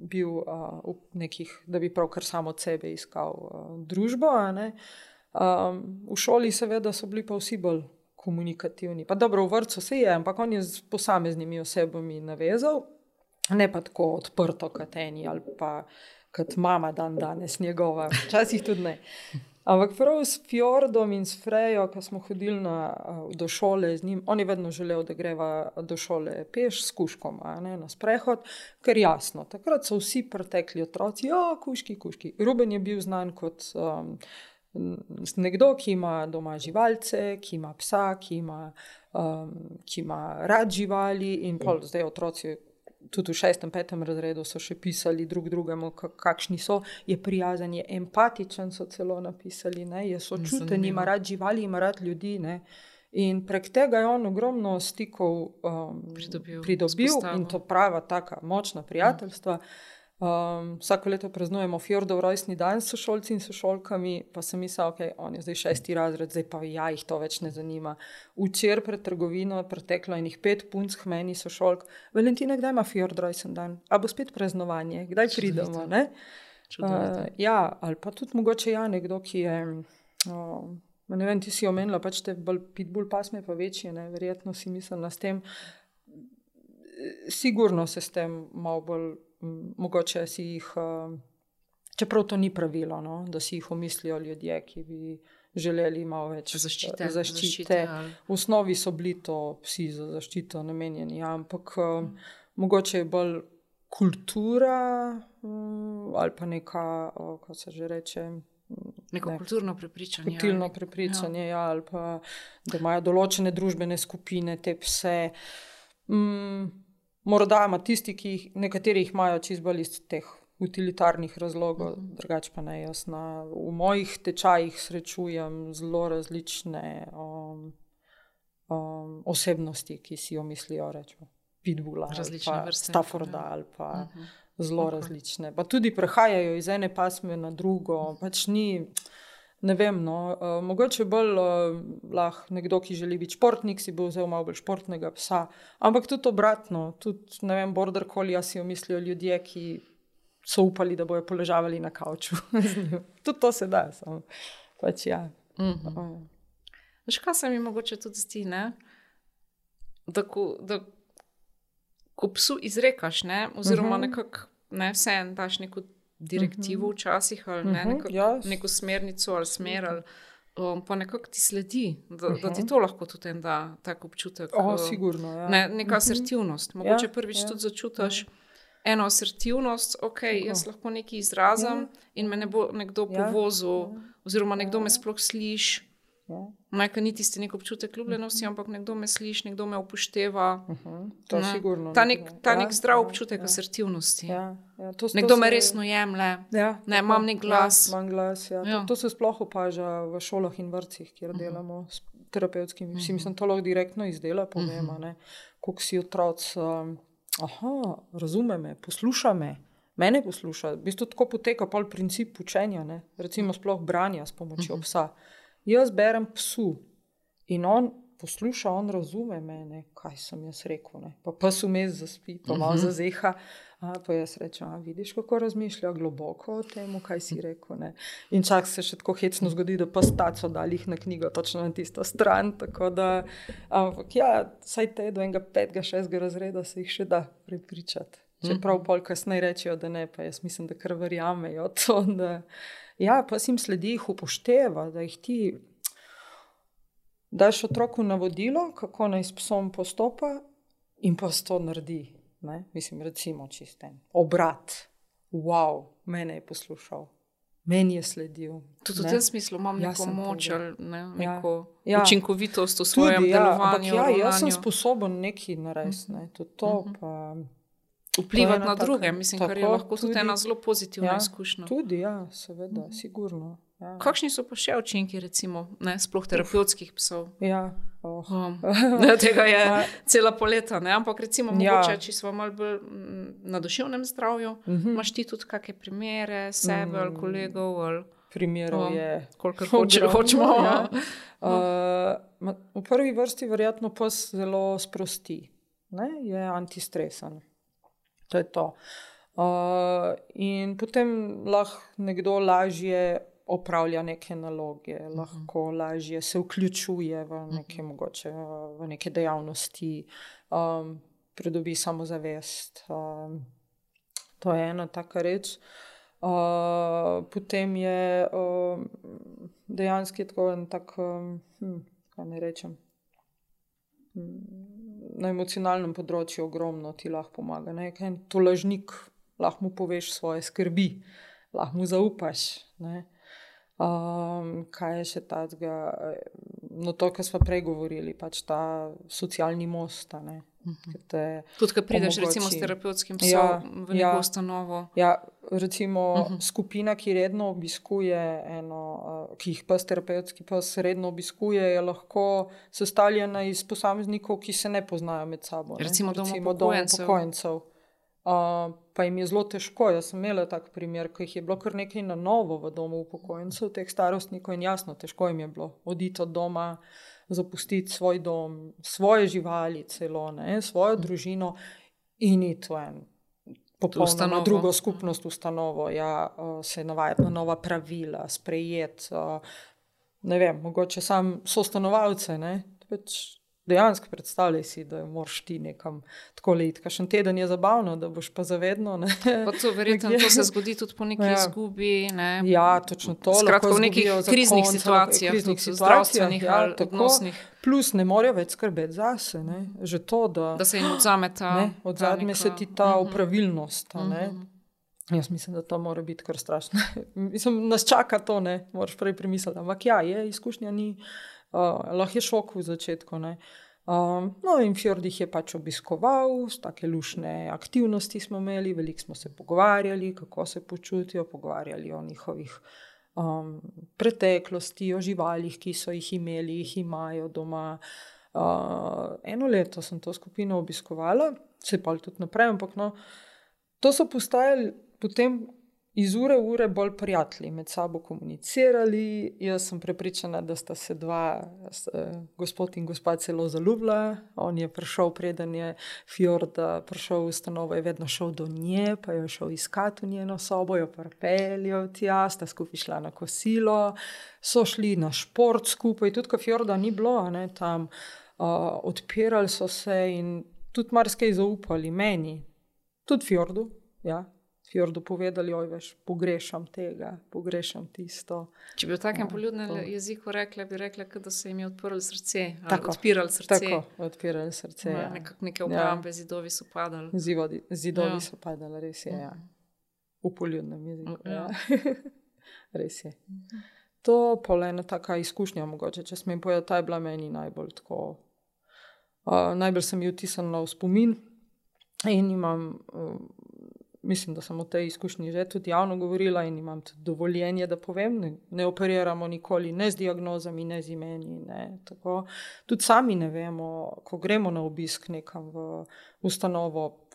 B: bil uh, v nekih, da bi pravkar samo od sebe iskal uh, družbo. Um, v šoli, seveda, so bili pa vsi bolj komunikativni. Pa dobro, v vrtu se je, ampak on je z posameznimi osebami navezal, ne pa tako odprto, kot eni ali pa kot mama dan danes, njegova, včasih tudi ne. Ampak prav s Fjordom in s Frejo, ko smo hodili na, do šole z njim, on je vedno želel, da greva do šole peš s kuškom, ne, na sprehod, ker jasno, takrat so vsi pretekli otroci, ja, kuški, kuški. Ruben je bil znan kot um, nekdo, ki ima doma živalce, ki ima psa, ki ima, um, ki ima rad živali in pol zdaj otroci tudi v šestem, petem razredu so še pisali drug drugemu, kakšni so, je prijazen, je empatičen, so celo napisali, ne? je sočuten, ima rad živali, ima rad ljudi. Ne? In prek tega je on ogromno stikov um, pridobil, pridobil in to prava, tako močna prijateljstva. Mm. Um, vsako leto praznujemo Fjordov rojstni dan s šolci in sošolkami, pa sem mislil, da okay, je zdaj šesti razred, zdaj pa ja, jih to več ne zanima. Včeraj pred trgovino je preteklo enih pet punc, meni so šolk. Valentina, kdaj ima Fjord rojstni dan? A bo spet praznovanje, kdaj pridemo? Ne? Uh, ja, ali pa tudi mogoče ja, nekdo, ki je. Uh, ne vem, ti si omenila, pač te bolj pitbull pasme, pa večje, ne? verjetno si mislila s tem. Sigurno se s tem malo bolj mogoče si jih, uh, čeprav to ni pravilo, no, da si jih umislijo ljudje, ki bi želeli malo več
A: zaščite.
B: zaščite. zaščite v osnovi so bili to psi za zaščito namenjeni, ja, ampak mm. mogoče je bolj kultura um, ali pa neka, kako se že reče.
A: Neko ne, kulturno prepričanje.
B: Kulturno prepričanje, ja. Ja, ali pa da imajo določene družbene skupine te pse. Mm, Morda ima tisti, ki jih nekateri imajo čisto iz teh utilitarnih razlogov, mm -hmm. drugače pa ne jaz. Na, v mojih tečajih srečujem zelo različne um, um, osebnosti, ki si jo mislijo, rečemo, Pitbulla, Stafforda ali pa mm -hmm. zelo okay. različne. Pa tudi prehajajo iz ene pasme na drugo. Pač ni, Ne vem, no, uh, mogoče bolj uh, lahko nekdo, ki želi biti športnik, si bo vzel malo bolj športnega psa. Ampak tudi obratno, tudi ne vem, border collie si omislijo ljudje, ki so upali, da bojo poležavali na kavču. (laughs) tudi to se da, samo pač ja. Mm -hmm. uh.
A: Veš, kaj se mi mogoče tudi zdi, ne? da ko, da, ko psu izrekaš, ne? oziroma uh mhm. -huh. nekako ne, vse en daš neko direktivo, uh mhm. -huh. včasih ali ne, mhm, neko, ja. neko smernico ali smer. Ali, um, pa nekako ti sledi, da, uh -huh. da ti to lahko tudi en da tak občutek.
B: Oh, sigurno, ja.
A: ne, neka asertivnost. Mogoče ja, prvič ja, tudi začutiš. Ja. Eno asertivnost, ok, Tako. jaz lahko nekaj izrazim ja. in me ne bo nekdo ja. povozil, ja. oziroma nekdo ja. me sploh sliši. Ja. Majka ni tisti nek občutek ljubljenosti, ampak nekdo me sliši, nekdo me upošteva. Uh
B: -huh. To je sigurno.
A: Ta nek, ta nek ja, zdrav ja, občutek ja, asertivnosti.
B: Ja, ja. To,
A: nekdo to me se... resno jemlje. Ja, ne, imam nek glas.
B: Ja, imam glas ja. Ja. To, to se sploh opaža v šolah in vrtcih, kjer uh mhm. -huh. delamo s terapevtskimi. Uh mhm. -huh. Mislim, to lahko direktno izdela, povem, uh -huh. koliko si otroc. Um, aha, razume me, posluša me. Mene posluša, v bistvu tako poteka pol princip učenja, ne? recimo sploh branja s pomočjo uh -huh. Jaz berem psu in on posluša, on razume mene, kaj sem jaz rekel. Ne? Pa pes vmes zaspi, pa malo uh -huh. zazeha. A, pa jaz rečem, a, vidiš, kako razmišlja globoko o tem, kaj si rekel. Ne? In čak se še tako hecno zgodi, da pa stačo dalih na knjigo, točno na tisto stran. Da, ampak ja, saj te do enega petega, šestega razreda se jih še da prepričati. Čeprav mhm. pol kasneje rečejo, da ne, pa jaz mislim, da kar verjamejo to. Da, Ja, pa si jim sledi, jih upošteva, da jih ti daš otroku navodilo, kako naj s psom postopa, in pa s to naredi. Ne? Mislim, recimo, čisten obrat. Wow, mene je poslušal, meni je sledil.
A: Tudi v tem smislu imam neko moč ali ne, ja. neko ja. učinkovitost v svojem ja, delovanju.
B: Ja, jaz sem sposoben nekaj narediti. Ne? To, to, uh mhm. -huh
A: vplivati na druge, taka, mislim, tako, kar je lahko tudi ena zelo pozitivna
B: ja,
A: izkušnja.
B: Tudi, ja, seveda, mm. sigurno. Ja.
A: Kakšni so pa še učinki, recimo, ne, sploh terapevtskih psov?
B: Ja, oh.
A: um, (laughs) tega je cela poleta, ne? ampak recimo, ja. mogoče, če smo malo bolj mm, na duševnem zdravju, mm -hmm. imaš ti tudi kakšne primere sebe mm. ali kolegov? Ali,
B: Primerov um, je,
A: koliko hoče, hočemo. Ja.
B: Uh, v prvi vrsti, verjetno, pa se zelo sprosti, ne? je antistresen. To je to. Uh, in potem lahko nekdo lažje opravlja neke naloge, uh mhm. -huh. lahko lažje se vključuje v mhm. neke, uh -huh. mogoče, v neke dejavnosti, um, pridobi samozavest. Um, to je ena taka reč. Uh, potem je um, dejansko tako en tak, um, hm, kaj ne rečem. Hm, na emocionalnem področju ogromno ti lahko pomaga. Ne? Kaj to lažnik, lahko mu poveš svoje skrbi, lahko mu zaupaš. Um, kaj je še tega? No, to, kar smo prej govorili, pač ta socialni most.
A: Te Tudi, ko prideš omogoči. recimo s terapevtskim psom ja, v neko ja, ustanovo.
B: Ja, recimo uh mhm. -huh. skupina, ki redno obiskuje eno, uh, ki jih pa terapevtski pes redno obiskuje, je lahko sestavljena iz posameznikov, ki se ne poznajo med sabo.
A: Ne? Recimo, recimo dom upokojencev.
B: Uh, pa jim je zelo težko. Jaz sem imela tak primer, ko jih je bilo kar nekaj na novo v domu upokojencev, teh starostnikov in jasno, težko jim je bilo oditi od doma zapustiti svoj dom, svoje živali, celo ne, svojo družino in iti v en. Popolnoma drugo skupnost, ustanovo, ja, se navajati na nova pravila, sprejeti. Ne vem, mogoče sam so stanovalce, ne, pač dejansko predstavljaj si, da moraš ti nekam tako leiti. Kašen teden je zabavno, da boš pa zavedno.
A: To, verjetno, to se zgodi tudi po neki ja. izgubi. Ne?
B: Ja, točno to.
A: Skratka, v nekih kriznih situacijah,
B: kriznih situacijah, ja, odnosnih. Plus ne morejo več skrbeti zase. Ne? Že to, da,
A: da se jim odzame ta.
B: Odzame se ti ta mhm. upravilnost. Uh -huh. Jaz mislim, da to mora biti kar strašno. (laughs) mislim, nas čaka to, ne moreš prej premisliti. Ampak ja, je, izkušnja ni uh, lahko je šok v začetku. Um, no, in Fjord jih je pač obiskoval, tako lušne aktivnosti smo imeli, veliko smo se pogovarjali, kako se počutijo, pogovarjali o njihovih um, preteklosti, o živalih, ki so jih imeli, jih imajo doma. Uh, eno leto sem to skupino obiskovala, se pa tudi naprej, ampak no, to so postajali potem iz ure v ure bolj prijatelji, med sabo komunicirali. Jaz sem prepričana, da sta se dva, gospod in gospa, celo zaljubila. On je prišel, preden je Fjord prišel v stanovo, je vedno šel do nje, pa je šel iskat v njeno sobo, jo pripeljal tja, sta skupaj šla na kosilo, so šli na šport skupaj, tudi ko Fjorda ni bilo, ne, tam uh, odpirali so se in tudi marsikaj zaupali meni, tudi Fjordu. Ja, Fjordu povedali, oj, veš, pogrešam tega, pogrešam tisto.
A: Če bi v takem poljudnem jeziku rekla, bi rekla, da se jim je odprlo srce. Tako, odpirali srce.
B: Tako, odpirali srce.
A: Ja. Nekak, neke obrambe, ja. zidovi so padali.
B: Zivodi, zidovi ja. so padali, res je. Ja. V poljudnem jeziku. Ja. Ja. (laughs) res je. To je ena taka izkušnja, mogoče, če smem povedati, ta je bila meni najbolj tako. Uh, najbolj sem jih vtisnila v spomin in imam. Uh, mislim, da sem o tej izkušnji že tudi javno govorila in imam tudi dovoljenje, da povem. Ne, ne operiramo nikoli ne z diagnozami, ne z imeni. Ne, tudi sami ne vemo, ko gremo na obisk nekam v ustanovo,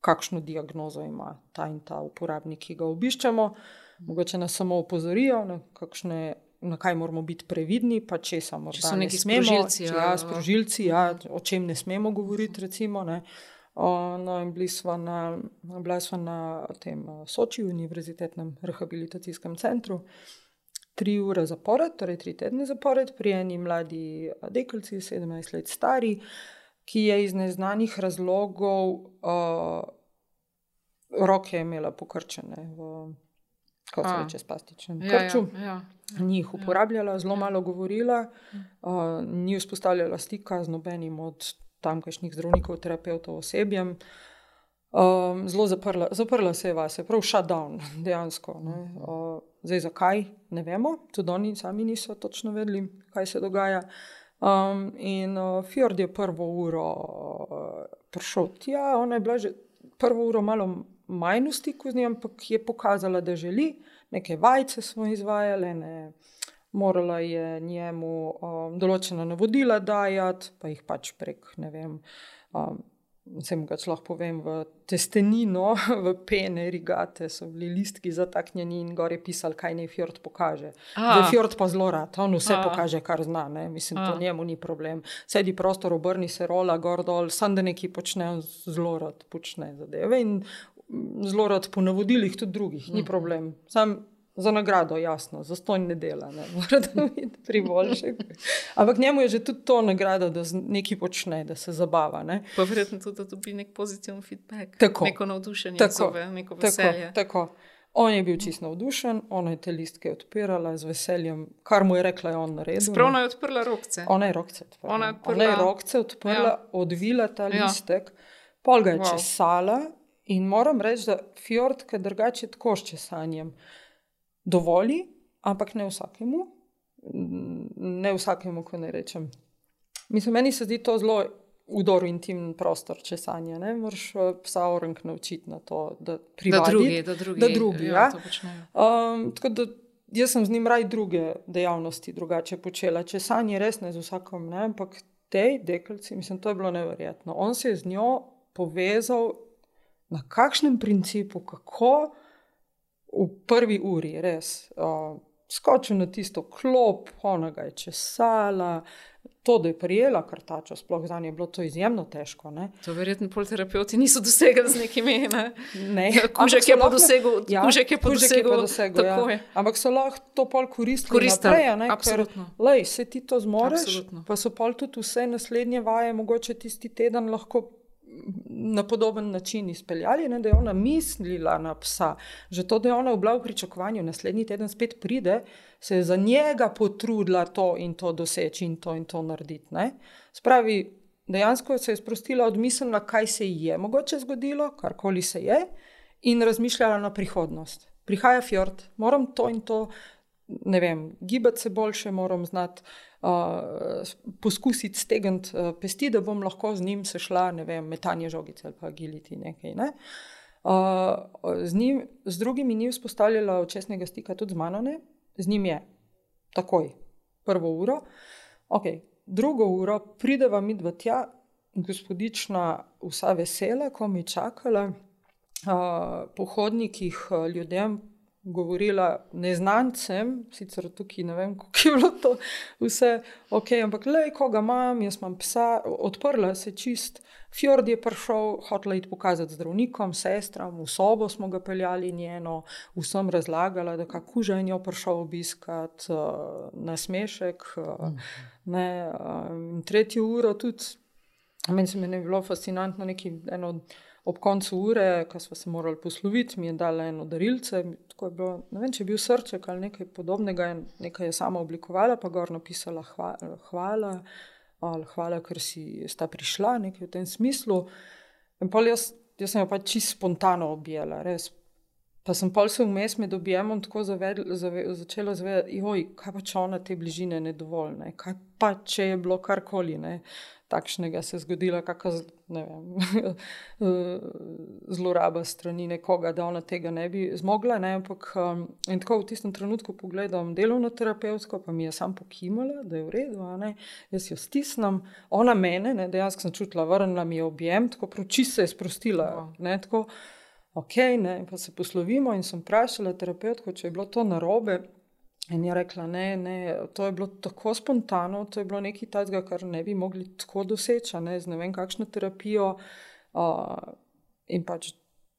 B: kakšno diagnozo ima ta in ta uporabnik, ki ga obiščemo. Mogoče nas samo opozorijo, na, kakšne, na kaj moramo biti previdni, pa če samo
A: če so neki sprožilci.
B: Ja, sprožilci, ja, o čem ne smemo govoriti. Recimo, ne. No, in bili smo na, na tem Soči, univerzitetnem rehabilitacijskem centru, tri ure zapored, torej tri tedne zapored, pri eni mladi deklici, 17 let stari, ki je iz neznanih razlogov uh, roke imela pokrčene. V, Kot se reče, spastičen krč. Ja, ja, ja. Ni jih uporabljala, zelo malo govorila, uh, ni vzpostavljala stika z nobenim od tamkajšnjih zdravnikov, terapeutov, osebjem. Um, zelo zaprla, zaprla se je vase, prav shutdown, (laughs) dejansko. Uh, zdaj, zakaj, ne vemo, tudi oni sami niso točno vedeli, kaj se dogaja. Um, in uh, Fjord je prvo uro uh, prišel tja, ona je bila že prvo uro malo manj v stiku z njim, ampak je pokazala, da želi, neke vajce smo izvajali, ne morala je njemu um, določena navodila dajati, pa jih pač prek, ne vem. Um, Vsem, kar lahko povem, v testenino, (laughs) v pene, rigate so bili listki zataknjeni in gore pisali, kaj naj Fjord pokaže. Fjord pa zelo rad, on vse A. pokaže, kar zna, ne? mislim, A. to njemu ni problem. Sedi prostor, obrni se rola, gor dol, sam da neki počne, zelo rad počne zadeve in zelo rad po navodilih tudi drugih, ni mhm. problem. Sam za nagrado, jasno, za stojn ne dela, (laughs) ne mora biti privoljšek. Ampak njemu je že tudi to nagrada, da nekaj počne, da se zabava. Ne?
A: Pa verjetno tudi, da dobi nek pozitiven feedback, tako, neko navdušenje, tako, zove, neko veselje.
B: Tako, tako. On je bil čisto navdušen, ona je te listke odpirala z veseljem, kar mu je rekla, je on naredil.
A: Spravno je odprla rokce.
B: Ona je rokce odprla. Ona je, odprla... Ona je rokce odprla, ja. odvila ta ja. listek, pol ga je wow. česala in moram reči, da Fjord, ki je drugače tako s česanjem dovoli, ampak ne vsakemu. Ne vsakemu, ko ne rečem. Mislim, meni se zdi to zelo udor intimen prostor česanja. Ne moreš eh, psa orang naučiti na to, da privadi.
A: Da drugi, da drugi.
B: Da drugi ja, ja. Um, tako da jaz sem z njim raj druge dejavnosti drugače počela. Česanje res ne z vsakom, ne, ampak tej deklici, mislim, to je bilo neverjetno. On se je z njo povezal na kakšnem principu, kako v prvi uri, res. Uh, skočil na tisto klop, ona ga je česala. To, da je prijela kartačo, sploh za njo je bilo to izjemno težko. Ne?
A: To verjetno polterapeuti niso dosegli z nekimi
B: imenami.
A: Kužek je pa dosegel, ja, kužek je pa dosegel, dosegel
B: ja. Ampak so lahko to pol koristili. Koristili, absolutno. Ker, lej, se ti to zmoreš, absolutno. pa so pol tudi vse naslednje vaje, mogoče tisti teden lahko na podoben način izpeljali, ne, da je ona mislila na psa. Že to, da je ona bila v pričakovanju, naslednji teden spet pride, se je za njega potrudila to in to doseči in to in to narediti. Ne. Spravi, dejansko se je sprostila od misli, kaj se ji je mogoče zgodilo, karkoli se je, in razmišljala na prihodnost. Prihaja fjord, moram to in to, ne vem, gibati se boljše, moram znati uh, poskusiti stegniti uh, pesti, da bom lahko z njim sešla, ne vem, metanje žogice ali pa giliti nekaj. Ne? Uh, z, njim, z drugimi ni vzpostavljala očesnega stika, tudi z mano ne, z njim je takoj, prvo uro. Okay. Drugo uro prideva mi dva tja, gospodična, vsa vesela, ko mi čakala, uh, po hodnikih ljudem govorila neznancem, sicer tukaj ne vem, kako je bilo to vse, ok, ampak le, koga imam, jaz imam psa, odprla se čist. Fjord je prišel, hotel je pokazati zdravnikom, sestram, v sobo smo ga peljali njeno, vsem razlagala, da kako že njo prišel obiskati uh, na smešek. Uh, ne, uh, tretjo uro tudi, meni se mi je bilo fascinantno, neki eno ob koncu ure, ko smo se morali posloviti, mi je dala eno darilce. Bilo, ne vem, če je bil srček ali nekaj podobnega, nekaj je sama oblikovala, pa gor napisala hvala, hvala, hvala ker si sta prišla, nekaj v tem smislu. In pa jaz, jaz sem jo pač čisto spontano objela, res. Pa sem pa se vmes med objemom tako zavedl, zave, začela zavedati, joj, kaj pa če ona te bližine ne dovoljne, kaj pa če je bilo karkoli. Ne takšnega se zgodila, kakšna (laughs) zloraba strani nekoga, da ona tega ne bi zmogla. Ne? Ampak um, tako v tistem trenutku pogledam delovno terapevtsko, pa mi je sam pokimala, da je v redu, jaz jo stisnem, ona mene, ne? dejansko sem čutila, vrnila mi je objem, tako proči se je sprostila. Ne? Tako, ok, ne? pa se poslovimo in sem vprašala terapevtko, če je bilo to narobe. In je rekla, ne, ne, to je bilo tako spontano, to je bilo nekaj takega, kar ne bi mogli tako doseči, ne, z ne vem, kakšno terapijo. Uh, in pač,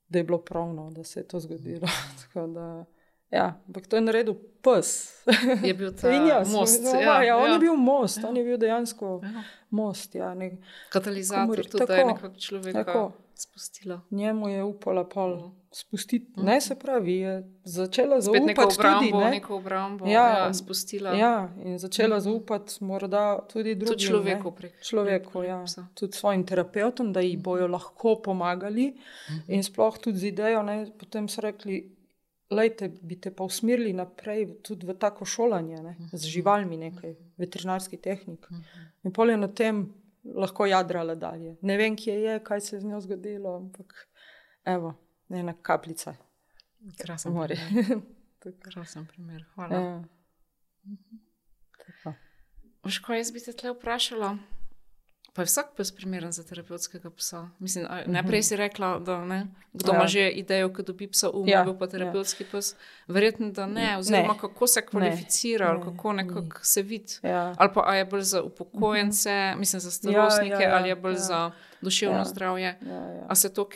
B: da je bilo pravno, da se je to zgodilo. (laughs) da, ja, ampak to je naredil pes.
A: Je bil (laughs) ta jaz, most.
B: No, ja, ja, on ja. je bil most, ja. on je bil dejansko ja. most. Ja, nek,
A: Katalizator, tudi tako, da je nekako človek. Tako spustila.
B: Njemu je upala pol mm. spustiti. Mm. Ne se pravi, je začela zaupati
A: neko obrambo, tudi, ne? neko obrambo. Ja, ja, spustila.
B: Ja, in začela mm. zaupati morda tudi drugim.
A: Tudi človeku prek.
B: Človeku, ja. Tudi svojim terapeutom, da ji bojo lahko pomagali. Mm. In sploh tudi z idejo, ne? potem so rekli. Lejte, bi te pa usmerili naprej tudi v tako šolanje, ne, z živalmi, nekaj, veterinarski tehnik. In pol je na tem lahko jadrala dalje. Ne vem, kje je, kaj se je z njo zgodilo, ampak evo, ena kapljica.
A: Krasen primer. (laughs) Krasen primer. Hvala. Ja. Veš, kaj jaz bi te tle vprašala? Pa je vsak pes primeren za terapevtskega psa. Mislim, a, najprej mhm. si rekla, da ne. Kdo ja. ima že idejo, da dobi psa um, ja. pa terapevtski ja. pes? Verjetno, da ne. Oziroma, ne. kako se kvalificira, ne. ali kako nekako se vidi. Ja. Ali pa je bolj za upokojence, mhm. mislim, za starostnike, ja, ja, ja, ali je bolj ja. za duševno ja. zdravje. Ja, ja. A se to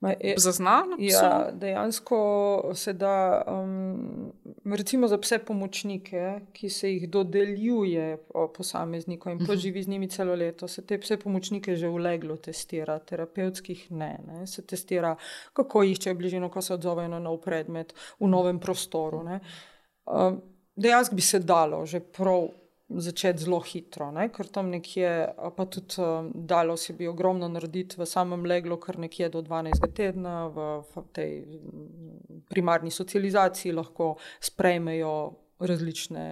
A: ok? Zaznano?
B: Ja, dejansko se da, um, recimo za vse pomočnike, ki se jih dodeljuje posameznikom in poživi z njimi celo leto, se te vse pomočnike že vleglo testira, terapevtskih ne, ne. Se testira, kako iščejo bližino, ko se odzovejo na nov predmet v novem prostoru. Um, dejansko bi se dalo že prav začeti zelo hitro, ne? ker tam nekje, pa tudi um, dalo se bi ogromno narediti v samem leglu, kar nekje do 12 tedna v, v tej primarni socializaciji lahko sprejmejo različne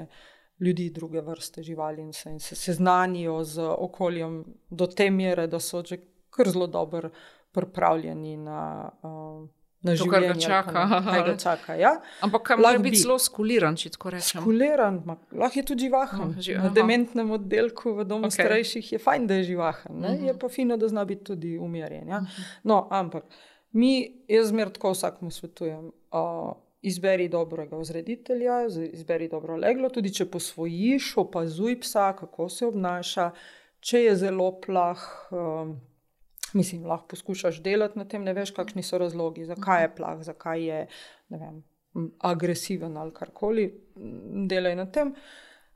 B: ljudi, druge vrste živali in se, in se seznanijo z okoljem do te mere, da so že kar zelo dobro pripravljeni na. Um, na
A: to, kar ga čaka.
B: Kaj ga čaka ja?
A: Ampak kam lahko biti zelo skuliran, če tako rečem?
B: Skuliran, lahko je tudi živahen. Oh, ži, na dementnem oddelku v domu okay. starejših je fajn, da je živahen. Uh -huh. Je mhm. pa fino, da zna biti tudi umirjen. Ja? Uh mhm. -huh. No, ampak mi, jaz zmer tako vsakmu svetujem. Uh, Izberi dobrega vzreditelja, izberi dobro leglo, tudi če posvojiš, opazuj psa, kako se obnaša. Če je zelo plah, um, Mislim, lahko poskušaš delati na tem, ne veš, kakšni so razlogi, zakaj je plah, zakaj je vem, agresiven ali karkoli. Delaj na tem.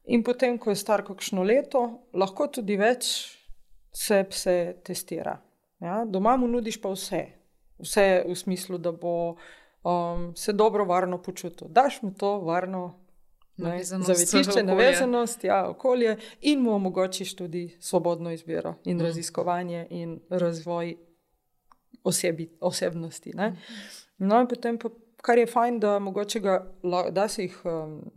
B: In potem, ko je star kakšno leto, lahko tudi več se pse testira. Ja? Doma mu nudiš pa vse, vse v smislu, da bo um, se dobro, varno počutil. Daš mu to varno Zavetišče, navezanost, ja, okolje in mu omogočiš tudi svobodno izbiro in mm. raziskovanje in razvoj osebi, osebnosti. Mm. No, in potem, pa, kar je fajn, da ga, da se jih um,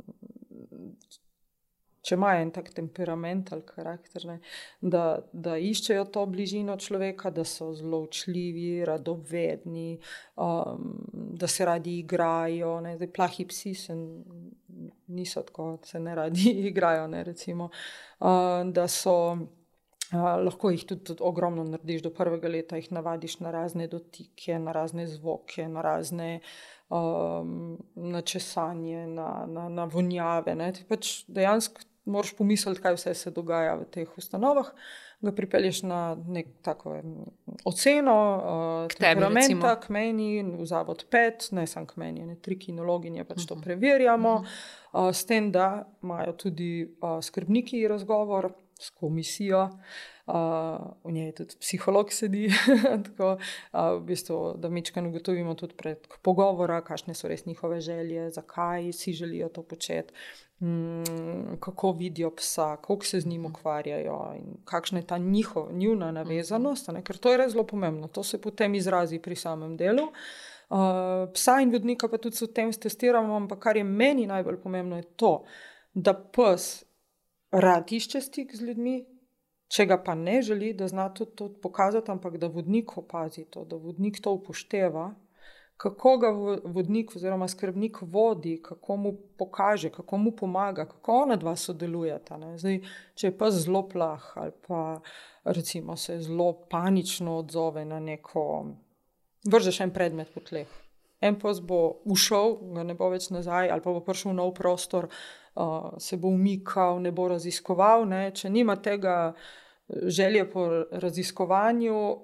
B: če imajo en tak temperament ali karakter, ne, da, da iščejo to bližino človeka, da so zelo učljivi, radovedni, um, da se radi igrajo. Ne, zdaj, plahi psi se niso tako, se ne radi (laughs) igrajo. Ne, recimo, uh, da so. Uh, lahko jih tudi, tudi ogromno narediš, do prvega leta jih navadiš na razne dotike, na razne zvoke, na razne um, načesanje, na, na, na vonjave. Pač dejansko moraš pomisliti, kaj vse se dogaja v teh ustanovah. Ga pripelješ na nek tako oceno, uh, temperamenta, k meni, v zavod pet, ne samo k meni, ne tri kinologinje, pač uh -huh. to mhm. preverjamo, uh -huh. uh, s tem, da imajo tudi uh, skrbniki razgovor. S komisijo. Uh, v njej tudi psiholog sedi, (laughs) tako uh, v bistvu, da mečkaj ugotovimo tudi pred pogovora, kakšne so res njihove želje, zakaj si želijo to početi, mm, kako vidijo psa, koliko se z njim ukvarjajo in kakšna je ta njihova, njuna navezanost, ne? ker to je res zelo pomembno. To se potem izrazi pri samem delu. Uh, psa in vodnika pa tudi s tem testiramo, ampak kar je meni najbolj pomembno, je to, da pes rad išče stik z ljudmi, če ga pa ne želi, da zna tudi to pokazati, ampak da vodnik opazi to, da vodnik to upošteva, kako ga vodnik oziroma skrbnik vodi, kako mu pokaže, kako mu pomaga, kako ona dva sodelujeta. Zdaj, če je pa zelo plah ali pa recimo se zelo panično odzove na neko, vržeš en predmet po tleh. En pes bo ušel, ga ne bo več nazaj, ali pa bo prišel v nov prostor, uh, se bo umikal, ne bo raziskoval. Ne? Če nima tega želje po raziskovanju,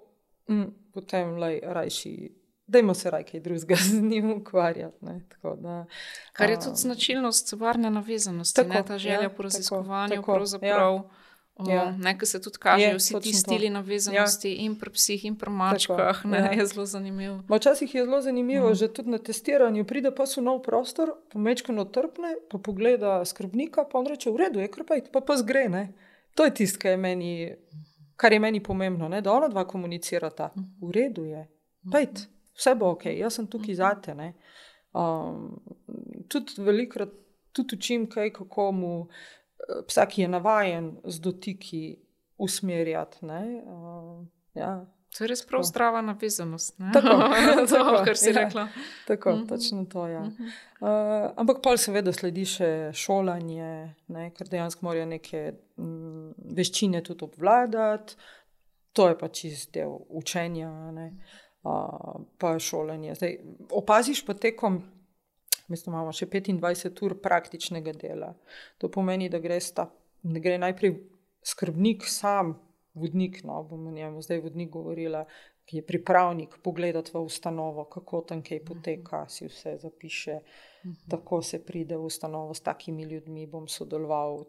B: mm, potem lej, rajši. Dajmo se raj kaj drugega (laughs) z njim ukvarjati. Da,
A: Kar je tudi značilnost varne navezanosti, tako, ne ta želja ja, po raziskovanju. Tako, pravzaprav, ja. Ja. Nekaj se tudi kaže, vsi ti stili to. navezanosti, ja. in pri psih, in pri mačkah. Ne, ja. Je zelo zanimivo.
B: Včasih je zelo zanimivo, mm. že tudi na testiranju pride pa v nov prostor, pomečko notrpne, pa pogleda skrbnika, pa on reče: V redu, je krpaj, pa pa zgre. To je tisto, kar je meni, kar je meni pomembno, ne? da ona dva komunicirata. V redu je, pejt, vse bo ok, jaz sem tukaj zate. Um, tudi velikrat tudi učim, kaj, kako mu psa, ki je navaden z dotiki, usmerjati. Uh, ja.
A: To je res prav zdrava navezanost.
B: Tako, (laughs) (laughs)
A: tako kar si ja, rekla.
B: Tako, uh mhm. -huh. točno to je. Ja. Uh -huh. uh, ampak pa seveda sledi še šolanje, ne, ker dejansko morajo neke m, mm, veščine tudi obvladati. To je pač del učenja, ne, uh, pa šolanje. Zdaj, opaziš pa tekom, mislim, imamo še 25 ur praktičnega dela. To pomeni, da gre, sta, da gre najprej skrbnik sam vodnik, no, bomo njemu zdaj vodnik govorila, ki je pripravnik, pogledati v ustanovo, kako tam kaj poteka, si vse zapiše, tako se pride v ustanovo s takimi ljudmi, bom sodeloval.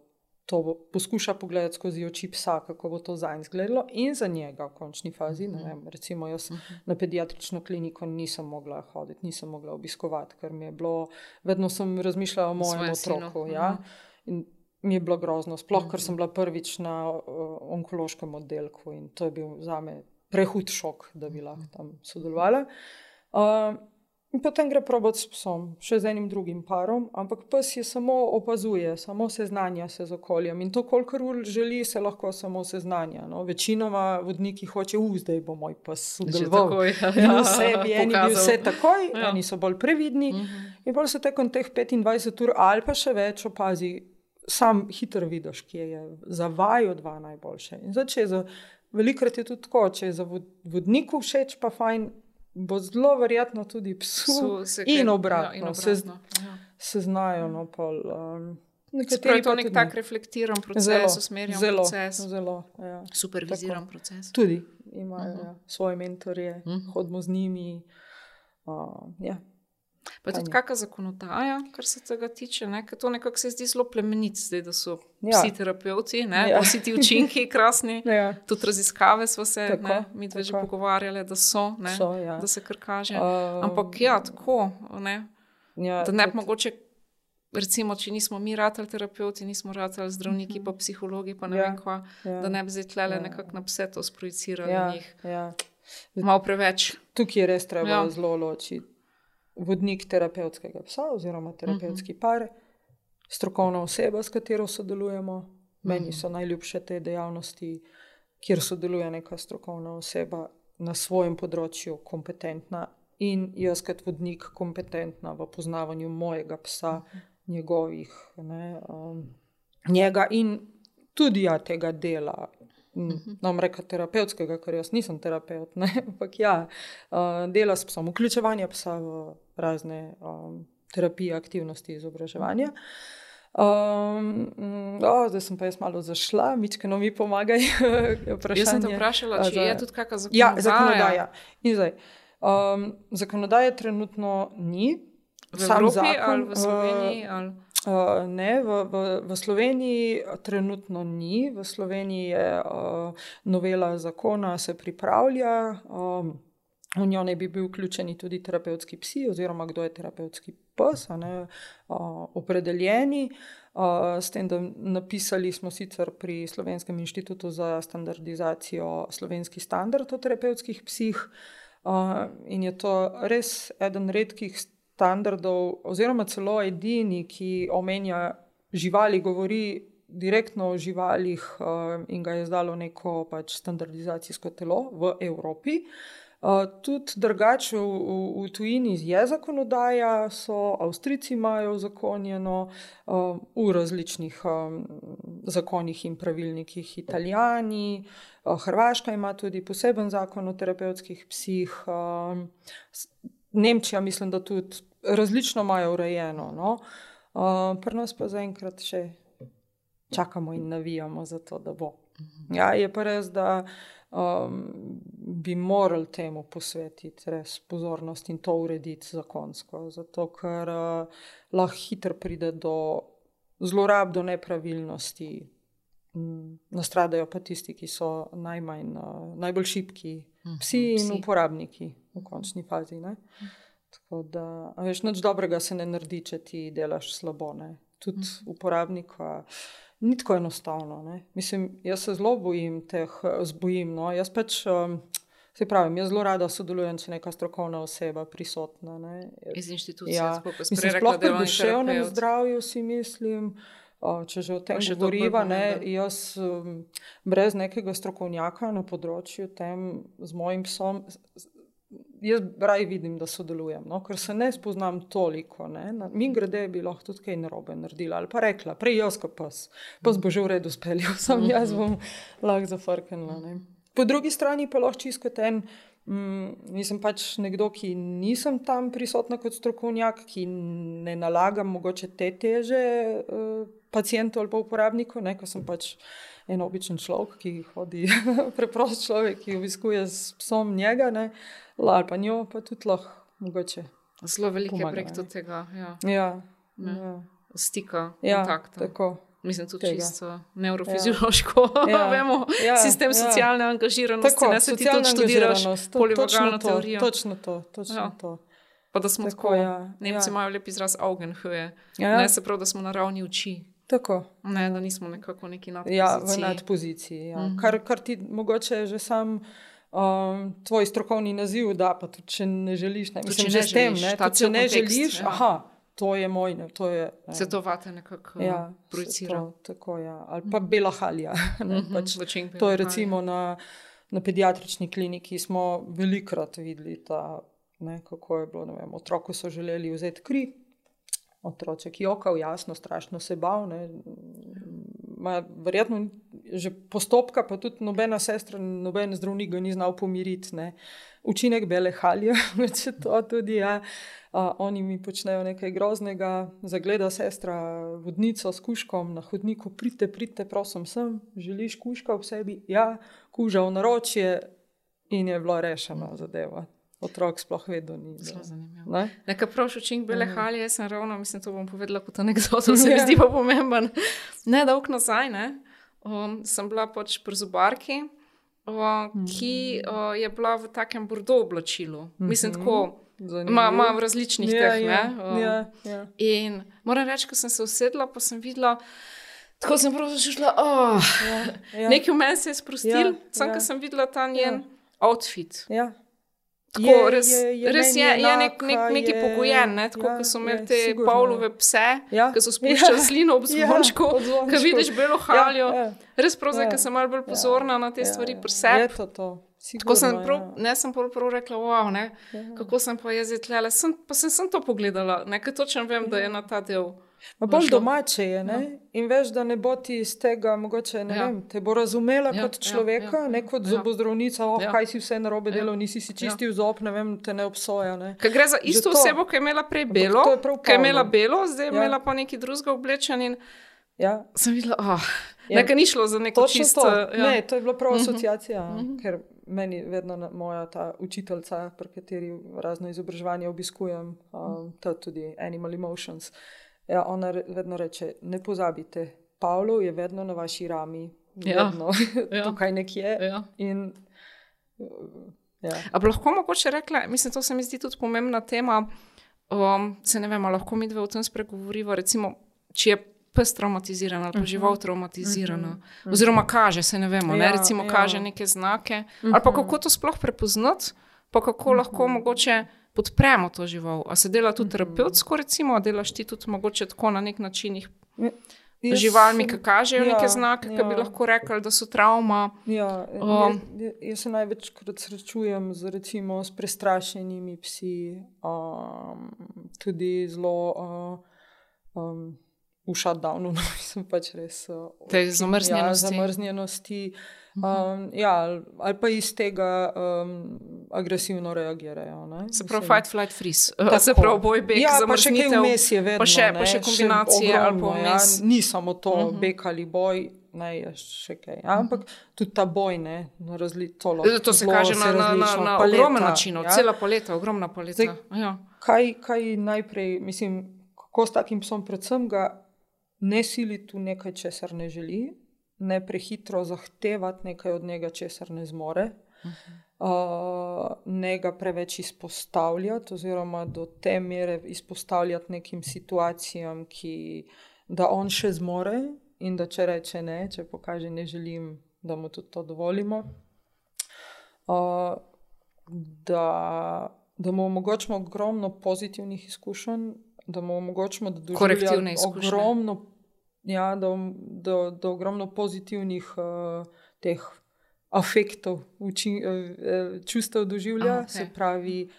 B: To poskuša pogledati skozi oči psa, kako bo to za njega izgledalo, in za njega v končni fazi. Vem, recimo, jaz na pediatrično kliniko nisem mogla hoditi, nisem mogla obiskovati, ker mi je bilo, vedno sem razmišljala o mojem otroku. Ja? mi je bilo grozno, sploh ker sem bila prvič na uh, onkološkem oddelku in to je bil za me prehud šok, da bi lahko tam sodelovala. Uh, In potem gre probot s psom, še z enim drugim parom, ampak pes je samo opazuje, samo seznanja se z okoljem. In to, kolikor ur želi, se lahko samo seznanja. No, večinoma vodniki hoče, zdaj bo moj pes sodeloval. Ja, ja, vse bi eni bili vse takoj, ja. oni so bolj previdni. Uh mhm. -huh. In bolj se tekom teh 25 ur ali pa še več opazi, sam hitro vidiš, kje je za vaju dva najboljše. In zdaj, če je za velikrat je tudi tako, če je za vodniku všeč, pa fajn, bo zelo verjetno tudi psu, psu se in obratno. Ja, in obratno. Se, ja. se znajo. No, pol, um,
A: Nekateri je to nek tak reflektiran proces, usmerjen proces.
B: Zelo, ja.
A: Superviziran Tako. proces.
B: Tudi imajo uh -huh. ja, svoje mentorje, uh mhm. -huh. hodimo z njimi. Uh, ja.
A: Pa tudi kakšna zakonodaja, kar se tega tiče. Ne? To nekako se zdi zelo plemenit, zdaj, da so ja. vsi terapeuti, ja. vsi ti učinki krasni. (laughs) ja. Tudi raziskave smo se tako, mi dve že pogovarjali, da so, so ja. da se kar kaže. Um, Ampak ja, tako. Ne? Ja, da ne bi mogoče. Recimo, če nismo mi ratali terapeuti, nismo ratali zdravniki, uh mhm. -huh. pa psihologi, pa ne ja, vem, kva, ja, da ne bi zdaj tlele ja. nekako na vse to sprojicirali. Ja, ja. Malo preveč.
B: Tukaj je res treba ja. zelo ločiti vodnik terapevtskega psa oziroma terapevtski mhm. par, strokovna oseba, s katero sodelujemo. Meni mhm. so najljubše te dejavnosti, kjer sodeluje neka strokovna oseba na svojem področju, kompetentna in jaz kot vodnik kompetentna v poznavanju mojega psa, mhm. njegovih, ne, um, njega in tudi ja, tega dela. Nam reka terapevtskega, ker jaz nisem terapeut, ne? (laughs) ampak ja, uh, dela s psom, vključevanje psa v razne um, terapije, aktivnosti, izobraževanja. Um, oh, zdaj sem pa jaz malo zašla, mičke no mi pomagaj. (laughs)
A: jaz sem te vprašala, če je tudi kakšna zakonodaja. Ja, zakonodaja.
B: Zdaj, um, zakonodaje trenutno ni.
A: V Evropi zakon, ali v Sloveniji? Ali?
B: Uh, ne, v, v, v Sloveniji trenutno ni, v Sloveniji je uh, novela zakona, se pripravlja. Um, V njo ne bi bil vključeni tudi terapevtski psi, oziroma kdo je terapevtski pes, ne, uh, opredeljeni. Uh, s tem, da napisali smo sicer pri Slovenskem inštitutu za standardizacijo slovenski standard o terapevtskih psih, uh, in je to res eden redkih standardov, oziroma celo edini, ki omenja živali, govori direktno o živalih uh, in ga je zdalo neko pač standardizacijsko telo v Evropi. Uh, tudi drugače v, v, v tujini je zakonodaja, so Avstrijci imajo zakonjeno uh, v različnih um, zakonih in pravilnikih, Italijani, uh, Hrvaška ima tudi poseben zakon o terapevtskih psih, uh, Nemčija, mislim, da tudi različno imajo urejeno. No? Uh, Pri nas pa zaenkrat še čakamo in navijamo za to, da bo. Mhm. Ja, je pa res, da um, bi morali temu posvetiti res pozornost in to urediti zakonsko. Zato, ker uh, lahko hitro pride do zlorab, do nepravilnosti. Mm, nastradajo pa tisti, ki so najmanj, uh, najbolj šipki, mhm, psi in psi. uporabniki v končni fazi. Ne? Tako da, veš, nič dobrega se ne naredi, če ti delaš slabo. Ne? Tudi mhm. uporabnika. Uh, ni tako enostavno. Ne? Mislim, jaz se zelo bojim teh zbojim. No? Jaz pač, um, se pravim, jaz zelo rada sodelujem, če je neka strokovna oseba prisotna. Ne?
A: Iz inštitucije, ja.
B: sploh pri duševnem zdravju, si mislim. Če že o tem govoriva, ne, jaz um, brez nekega strokovnjaka na področju tem z mojim psom, jaz raje vidim, da sodelujem, no? ker se ne spoznam toliko. Ne? Mi grede bi lahko tudi kaj narobe naredila ali pa rekla, prej jaz kot pas, pas bo že v redu speljal, (laughs) sam jaz bom lahko zafrknila. Po drugi strani pa lahko čisto ten. Mm, nisem pač nekdo, ki nisem tam prisotna kot strokovnjak, ki ne nalagam mogoče te teže uh, pacijentu ali pa uporabniku, ne, ko sem pač en običen človek, ki hodi, (laughs) preprost človek, ki obiskuje s psom njega. Ne, ali pa njo, pa tudi lahko mogoče.
A: Zelo veliko je prek tega
B: ja. Ja, ja.
A: stika,
B: ja,
A: kontakta.
B: Tako.
A: Mislim, tudi tega. čisto neurofiziološko. (laughs) Ja. Vemo, ja. Sistem ja. socialne angažiranosti, tako, ne se ti tudi študiraš, polivagalno teorijo.
B: Točno to, točno ja. to.
A: Pa da smo tako, tako ja. Nemci ja. imajo lep izraz Augenhöhe. Ja. Ne se prav, da smo na ravni oči.
B: Tako.
A: Ne, da nismo nekako neki
B: nadpoziciji. Ja, v nadpoziciji. Ja. Mm -hmm. kar, kar ti mogoče že sam um, tvoj strokovni naziv, da pa tudi če ne želiš, ne
A: mislim, že s tem, ne,
B: tudi, če ne kontekst, želiš, ja. aha. To je moj, ne, to je.
A: Ne. Se to vate nekako ja, projicira.
B: To, tako, ja. Ali pa bela halja. Ne, mm -hmm, pač, to je recimo na, na pediatrični kliniki smo velikrat videli, ta, ne, kako je bilo. Vem, otroku so želeli vzeti kri, otroček jokal, jasno, strašno se bal. Ne, ma, verjetno že postopka, pa tudi nobena sestra, noben zdravnik ga ni znal pomiriti. Ne. Učinek bele halje, (laughs) če to tudi ja. A, oni mi počnejo nekaj groznega, zagleda sestra vodnico s kuškom na hodniku, pridite, pridite, prosim, sem, želiš kuška v sebi, ja, kuža v naročje in je bilo rešeno zadeva otrok sploh vedno ni.
A: Zelo zanimivo. Ne? Nekaj prošel čink bele mm. halje, jaz sem ravno, mislim, to bom povedala kot anekdoto, se mi ja. zdi pa pomemben. Ne dolg nazaj, ne? Um, sem bila pač pri zubarki, uh, ki uh, je bila v takem bordo oblačilu. Mm -hmm. Mislim, tako. Imam v različnih yeah, ja, teh. Yeah, um, yeah, yeah. In moram reči, ko sem se usedla, pa sem videla, tako sem prav začela, oh, yeah, yeah. nekaj v meni se je sprostil, yeah, samo yeah. ko sem videla ta njen yeah. outfit.
B: Yeah.
A: Tako, je, res je, je, res je, je nek, nek, neki pogojen, ne? tako ja, kot so imeli te Pavlove pse, ja. ki so spuščali ja. slino ob ja, zvončku, ja, ki vidiš belo haljo. Ja, ja. Res prosim, ja. ker sem malo bolj pozorna ja. na te ja, stvari pri sebi. Tako sem prav, ja. ne sem prav, prav rekla, wow, ne, ja. kako sem pa jezit le, pa sem, sem to pogledala, nekaj točno vem, ja. da je na ta del.
B: Ma bolj domače je ne? Ja. in veš, da ne bo ti iz tega, mogoče ne ja. vem, te bo razumela ja, kot ja, človeka, ja, ja, ne kot ja. zobozdravnica, oh, ja. kaj si vse narobe ja. delal, nisi si čistil ja. zob, ne vem, te ne obsoja. Ne?
A: Gre za isto osebo, ki je imela prej belo, ki je imela belo, zdaj je ja. imela pa neki drugega oblečen. In... Ja. Sem videla, oh, ja. nekaj ni šlo za neko čisto.
B: Ja. Ne, to je bila prav mhm. asociacija, uh -huh. ker meni vedno moja ta učiteljca, pri kateri razno izobraževanje obiskujem, um, tudi Animal Emotions Ja, ona vedno reče: Ne pozabite, Pavlo je vedno na vaši rami,
A: Ja.
B: vedno (laughs)
A: Ja.
B: tukaj nekje.
A: Ja.
B: In, ja.
A: A bi lahko mogoče rekla, mislim, to se mi zdi tudi pomembna tema. Um, se ne vem, a lahko mi dve o tem spregovoriva, recimo, če je pes traumatiziran ali pa žival traumatizirana. Oziroma kaže, se ne vemo, ne?
B: Ja,
A: recimo
B: ja.
A: kaže neke znake. Ali pa kako to sploh prepoznati, pa kako lahko mogoče podpremo to žival. A se dela tudi terapevtsko, recimo, a delaš ti tudi mogoče tako na nek način jih
B: Jaz
A: živalmi, ki kažejo
B: ja,
A: neke znake, ki bi
B: ja.
A: lahko rekli, da so travma.
B: Ja,
A: Um,
B: um, jaz se največkrat srečujem z, recimo, s prestrašenimi psi, um, tudi zelo uh, um, v shutdownu, (laughs) no, sem pač res. Uh,
A: Te zamrznjenosti.
B: Ja, zamrznjenosti. Um, ja, ali- pa iz tega um, agresivno reagirajo. Ne?
A: Se pravi, fight, flight, freeze. (laughs)
B: tako.
A: Se pravi, boj, beg,
B: ja, pa še
A: zamrznitev.
B: vmes je vedno.
A: pa še-
B: ne,
A: pa še kombinacije ali pa
B: ogromno, ja,
A: vmes.
B: Ni samo to, uh
A: Mhm.
B: -huh. beg ali boj. Ne, je še kaj. Ja, ampak tudi ta boj, ne, razli, tolo,
A: To se kaže na, na, na, na ogromen način,
B: ja.
A: cela paleta, ogromna paleta.
B: Zdaj,
A: ja.
B: Kaj, kaj najprej, mislim, kako s takim psom, predvsem ga ne siliti v nekaj, česar ne želi, ne prehitro zahtevati nekaj od njega, česar ne zmore. Uh, ne ga preveč izpostavljati, oziroma do te mere izpostavljati nekim situacijam, ki da on še zmore, in da če reče ne, če pokaže ne želim, da mu tudi to dovolimo. Uh, da, da mu omogočimo ogromno pozitivnih izkušenj, da mu omogočimo, da doživlja ogromno, ja, da, da, da ogromno pozitivnih uh, teh afektov, učin, uh, čustev doživlja,
A: Aha,
B: okay. se pravi,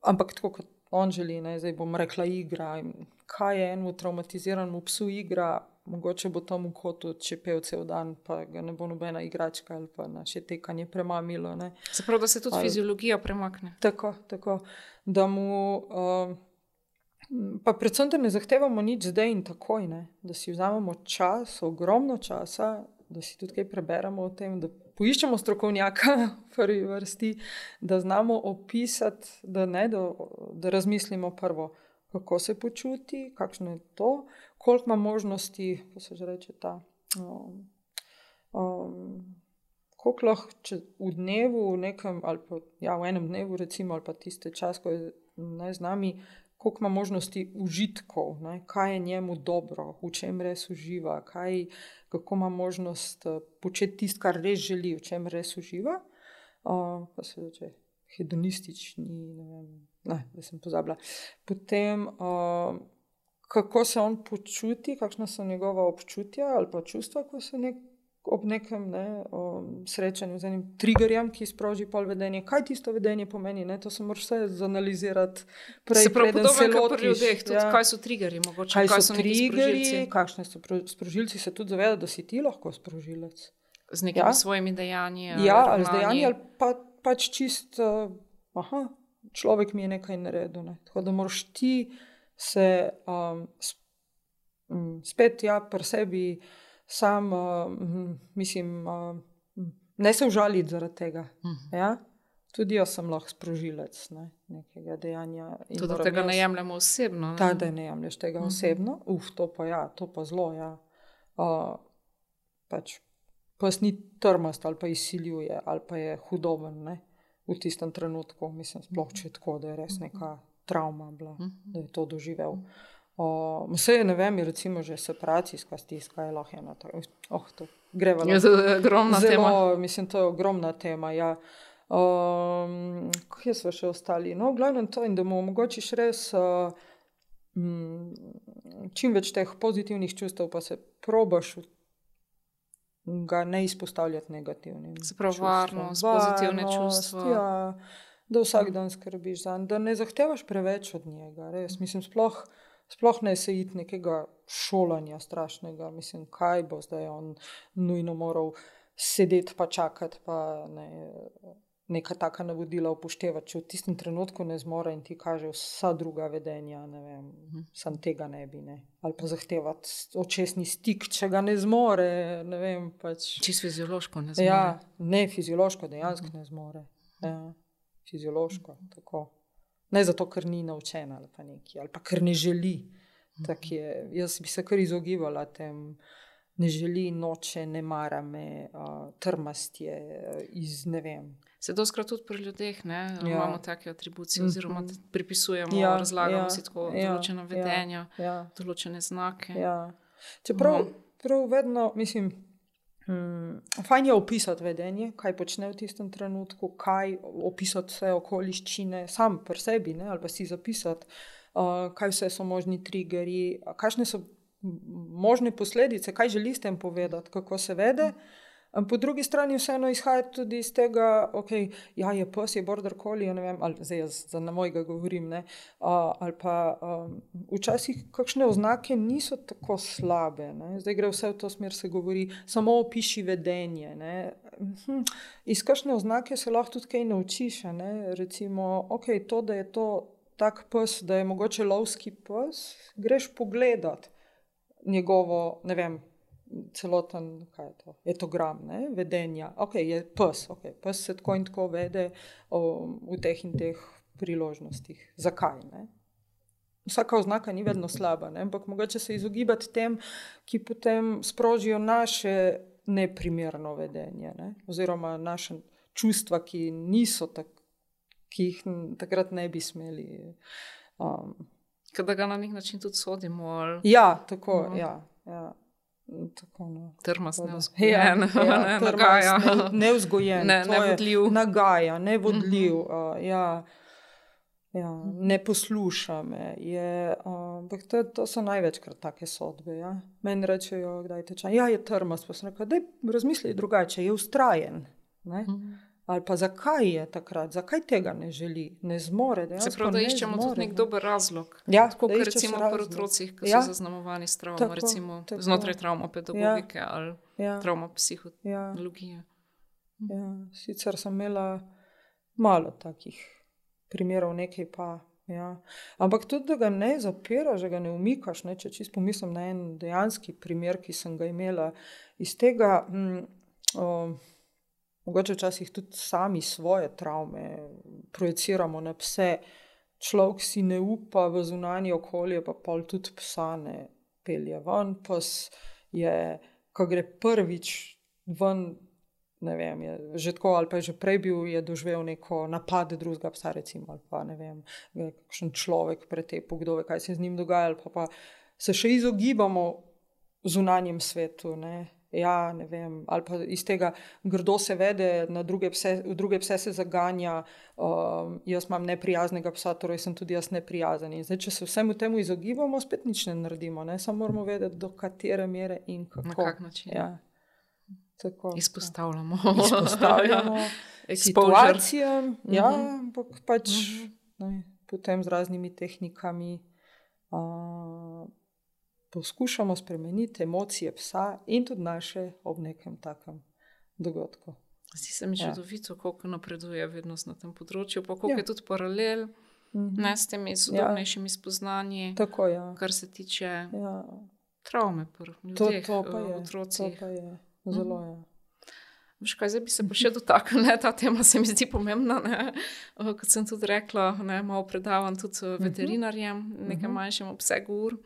B: ampak tako kot on želi, ne, zdaj bom rekla igra. Kaj je enemu traumatiziranemu psu igra, mogoče bo tam v kotu čepel cel dan, pa ga ne bo nobena igračka ali pa naše tekanje premamilo. Ne.
A: Se pravi, da se tudi
B: Ali-
A: fiziologija premakne.
B: Tako, tako, da mu, um, pa predvsem, da ne zahtevamo nič zdaj in takoj, ne? da si vzamemo čas, ogromno časa, da si tudi kaj preberemo o tem, da poiščemo strokovnjaka (laughs) v prvi vrsti, da znamo opisati, da, ne, da, da razmislimo prvo, kako se počuti, kakšno je to, koliko ima možnosti, kako se že reče ta. Um, um, koliko lahko v dnevu, v, nekem, ali pa, ja, v enem dnevu, recimo, ali pa tiste čas, ko je ne, z nami, koliko ima možnosti užitkov, ne, kaj je njemu dobro, v čem res uživa, kaj, kako ima možnost uh, početi tisto, kar res želi, v čem res uživa. Uh, pa se reče, hedonistični, ne vem, ne, da sem pozabila. Potem. Uh, Kako se on počuti, kakšna so njegova občutja ali pa čustva, ko se nek, ob nekem ne, um, srečanju z enim triggerjem, ki sproži pol vedenje. Kaj tisto vedenje pomeni? Ne? To se moraš vse zanalizirati. Prej,
A: Se pravi,
B: preden se
A: podobno kot pri ljudeh, tudi ja. kaj so triggerji, mogoče
B: kaj
A: kaj
B: so,
A: so
B: triggerji, kakšne so pro- sprožilci, se tudi zaveda, da si ti lahko sprožilec.
A: z nekimi
B: Ja.
A: svojimi dejanji.
B: Ja, ali z dejanji, ali pa, pač čist, uh, aha, človek mi je nekaj naredil. Ne? Tako da moraš ti se um, s- m, spet ja, pri sebi sam, uh, mislim, uh, ne se užaliti zaradi tega.
A: Mhm.
B: Ja? Tudi jaz sem lahko sprožilec ne? nekega dejanja.
A: Tudi da tega
B: jaz-
A: ne jemljemo osebno. ne.
B: Ta, da ne jemliš tega
A: Mhm.
B: osebno, uf, to pa ja, to pa zelo. Ja. Uh, pač pes ni trmast ali pa izsiljuje, ali pa je hudoben ne? v tistem trenutku. Mislim, sploh če je tako, da je res neka travma bila, da je to doživel. Uh, vse je, ne vem, je recimo že separacijska stiska, je lahko ena taka. Oh, to greva
A: Je to ogromna tema.
B: Zelo, mislim, to je ogromna tema. Ja. Um, kje so še ostali? No, v glavnem to in da mu omogočiš res uh, mm, čim več teh pozitivnih čustev, pa se probaš v- ga ne izpostavljati negativnim. Čustvom.
A: varnost, pozitivne čustva.
B: Ja, da vsak dan skrbiš za njega, da ne zahtevaš preveč od njega. Res. Mislim, sploh, sploh ne se iti nekega šolanja strašnega. Mislim, kaj bo zdaj on nujno moral sedeti pa čakati, pa ne, neka taka navodila upoštevati. Če v tistem trenutku ne zmore in ti kaže vsa druga vedenja, ne vem, sam tega ne bi. Ne. Ali pa zahtevati očesni stik, če ga ne zmore. Ne vem, pač.
A: Čisto fiziološko ne znam.
B: Ja, ne fiziološko, dejansko ne zmore. Ja, fiziološko. Tako. Ne zato, ker ni naučena ali pa nekaj, ali pa ker ne želi. Tak je, jaz bi se kar izogibala tem, ne želi noče, ne mara me, uh, trmast je iz ne vem.
A: Se doskrat tudi pri ljudeh ne,
B: Ja.
A: imamo take atribucije, oziroma
B: Mhm.
A: pripisujemo,
B: Ja,
A: razlagamo
B: ja,
A: si tako
B: ja,
A: določena
B: ja,
A: vedenja,
B: Ja,
A: določene znake.
B: ja. Čeprav
A: Mhm.
B: prav vedno, mislim, mm, fajn je opisati vedenje, kaj počne v tistem trenutku, kaj opisati vse okoliščine, sam pri sebi, ne, ali pa si zapisati, uh, kaj vse so možni triggeri, kakšne so možne posledice, kaj želi s tem povedati, kako se vede. Am Po drugi strani vseeno izhaja tudi iz tega, da okay, ja, je pes, je border collie, ne vem, ali zdaj jaz za mojega govorim. Ne, uh, ali pa um, včasih kakšne oznake niso tako slabe. Ne, zdaj gre vse v to smer, se govori, samo opiši vedenje. Ne, hm, iz kakšne oznake se lahko tudi kaj naučiš. Ne, recimo, okay, to, da je to tak pes, da je mogoče lovski pes, greš pogledat njegovo, ne vem, celoten, je to, etogram, ne, vedenja. Ok, je pes, okay, pes se tako in tako vede o, v teh in teh priložnostih. Zakaj? Ne? Vsaka oznaka ni vedno slaba, ne? ampak mogoče se izogibati tem, ki potem sprožijo naše neprimerno vedenje, ne? oziroma naše čustva, ki niso tak, ki jih takrat ne bi smeli. Um,
A: Ker da ga na nek način tudi sodimo, ali
B: ja, tako,
A: Mhm.
B: ja. ja. Tako, no.
A: trmast
B: Tako da-
A: neuzgojen, (laughs)
B: Ja,
A: ne,
B: ja,
A: nagaja.
B: ne- Nevzgojen,
A: Ne- nevodljiv.
B: Nagaja, nevodljiv.
A: Mhm.
B: Uh, ja, ja, ne posluša me. Je, uh, ampak to, to so največkrat take sodbe. Ja. Meni rečejo, da je tečaj. Ja, je trmast. Pa sem rekel, da razmisli drugače, je ustrajen. Ne?
A: Mhm.
B: Ali pa zakaj je takrat, zakaj tega ne želi, ne zmore.
A: Se pravi, da iščemo
B: zmore,
A: tudi nek
B: ne.
A: dober razlog.
B: Ja,
A: Tako kot recimo pri
B: razlog.
A: otrocih, ki
B: Ja.
A: so zaznamovani s travmo,
B: Tako,
A: recimo
B: tako.
A: znotraj travmopedagogike ja. ali
B: Ja,
A: travmopsihologije.
B: ja, ja. Sicer sem imela malo takih primerov, nekaj pa. Ja. Ampak tudi, da ga ne zapiraš, da ga ne umikaš. Ne? Če čisto pomislim na en dejanski primer, ki sem ga imela iz tega, hm, o, mogoče včasih tudi sami svoje travme projiciramo na pse. Človek si ne upa v zunanje okolje, pa pol tudi psa ne pelje ven. Pes je, ko gre prvič ven, ne vem, je že tako ali pa je že prej bil, je doživel neko napad drugega psa, recimo, ali pa ne vem, kakšen človek pretepel, kdo ve, kaj se je z njim dogajalo, pa, pa se še izogibamo zunanjem svetu. Ne. Ja, ne vem, ali pa iz tega grdo se vede, na druge pse, druge pse se zaganja, um, jaz imam neprijaznega psa, torej sem tudi jaz neprijazen. In zdaj, če se vsemu temu izogibamo, spet nič ne naredimo, ne? samo moramo vedeti, do katere mere in kako.
A: Na kak način?
B: Ja. Tako, (laughs)
A: Izpostavljamo.
B: ja. Izpostavljamo
A: Exposure.
B: situacijam, ja,
A: Mhm.
B: ampak pač
A: Mhm.
B: ne, potem z raznimi tehnikami. Uh, poskušamo spremeniti emocije psa in tudi naše ob nekem takem dogodku.
A: Zdi se mi
B: Ja.
A: čudovito, koliko napreduje vednost na tem področju, pa koliko
B: Ja.
A: je tudi paralel
B: Mhm.
A: ne, s temi sodobnejšimi spoznanji,
B: Tako. Ja.
A: kar se tiče
B: Ja.
A: travme pri
B: To,
A: ljudeh,
B: to pa
A: eh,
B: je. To
A: otrocih.
B: pa je. Zelo je.
A: Veš kaj, zdaj bi se pa še dotaknila, ta tema se mi zdi pomembna. Ne? Eh, Kot sem tudi rekla, ne, malo predavam tudi eh, veterinarjem, nekaj
B: Mhm.
A: manjšem obsegu ur.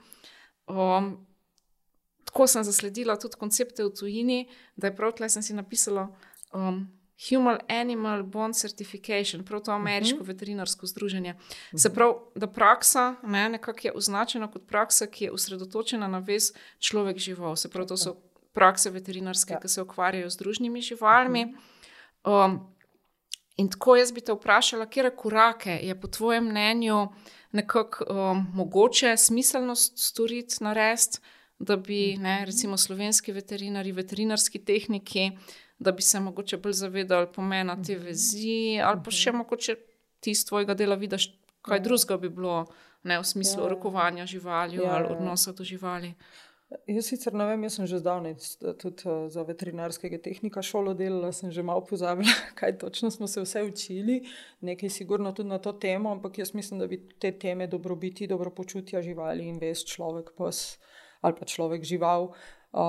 A: Um, tako sem zasledila tudi koncepte v tujini, da je prav tle sem si napisala um, Human Animal Bond Certification, prav to ameriško veterinarsko združenje. Se pravi, da praksa ne, nekako je označena kot praksa, ki je osredotočena na vez človek-žival. Se pravi, to so prakse veterinarske,
B: Ja.
A: ki se ukvarjajo z družnimi živalmi. Um, in tako jaz bi te vprašala, kje korake je po tvojem mnenju nekako um, mogoče smiselnost storiti, narediti, da bi ne, recimo slovenski veterinari, veterinarski tehniki, da bi se mogoče bolj zavedali pomena te vezi, ali pa še mogoče ti iz tvojega dela vidiš, kaj
B: Ja.
A: drugega bi bilo ne, v smislu
B: Ja.
A: rokovanja živali
B: Ja,
A: ali odnosa do živali.
B: Jaz sicer ne vem, jaz sem že zdavnaj s- tudi eh, za veterinarskega tehnika šolo delala, sem že malo pozabila, (laughs) kaj točno smo se vse učili, nekaj sigurno tudi na to temo, ampak jaz mislim, da bi te teme dobrobiti, dobro počutja živali in vest človek, pes ali pa človek žival, uh,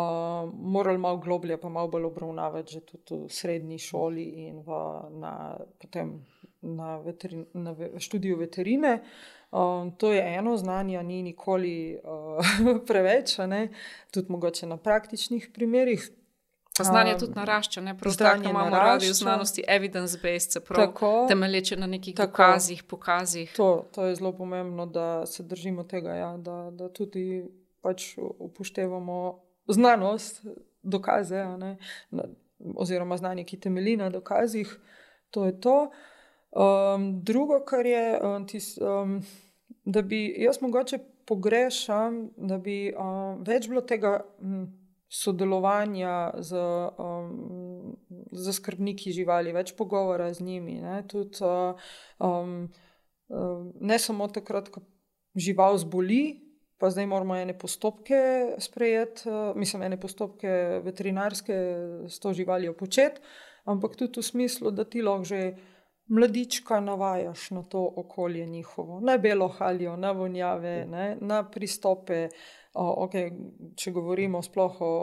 B: morali malo globlje, pa malo bolj obravnavati že tudi v srednji šoli in v, na, potem na, veterin, na študiju veterine. Um, to je eno znanje, ni nikoli uh, (laughs) preveč, tudi mogoče na praktičnih primerih.
A: Pa znanje tudi narašča, ne prav tako, imamo radi v znanosti evidence-based, se pravi, temelječe na nekih tako, dokazih, pokazih.
B: To, to je zelo pomembno, da se držimo tega, ja, da, da tudi pač upoštevamo znanost, dokaze, na, oziroma znanje, ki temelji na dokazih. To je to. Um, drugo, kar je, um, tis, um, da bi jaz mogoče pogrešam, da bi um, več bilo tega. Um, sodelovanja z, um, z skrbniki živali, več pogovora z njimi. Ne, Tud, um, um, ne samo takrat, ko žival zboli, pa zdaj moramo ene postopke sprejeti, uh, mislim, ene postopke veterinarske s to živalijo početi, ampak tudi v smislu, da ti lahko že. Mladička navajaš na to okolje njihovo, na belo halijo, na vonjave, ne, na pristope, uh, okay, če govorimo sploh o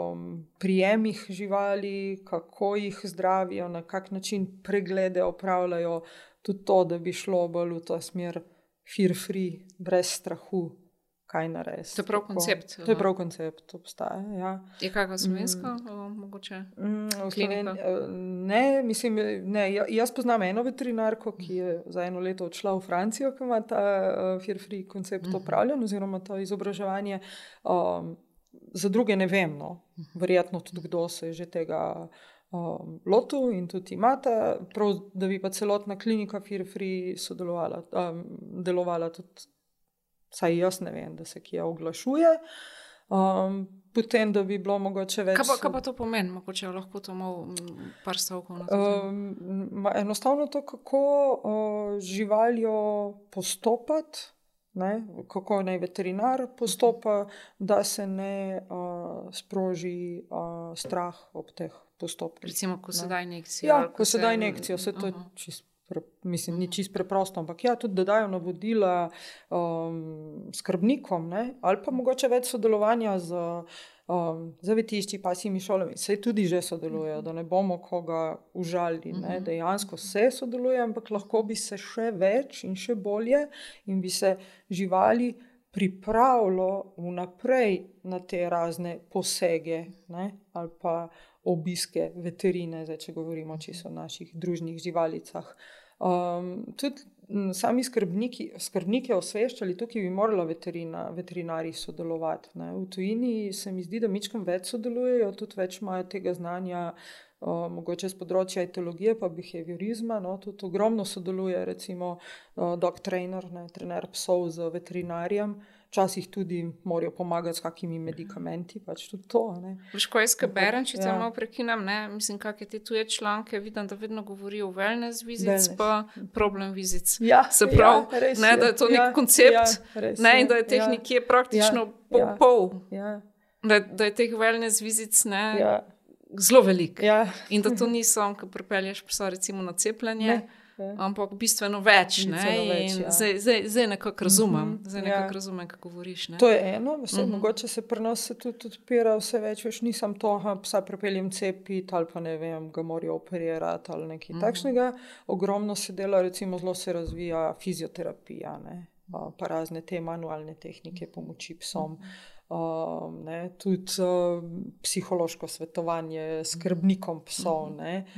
B: prijemih živali, kako jih zdravijo, na kak način preglede opravljajo, tudi to, da bi šlo bolj v to smer, fear free, brez strahu kaj narediti.
A: To je prav koncept.
B: To je prav koncept, obstaja. Ja.
A: Je kakšna slovenska, mm. mogoče? Mm, Sloven,
B: eh, ne, mislim, ne, ja, jaz poznam eno veterinarko, ki je za eno leto odšla v Francijo, ki ima ta uh, fear free koncept mm. opravljen, oziroma to izobraževanje. Um, za druge ne vem, no. verjetno tudi kdo se je že tega. Um, lotu in tudi imate, prav, da bi pa celotna klinika Fear Free sodelovala, um, delovala tudi Saj jaz ne vem, da se kje oglašuje. Um, potem, da bi bilo mogoče več.
A: Kaj pa, kaj pa to pomeni, mogoče lahko to malo mm, par stavkov na to?
B: Um, enostavno to, kako uh, živaljo postopati, ne? kako naj veterinar postopa, da se ne uh, sproži uh, strah ob teh postopkih.
A: Recimo, ko se daj injekcijo.
B: Ja, ko se daj injekcijo, se to čisto pre, mislim, ni čist preprosto, ampak ja, tudi da dajo navodila um, skrbnikom, ne? ali pa mogoče več sodelovanja z um, zavetišči, pasimi šolami. Vse tudi že sodelujejo, da ne bomo koga užali. Ne? Mhm. Dejansko se sodeluje, ampak lahko bi se še več in še bolje in bi se živali. Pripravilo vnaprej na te razne posege ne? ali pa obiske veterine, zdaj, če govorimo čisto o naših družnih živalicah. Um, tudi sami skrbniki, skrbniki osveščali, tukaj bi morala veterina, veterinari sodelovati. Ne. V tujini se mi zdi, da mičkam več sodelujejo, tudi več imajo tega znanja, uh, mogoče z področja etologije, pa behaviorizma. No, tudi ogromno sodeluje, recimo, uh, dog trainer, ne, trener psov z veterinarjem. Včasih tudi morajo pomagati s kakimi medikamenti. Pač
A: kaj berem, če se ja. malo prekinem, ne? mislim, kakšne te tuje članke, vidim, da vedno govorijo o wellness vizic, pa problem vizic.
B: Ja,
A: se pravi, ja, ne, da je to nek ja, koncept ja, res, ne, in da je teh ja, nekje praktično ja, pol ja, pol. Ja. Da, da je teh wellness vizic ne, ja. zelo veliko. Ja. In da to niso, ko pripelješ psa recimo na cepljenje. Ne. Ja. ampak bistveno več. Bistveno več ja. Zdaj, zdaj, zdaj nekako razumem, mm -hmm. zdaj nekako ja. razumem, kako govoriš. Ne?
B: To je eno, vse, mm -hmm. mogoče se pri nas tudi odpira vse več, več nisem to, da psa prepeljem cepiti ali pa ne vem, ga morajo operirati ali nekaj mm -hmm. takšnega. Ogromno se dela, recimo zelo se razvija fizioterapija, ne? pa razne te manualne tehnike pomoči psom. Mm -hmm. Uh, ne, tudi uh, psihološko svetovanje skrbnikom psov. Uh,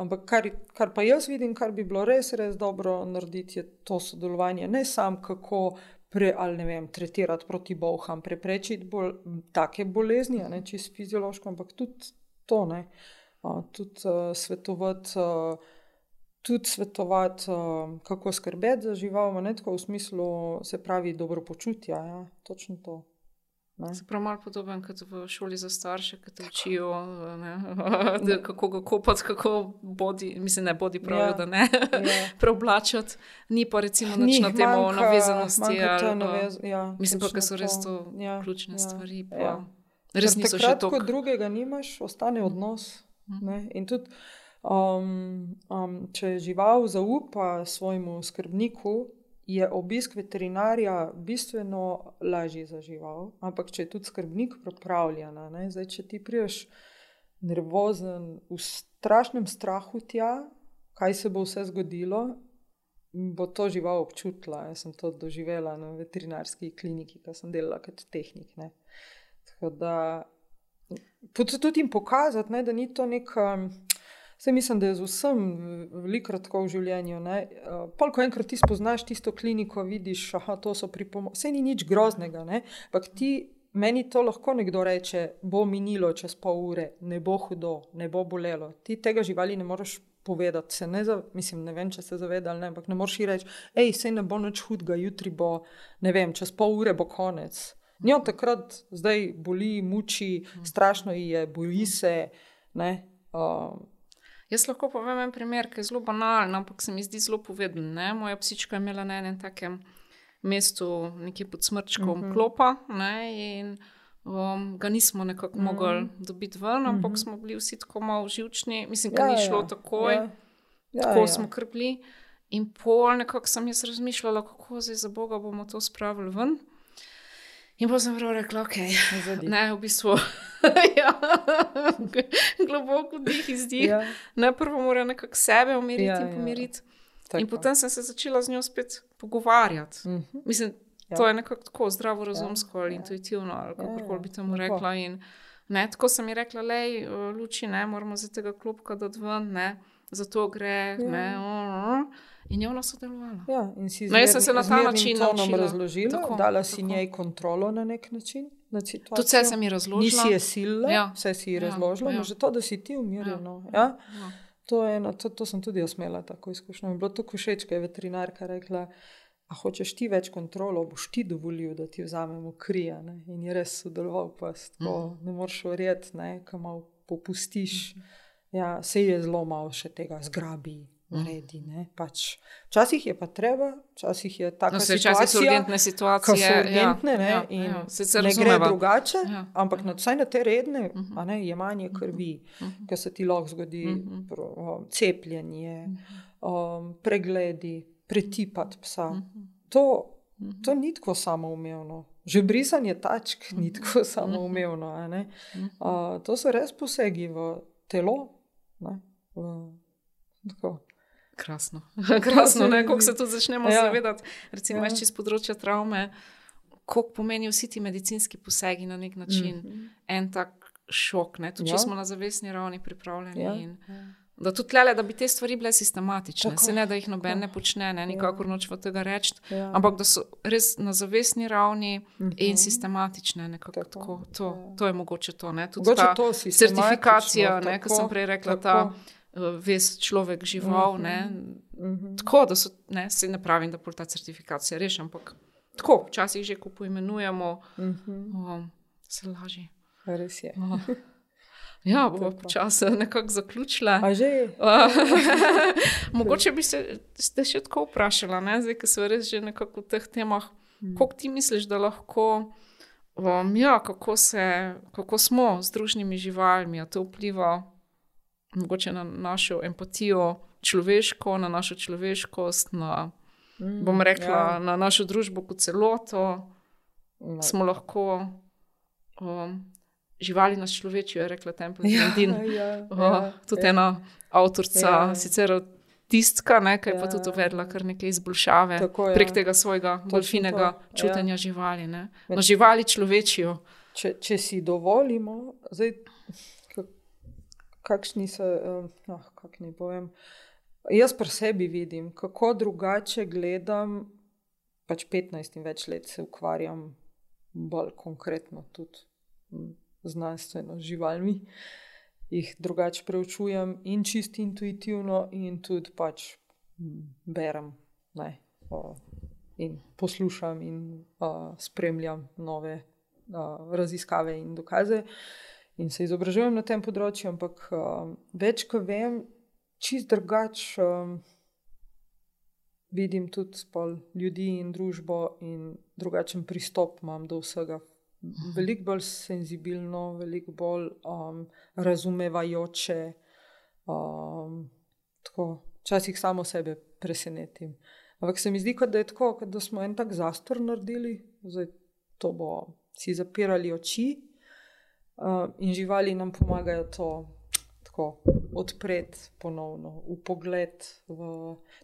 B: ampak kar, kar pa jaz vidim, kar bi bilo res, res dobro narediti, je to sodelovanje. Ne samo kako pre, vem, tretirati proti boham, preprečiti bolj, take bolezni, ne čisto fiziološko, ampak tudi to, uh, tudi uh, svetovati. Uh, Tudi svetovati, kako skrbeti za žival, ne tako v smislu, se pravi, dobro počutja. Ja, točno to.
A: Se pravi, malo podoben kot v šoli za starše, ki te učijo, ne, da, (laughs) (laughs) kako ga kopati, kako bodi, mislim, ne bodi prav, ja, da ne ja. (laughs) preoblačati. Ni pa recimo nič na temo navezanosti. Ali, navez, ja, mislim pa, ker so res to ja, ključne ja, stvari. Pa, ja. Res niso še to.
B: Če drugega nimaš, ostane odnos. Mm. In tudi, um, um, če žival zaupa svojemu skrbniku, je obisk veterinarja bistveno lažji za žival, ampak če je tudi skrbnik pripravljen, ne, zdaj, če ti priješ nervozen, v strašnem strahu tja, kaj se bo vse zgodilo, bo to žival občutila. Jaz sem to doživela na veterinarski kliniki, ki sem delala kot tehnik. Ne. Tako da tudi jim pokazati, ne, da ni to nek. Vse mislim, da je z vsem veliko tako v življenju. Uh, Pol, ko enkrat ti spoznaš tisto kliniko, vidiš, da to so pripomočki. Vse ni nič groznega, ampak ti. Meni to lahko nekdo reče, bo minilo čez pol ure, ne bo hudo, ne bo bolelo. Ti tega živali ne moreš povedati. Ne, za, mislim, ne vem, če se zavedali, ne, ampak ne moreš reči, hej, se ne bo nič hudega, jutri bo, ne vem, čez pol ure bo konec. Njo takrat zdaj boli, muči, strašno je, boji se. Ne, uh,
A: Jaz lahko povem en primer, ki je zelo banalen, ampak se mi zdi zelo poveden. Ne? Moja psička je imela na enem takem mestu, nekje pod smrčkom, uh mhm. -huh. klopa ne? in um, ga nismo nekako uh mhm. -huh. mogli dobiti ven, ampak uh mhm. -huh. smo bili vsi tako malo živčni, mislim, da ja, ni šlo ja. takoj, ja. Ja, tako ja. smo krpli. In pol nekako sem jaz razmišljala, kako zdaj za Boga bomo to spravili ven. In pa sem rekel, ok, ne, v bistvu. (laughs) ja, globoko dih izdih. Ja. Najprej mora nekako sebe umiriti ja, in ja. pomiriti. Ja. In potem sem se začela z njo spet pogovarjati. Mm -hmm. Mislim, ja. to je nekako tako zdravo, razumsko ja. ali intuitivno, ali kako ja, ja. bi temu rekla. In, ne, tako sem ji rekla, le, luči, ne, moramo za tega klopka dati ven, ne, zato gre. Ja. Ne, uh, uh. In je ona sodelovala.
B: Ja, in si
A: no, se na ta način
B: razložila, tako, dala si tako. njej kontrolo na nek način.
A: To vse sem ji razložila.
B: Nisi je sila, ja. vse si ji ja, razložila, ja. že to, da si ti umirjeno. Ja. Ja. Ja. To, eno, to, to sem tudi jaz imela tako izkušnjo. Mi je bilo tako všeč, ker je veterinarka rekla. A hočeš ti več kontrolo, boš ti dovolil, da ti vzamemo kri. In je res sodeloval, pa mm. ne moreš verjeti, kam malo popustiš. Mm. Ja, se je zelo malo še tega zgrabi, naredi. Pač, včasih je pa treba, včasih je tako. No,
A: včasih so urgentne situacije.
B: So urgentne, ja, ne, ja, in ja, ne gre drugače, ja, ampak ja. Na, na te redne uh -huh. ne, je manje krvi, uh -huh. ker se ti lahko zgodi uh -huh. pro, um, cepljenje, uh -huh. um, pregledi, pretipati psa. Uh -huh. to, to ni tako samoumevno. Že brisanje tačk ni tako samoumevno. Uh, to so res posegi v telo. Ne, v,
A: tako. (laughs) Krasno, krasno ne, kako se to začnemo ja. zavedati. Recimo, ja. iz področja travme, koliko pomenijo vsi ti medicinski posegi na nek način. Mm -hmm. En tak šok, ne, tudi ja. če smo na zavestni ravni pripravljeni. Ja. In, ja. Da, tlele, da bi te stvari bile sistematične, Tako. se ne da jih noben ne počne, ne, nikakor ja. nočemo tega reči, ja. ampak da so res na zavestni ravni -huh. in mhm. sistematične. Tako, tako, to, ja. to je mogoče to. Tudi ta to certifikacija, ki sem prej rekla. Ta, ves človek žival. Uh -huh. uh -huh. Tako da so, ne, se ne pravim, da ta certifikacija reši, ampak tako, včasih že, ko poimenujemo, uh -huh. um, se lažje.
B: Res je.
A: Uh. (laughs) Ja, bomo počasi nekako zaključila. (laughs) Mogoče bi se še tako vprašala, ne? zdaj, ki so res že nekako v teh temah. Hmm. Kako ti misliš, da lahko, um, ja, kako, se, kako smo z družnimi živalmi, to vpliva mogoče na našo empatijo, človeško, na našo človeškost, na, mm, bom rekla, ja. na našo družbo kot celoto. No. Smo lahko um, živali nas človečijo, je rekla Temple ja, (laughs) ja, uh, ja, tudi ja. ena avtorica, ja. sicer tistka, ki je ja. pa tudi uvedla kar nekaj izboljšave Tako, ja. prek tega svojega bolj finega ja. čutenja ja. živali. No, živali človečijo.
B: Če, če si dovolimo, zdaj kakšni so, oh, kako naj povem. Jaz pri sebi vidim, kako drugače gledam. Pač 15 in več let se ukvarjam bolj konkretno tudi znanstveno z živalmi, jih drugače preučujem in čisto intuitivno, in tudi pač berem ne, o, in poslušam in o, spremljam nove o, raziskave in dokaze. Uh, in se izobražujem na tem področju, ampak uh, več, ko vem, čist drugače um, vidim tudi spol ljudi in družbo, in drugačen pristop imam do vsega. Veliko bolj senzibilno, veliko bolj um, razumevajoče. Um, tako, včasih samo sebe presenetim. Ampak se mi zdi, da je tako, da smo en tak zastor naredili, zdaj to bo si zapirali oči uh, in živali nam pomagajo to tako odpreti ponovno, v pogled, v,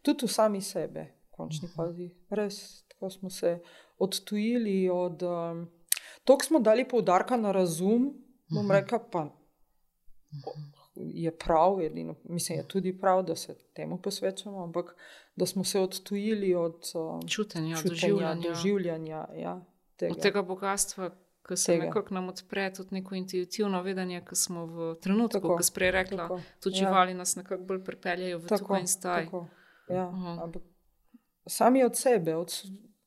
B: tudi v sami sebe, v končni uh -huh. fazi. Res, tako smo se odtujili od. Um, to smo dali poudarka na razum, bom uh -huh. rekel, pa je prav, edino, mislim, je tudi prav, da se temu posvečamo, ampak da smo se odtujili od
A: um, čutenja,
B: čutenja doživljanja. doživljanja ja,
A: tega. Od tega bogatstva. Ko se nekako nam odpre tudi neko intuitivno vedenje, ki smo v trenutku, ko smo prej rekli, tudi ja. živali nas nekako bolj pripeljajo v tako in staj.
B: Ja. Uh -huh. Sami od sebe, od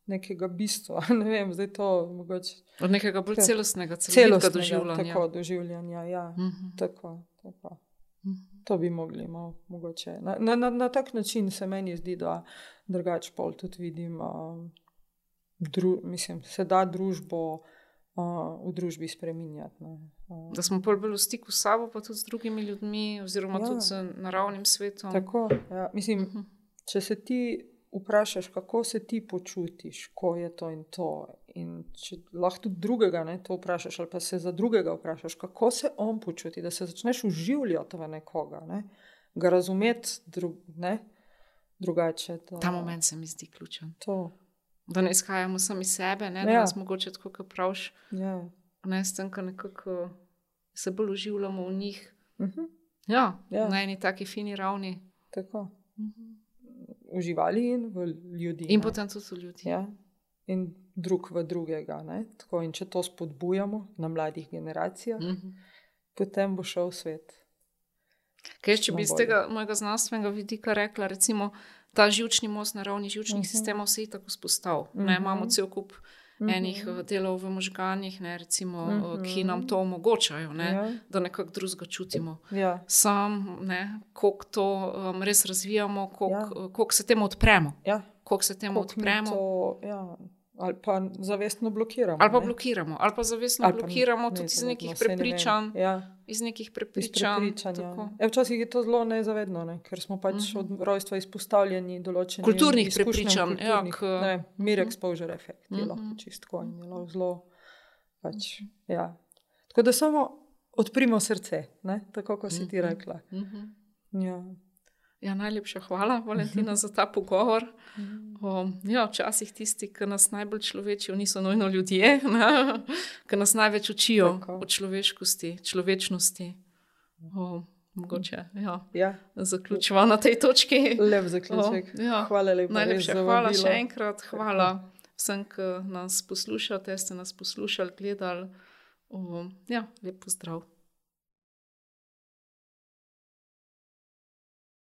B: nekega bistva. (laughs) Ne vem, zdaj to mogoče.
A: Od nekega bolj celostnega, celostnega doživljanja.
B: Tako, doživljanja, ja. Uh mhm. -huh. tako, tako. Uh mhm. -huh. To bi mogli malo, mogoče. Na, na, na, na tak način se meni zdi, da drugač pol tudi vidim, uh, dru, mislim, se da družbo. Uh, v družbi spremenjati.
A: Uh, da smo bolj v stiku s sabo, pa tudi z drugimi ljudmi, oziroma ja, tudi z naravnim svetom.
B: Tako, ja. Mislim, uh mhm. -huh. če se ti vprašaš, kako se ti počutiš, ko je to in to. In če lahko tudi drugega ne, to vprašaš, ali pa se za drugega vprašaš, kako se on počuti, da se začneš uživljati v nekoga, ne, ga razumeti dru, ne, drugače.
A: To, Ta moment se mi zdi ključen. To. Da ne izhajamo sami sebe, ne, da ja. nas mogoče tako, kot praviš. Ja. Ne, s tem, ko nekako se bolj uživamo v njih. Uh mhm. -huh. ja, ja. Na eni taki fini ravni.
B: Tako. Uh mhm. -huh v živali in v ljudi.
A: In ne? potem tudi v ljudi.
B: Ja? In drug v drugega. Tako, in če to spodbujamo na mladih generacijah, mm -hmm. potem bo šel svet.
A: Kaj, če bi iz tega mojega znanstvenega vidika rekla, recimo, ta žilčni most na ravni žilčnih uh mhm. -huh. sistemov se je tako spostavil. Uh -huh. Imamo cel kup enih uh, delov v možganjih, ne, recimo, uh -huh. ki nam to omogočajo, ne, ja. da nekako drugega čutimo. Ja. Sam, kako to um, res razvijamo, kako ja. se temu odpremo. Ja. Kako se temu kolik odpremo. To,
B: ja. Ali pa zavestno blokiramo.
A: Ali pa ne? blokiramo, ali pa zavestno ali pa blokiramo ne, tudi iz nekih no, prepričanj. Ne ja. Iz nekih prepričanj.
B: Ja, včasih je to zelo nezavedno, ne? ker smo pač uh mhm. -huh. od rojstva izpostavljeni določenim
A: kulturnih prepričanj. Ja,
B: k... Mir uh -huh. exposure efekt je uh -huh. lahko čistko in je lahko zelo. Pač, uh -huh. ja. Tako da samo odprimo srce, ne? tako kot si ti mhm. rekla. Uh -huh. ja.
A: Ja, najlepša hvala, Valentina, za ta pogovor. O, ja, včasih tisti, ki nas najbolj človečijo, niso nujno ljudje, (laughs) ki nas največ učijo Tako. o človeškosti, človečnosti. O, mogoče ja. Ja. zaključimo na tej točki.
B: Lep zaključek. O, ja. Hvala lepa.
A: Najlepša hvala še enkrat. Hvala vsem, ki nas poslušate, ste nas poslušali, gledali. O, ja, lep pozdrav.